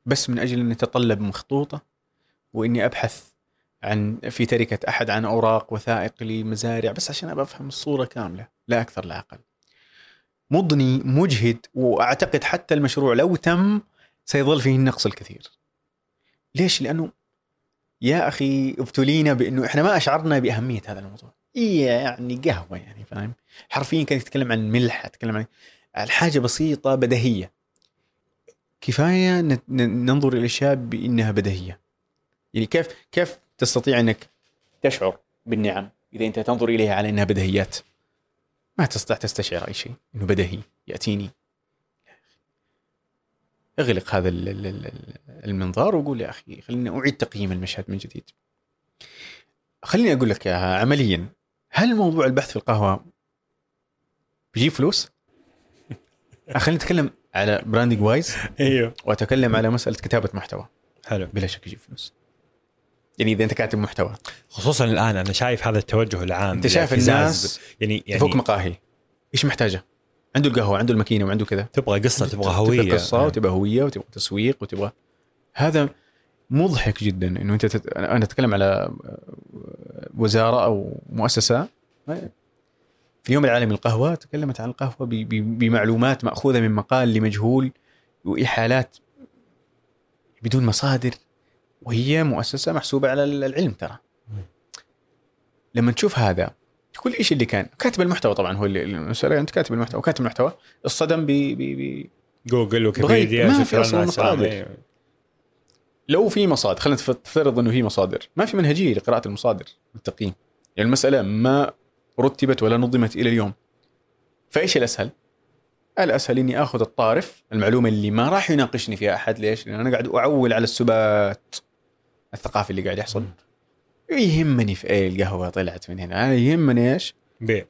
[SPEAKER 3] بس من أجل ان يتطلب مخطوطة وإني أبحث عن في تركة أحد عن أوراق وثائق لمزارع بس عشان أفهم الصورة كاملة لا أكثر لا أقل. مضني مجهد وأعتقد حتى المشروع لو تم سيظل فيه النقص الكثير. ليش؟ لأنه يا أخي ابتلينا بأنه إحنا ما أشعرنا بأهمية هذا الموضوع. هي يعني قهوة يعني فاهم؟ حرفيا كان يتكلم عن ملح، يتكلم عن عن حاجة بسيطة بديهيه. كفاية ننظر إلى الاشياء بإنها بديهية. يعني كيف كيف تستطيع إنك تشعر بالنعم إذا أنت تنظر إليها على إنها بديهيات؟ ما تستطيع تستشعر أي شيء إنه بديهي يأتيني. اغلق هذا ال- ال- ال- المنظار وقول يا أخي خليني أعيد تقييم المشهد من جديد. خليني أقول لك عمليا هل موضوع البحث في القهوة بيجيب فلوس؟ خلينا نتكلم على branding wise
[SPEAKER 2] أيوه.
[SPEAKER 3] وأتكلم على مسألة كتابة محتوى.
[SPEAKER 2] حلو.
[SPEAKER 3] بلا شك يجيب فلوس. يعني إذا أنت كاتب محتوى.
[SPEAKER 2] خصوصا الآن أنا شايف هذا التوجه العام
[SPEAKER 3] أنت شايف الناس
[SPEAKER 2] يعني يعني
[SPEAKER 3] فوق مقاهي. إيش محتاجه؟ عنده القهوة عنده الماكينة وعنده كذا.
[SPEAKER 2] تبغى قصة تبغى
[SPEAKER 3] تبغى
[SPEAKER 2] هوية.
[SPEAKER 3] قصة وتبغى هوية وتبغى تسويق وتبغى هذا مضحك جدا إنه أنت تت... أنا أتكلم على وزارة أو مؤسسة. في اليوم العالمي للقهوه تكلمت عن القهوة. بمعلومات مأخوذة من مقال لمجهول واحالات بدون مصادر وهي مؤسسة محسوبة على العلم ترى لما تشوف هذا كل إيش اللي كان كاتب المحتوى طبعا هو اللي المسألة أنت كاتب المحتوى كاتب المحتوى اصطدم ب... ب... ب...
[SPEAKER 2] جوجل ويكيبيديا
[SPEAKER 3] بغير- ما في
[SPEAKER 2] السلامة.
[SPEAKER 3] مصادر. لو في مصادر خلينا نف- نفترض إنه في مصادر ما في منهجية لقراءة المصادر بالتقييم يعني المسألة ما رتبت ولا نظمت إلى اليوم. فإيش الأسهل؟ الأسهل إني آخذ الطارف المعلومة اللي ما راح يناقشني فيها أحد. ليش؟ لأن أنا قاعد أعول على السبات الثقافي اللي قاعد يحصل. يهمني في إيه القهوة طلعت من هنا؟ أنا يهمني إيش؟
[SPEAKER 2] بيع.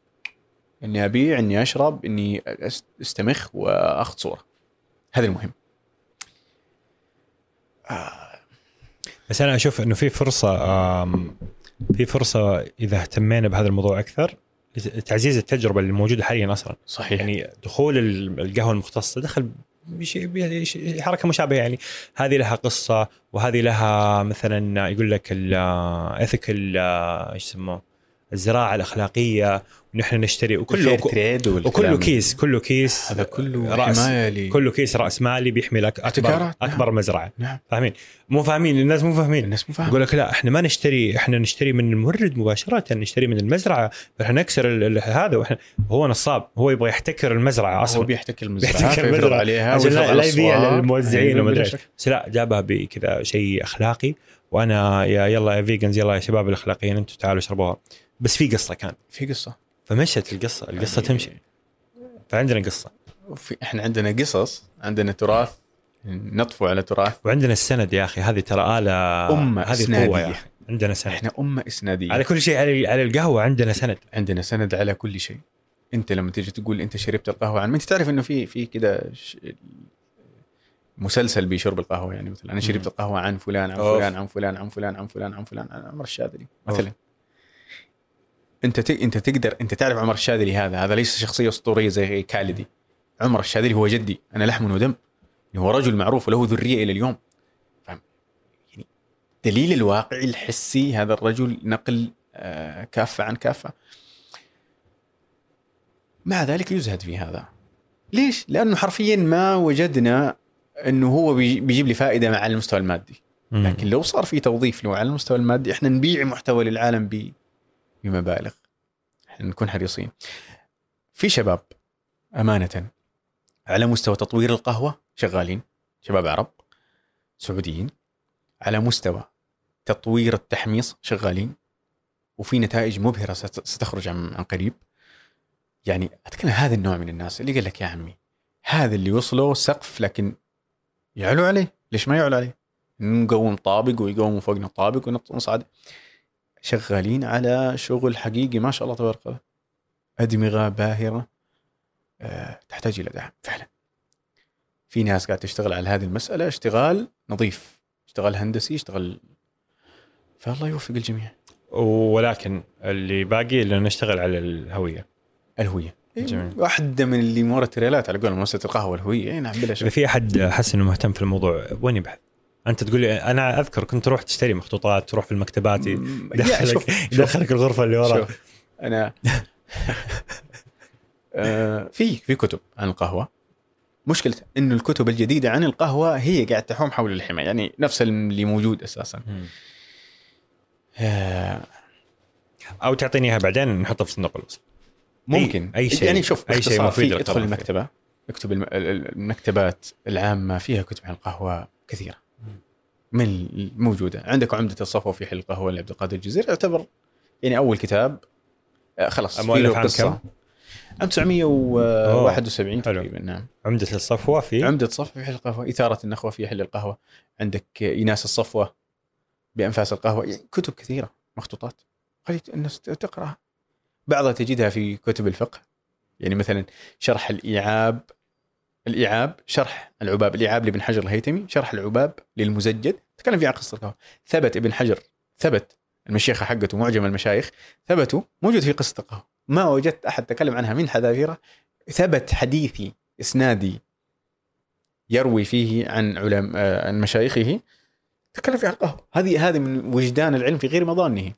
[SPEAKER 3] إني أبيع إني أشرب إني أست- أستمخ وأخذ صورة. هذا المهم.
[SPEAKER 2] بس أنا أشوف إنه في فرصة آم، في فرصة إذا اهتمينا بهذا الموضوع أكثر تعزيز التجربة اللي موجودة حاليا أصلا.
[SPEAKER 3] صحيح.
[SPEAKER 2] يعني دخول ال- القهوة المختصة دخل بشيء حركة مشابهة يعني. هذه لها قصة وهذه لها مثلا يقول لك الاثيكال إيش يسموه؟ الزراعة الأخلاقية ونحن نشتري وكله
[SPEAKER 3] تريد
[SPEAKER 2] وكله كيس كله كيس
[SPEAKER 3] هذا كله
[SPEAKER 2] رأس
[SPEAKER 3] حمايه لي
[SPEAKER 2] كله كيس رأس مالي بيحمي لك اكبر
[SPEAKER 3] نعم.
[SPEAKER 2] أكبر مزرعة.
[SPEAKER 3] نعم.
[SPEAKER 2] فاهمين؟ مو فاهمين الناس مو فاهمين.
[SPEAKER 3] الناس مو فاهمة.
[SPEAKER 2] يقول لك لا إحنا ما نشتري إحنا نشتري من المورد مباشرة نشتري من المزرعة. إحنا نكسر ال- ال- هذا وإحنا هو نصاب هو يبغى يحتكر المزرعة
[SPEAKER 3] هو
[SPEAKER 2] أصلا
[SPEAKER 3] بيحتكر المزرعة
[SPEAKER 2] بيحتكر
[SPEAKER 3] فيفرض
[SPEAKER 2] المزرعة.
[SPEAKER 3] عليها
[SPEAKER 2] لا, لا يبيع. للموزعين
[SPEAKER 3] أيوة،
[SPEAKER 2] إيش.
[SPEAKER 3] شك.
[SPEAKER 2] بس لا جابها بكذا شيء أخلاقي. وأنا يا يلا يا فيجنز يلا يا شباب الأخلاقيين أنتم تعالوا اشربوها. بس في قصة كان.
[SPEAKER 3] في قصة.
[SPEAKER 2] فمشت القصة القصة
[SPEAKER 3] يعني
[SPEAKER 2] تمشي. فعندنا قصة.
[SPEAKER 3] في إحنا عندنا قصص عندنا تراث نطفو على تراث.
[SPEAKER 2] وعندنا السند يا أخي هذه ترى آلة
[SPEAKER 3] أمة
[SPEAKER 2] هذه
[SPEAKER 3] إسنادية.
[SPEAKER 2] قوة يا أخي. عندنا سند.
[SPEAKER 3] إحنا أمة إسنادية.
[SPEAKER 2] على كل شيء على على القهوة عندنا سند.
[SPEAKER 3] عندنا سند على كل شيء. أنت لما تيجي تقول أنت شربت القهوة عن ما أنت تعرف إنه في في كذا ش- مسلسل بشرب القهوة يعني مثلا أنا شربت. القهوة عن فلان عن. فلان عن فلان عن فلان عن فلان عن فلان عن عمر الشاذلي مثلا. أنت ت... أنت تقدر أنت تعرف عمر الشاذلي هذا. هذا ليس شخصية أسطورية زي كالدي عمر الشاذلي هو جدي. أنا لحم ودم. هو رجل معروف وله ذرية إلى اليوم. فهم يعني دليل الواقعي الحسي هذا الرجل نقل آه، كافة عن كافة. مع ذلك يزهد في هذا. ليش؟ لأنه حرفيا ما وجدنا أنه هو بيجي- بيجيب لي فائدة مع المستوى المادي. لكن لو صار في توظيف له على المستوى المادي إحنا نبيع محتوى للعالم ب- بمبالغ. نكون حريصين. في شباب أمانة على مستوى تطوير القهوة شغالين شباب عرب سعوديين على مستوى تطوير التحميص شغالين وفي نتائج مبهرة ست- ستخرج عن قريب. يعني أتكلم هذا النوع من الناس اللي قال لك يا عمي هذا اللي وصلوا سقف لكن يعلو عليه ليش ما يعلو عليه؟ نقوم طابق ويقوم فوقنا طابق ونصعد. شغالين على شغل حقيقي ما شاء الله تبارك الله. ادمغه باهرة أه تحتاج إلى دعم فعلا. في ناس قاعدة تشتغل على هذه المسألة اشتغال نظيف اشتغال هندسي اشتغال فالله يوفق الجميع.
[SPEAKER 2] ولكن اللي باقي اللي نشتغل على الهوية.
[SPEAKER 3] الهوية.
[SPEAKER 2] جميل.
[SPEAKER 3] واحدة من اللي مورا على قول مؤسسه القهوة الهويه اي نعم بلا شك.
[SPEAKER 2] في أحد حس إنه مهتم في الموضوع وين يبحث؟ أنت تقول لي أنا أذكر كنت تروح تشتري مخطوطات تروح في المكتبات يدخلك. يدخلك الغرفة اللي ورا
[SPEAKER 3] شوف أنا آه، في في كتب عن القهوة. مشكلة إنه الكتب الجديدة عن القهوة هي قاعد تحوم حول الحمى يعني نفس اللي موجود
[SPEAKER 2] أساسا.
[SPEAKER 3] آه،
[SPEAKER 2] أو تعطيني إياها بعدين نحطها في صندوق الوصف.
[SPEAKER 3] ممكن.
[SPEAKER 2] أي شيء-
[SPEAKER 3] يعني شوف
[SPEAKER 2] أي شيء مفيد
[SPEAKER 3] ادخل. المكتبة. اكتب الم- ال- ال- المكتبات العامة فيها كتب عن القهوة كثيرة. من الموجودة عندك عمدة الصفوة في حل القهوة لعبد القادر الجزيري يعتبر يعني أول كتاب آه، خلاص في له
[SPEAKER 2] كم؟
[SPEAKER 3] عام 971
[SPEAKER 2] حلو.
[SPEAKER 3] تقريبا نعم.
[SPEAKER 2] عمدة الصفوة في؟
[SPEAKER 3] عمدة صفوة في حل القهوة إثارة النخوة في حل القهوة. عندك إناس الصفوة بأنفاس القهوة يعني كتب كثيرة مخطوطات. خلي الناس تقرأها. بعضها تجدها في كتب الفقه. يعني مثلا شرح الإيعاب الإيعاب شرح العباب الإيعاب لابن حجر الهيتمي شرح العباب للمزجد تكلم فيه عن قصة القهوة ثبت ابن حجر ثبت المشيخة حقته معجم المشايخ ثبتوا موجود في قصة القهوة ما وجدت أحد تكلم عنها من حذافيره. ثبت حديثي إسنادي يروي فيه عن علم آه، عن مشايخه. تكلم فيه عن القهوة هذه هذه من وجدان العلم في غير مظانه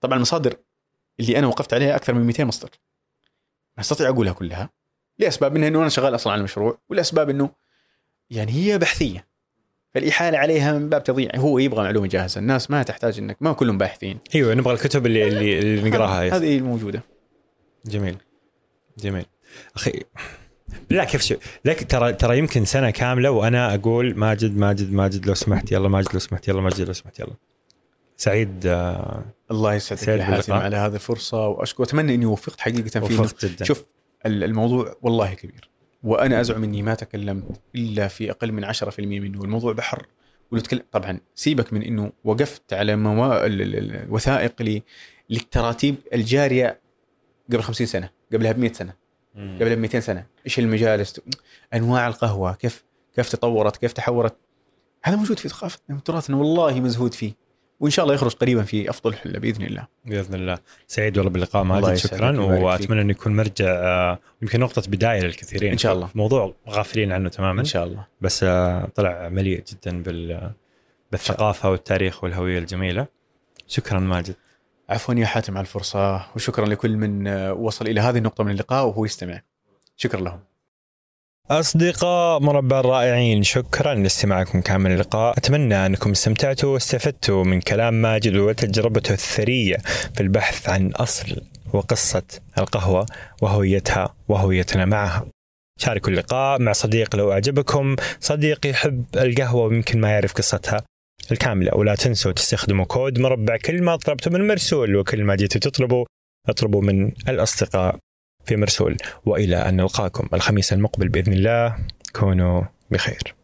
[SPEAKER 3] طبعا المصادر اللي أنا وقفت عليها أكثر من 200 مصدر. ما استطيع أقولها كلها. لأسباب منها إنه أنا شغال أصلا على المشروع والاسباب إنه يعني هي بحثية. فالإحالة عليها من باب تضييع. هو يبغى معلومة جاهزة. الناس ما تحتاج انك ما كلهم باحثين.
[SPEAKER 2] أيوه نبغى الكتب اللي اللي, اللي نقراها.
[SPEAKER 3] هذه الموجودة.
[SPEAKER 2] جميل. جميل. أخي لا كيف شو؟ لك ترى ترى يمكن سنة كاملة وأنا أقول ماجد ماجد ماجد لو سمحت يلا ماجد لو سمحت يلا ماجد لو سمحت يلا. سعيد آه،
[SPEAKER 3] الله يسعدك يا حاتم. على هذه الفرصة واشكر أتمنى إني وفقت حقيقة في
[SPEAKER 2] وفقت جدا.
[SPEAKER 3] شوف الموضوع والله كبير. وأنا أزعم إني ما تكلمت إلا في أقل من 10% منه. الموضوع بحر. طبعا سيبك من إنه وقفت على موا... ال- ال- ال- الوثائق ل... للتراتيب الجارية قبل 50 سنة قبلها ب 100 سنه. قبلها ب 200 سنة. إيش المجالس؟ أنواع القهوة كيف كيف تطورت كيف تحورت. هذا موجود في ثقافتنا وتراثنا والله مزهود فيه. وإن شاء الله يخرج قريبا في أفضل حلة بإذن الله.
[SPEAKER 2] بإذن الله. سعيد والله باللقاء
[SPEAKER 3] يسعدك.
[SPEAKER 2] شكرا وأتمنى انه يكون مرجع آه، يمكن نقطة بداية للكثيرين.
[SPEAKER 3] إن شاء الله.
[SPEAKER 2] موضوع غافلين عنه تماما.
[SPEAKER 3] إن شاء الله.
[SPEAKER 2] بس آه، طلع مليء جدا بال بالثقافة والتاريخ والهوية الجميلة. شكرا ماجد.
[SPEAKER 3] عفوا يا حاتم على الفرصة وشكرا لكل من آه، وصل إلى هذه النقطة من اللقاء وهو يستمع. شكرا لهم.
[SPEAKER 2] أصدقاء مربع الرائعين شكرا لاستماعكم كامل اللقاء. أتمنى أنكم استمتعتوا واستفدتوا من كلام ماجد وتجربته الثرية في البحث عن أصل وقصة القهوة وهويتها وهويتنا معها. شاركوا اللقاء مع صديق لو أعجبكم. صديق يحب القهوة ويمكن ما يعرف قصتها. الكاملة ولا تنسوا تستخدموا كود مربع كل ما طلبتوا من مرسول وكل ما جيتوا تطلبوا. اطلبوا من الأصدقاء. في مرسول وإلى أن نلقاكم الخميس المقبل بإذن الله. كونوا بخير.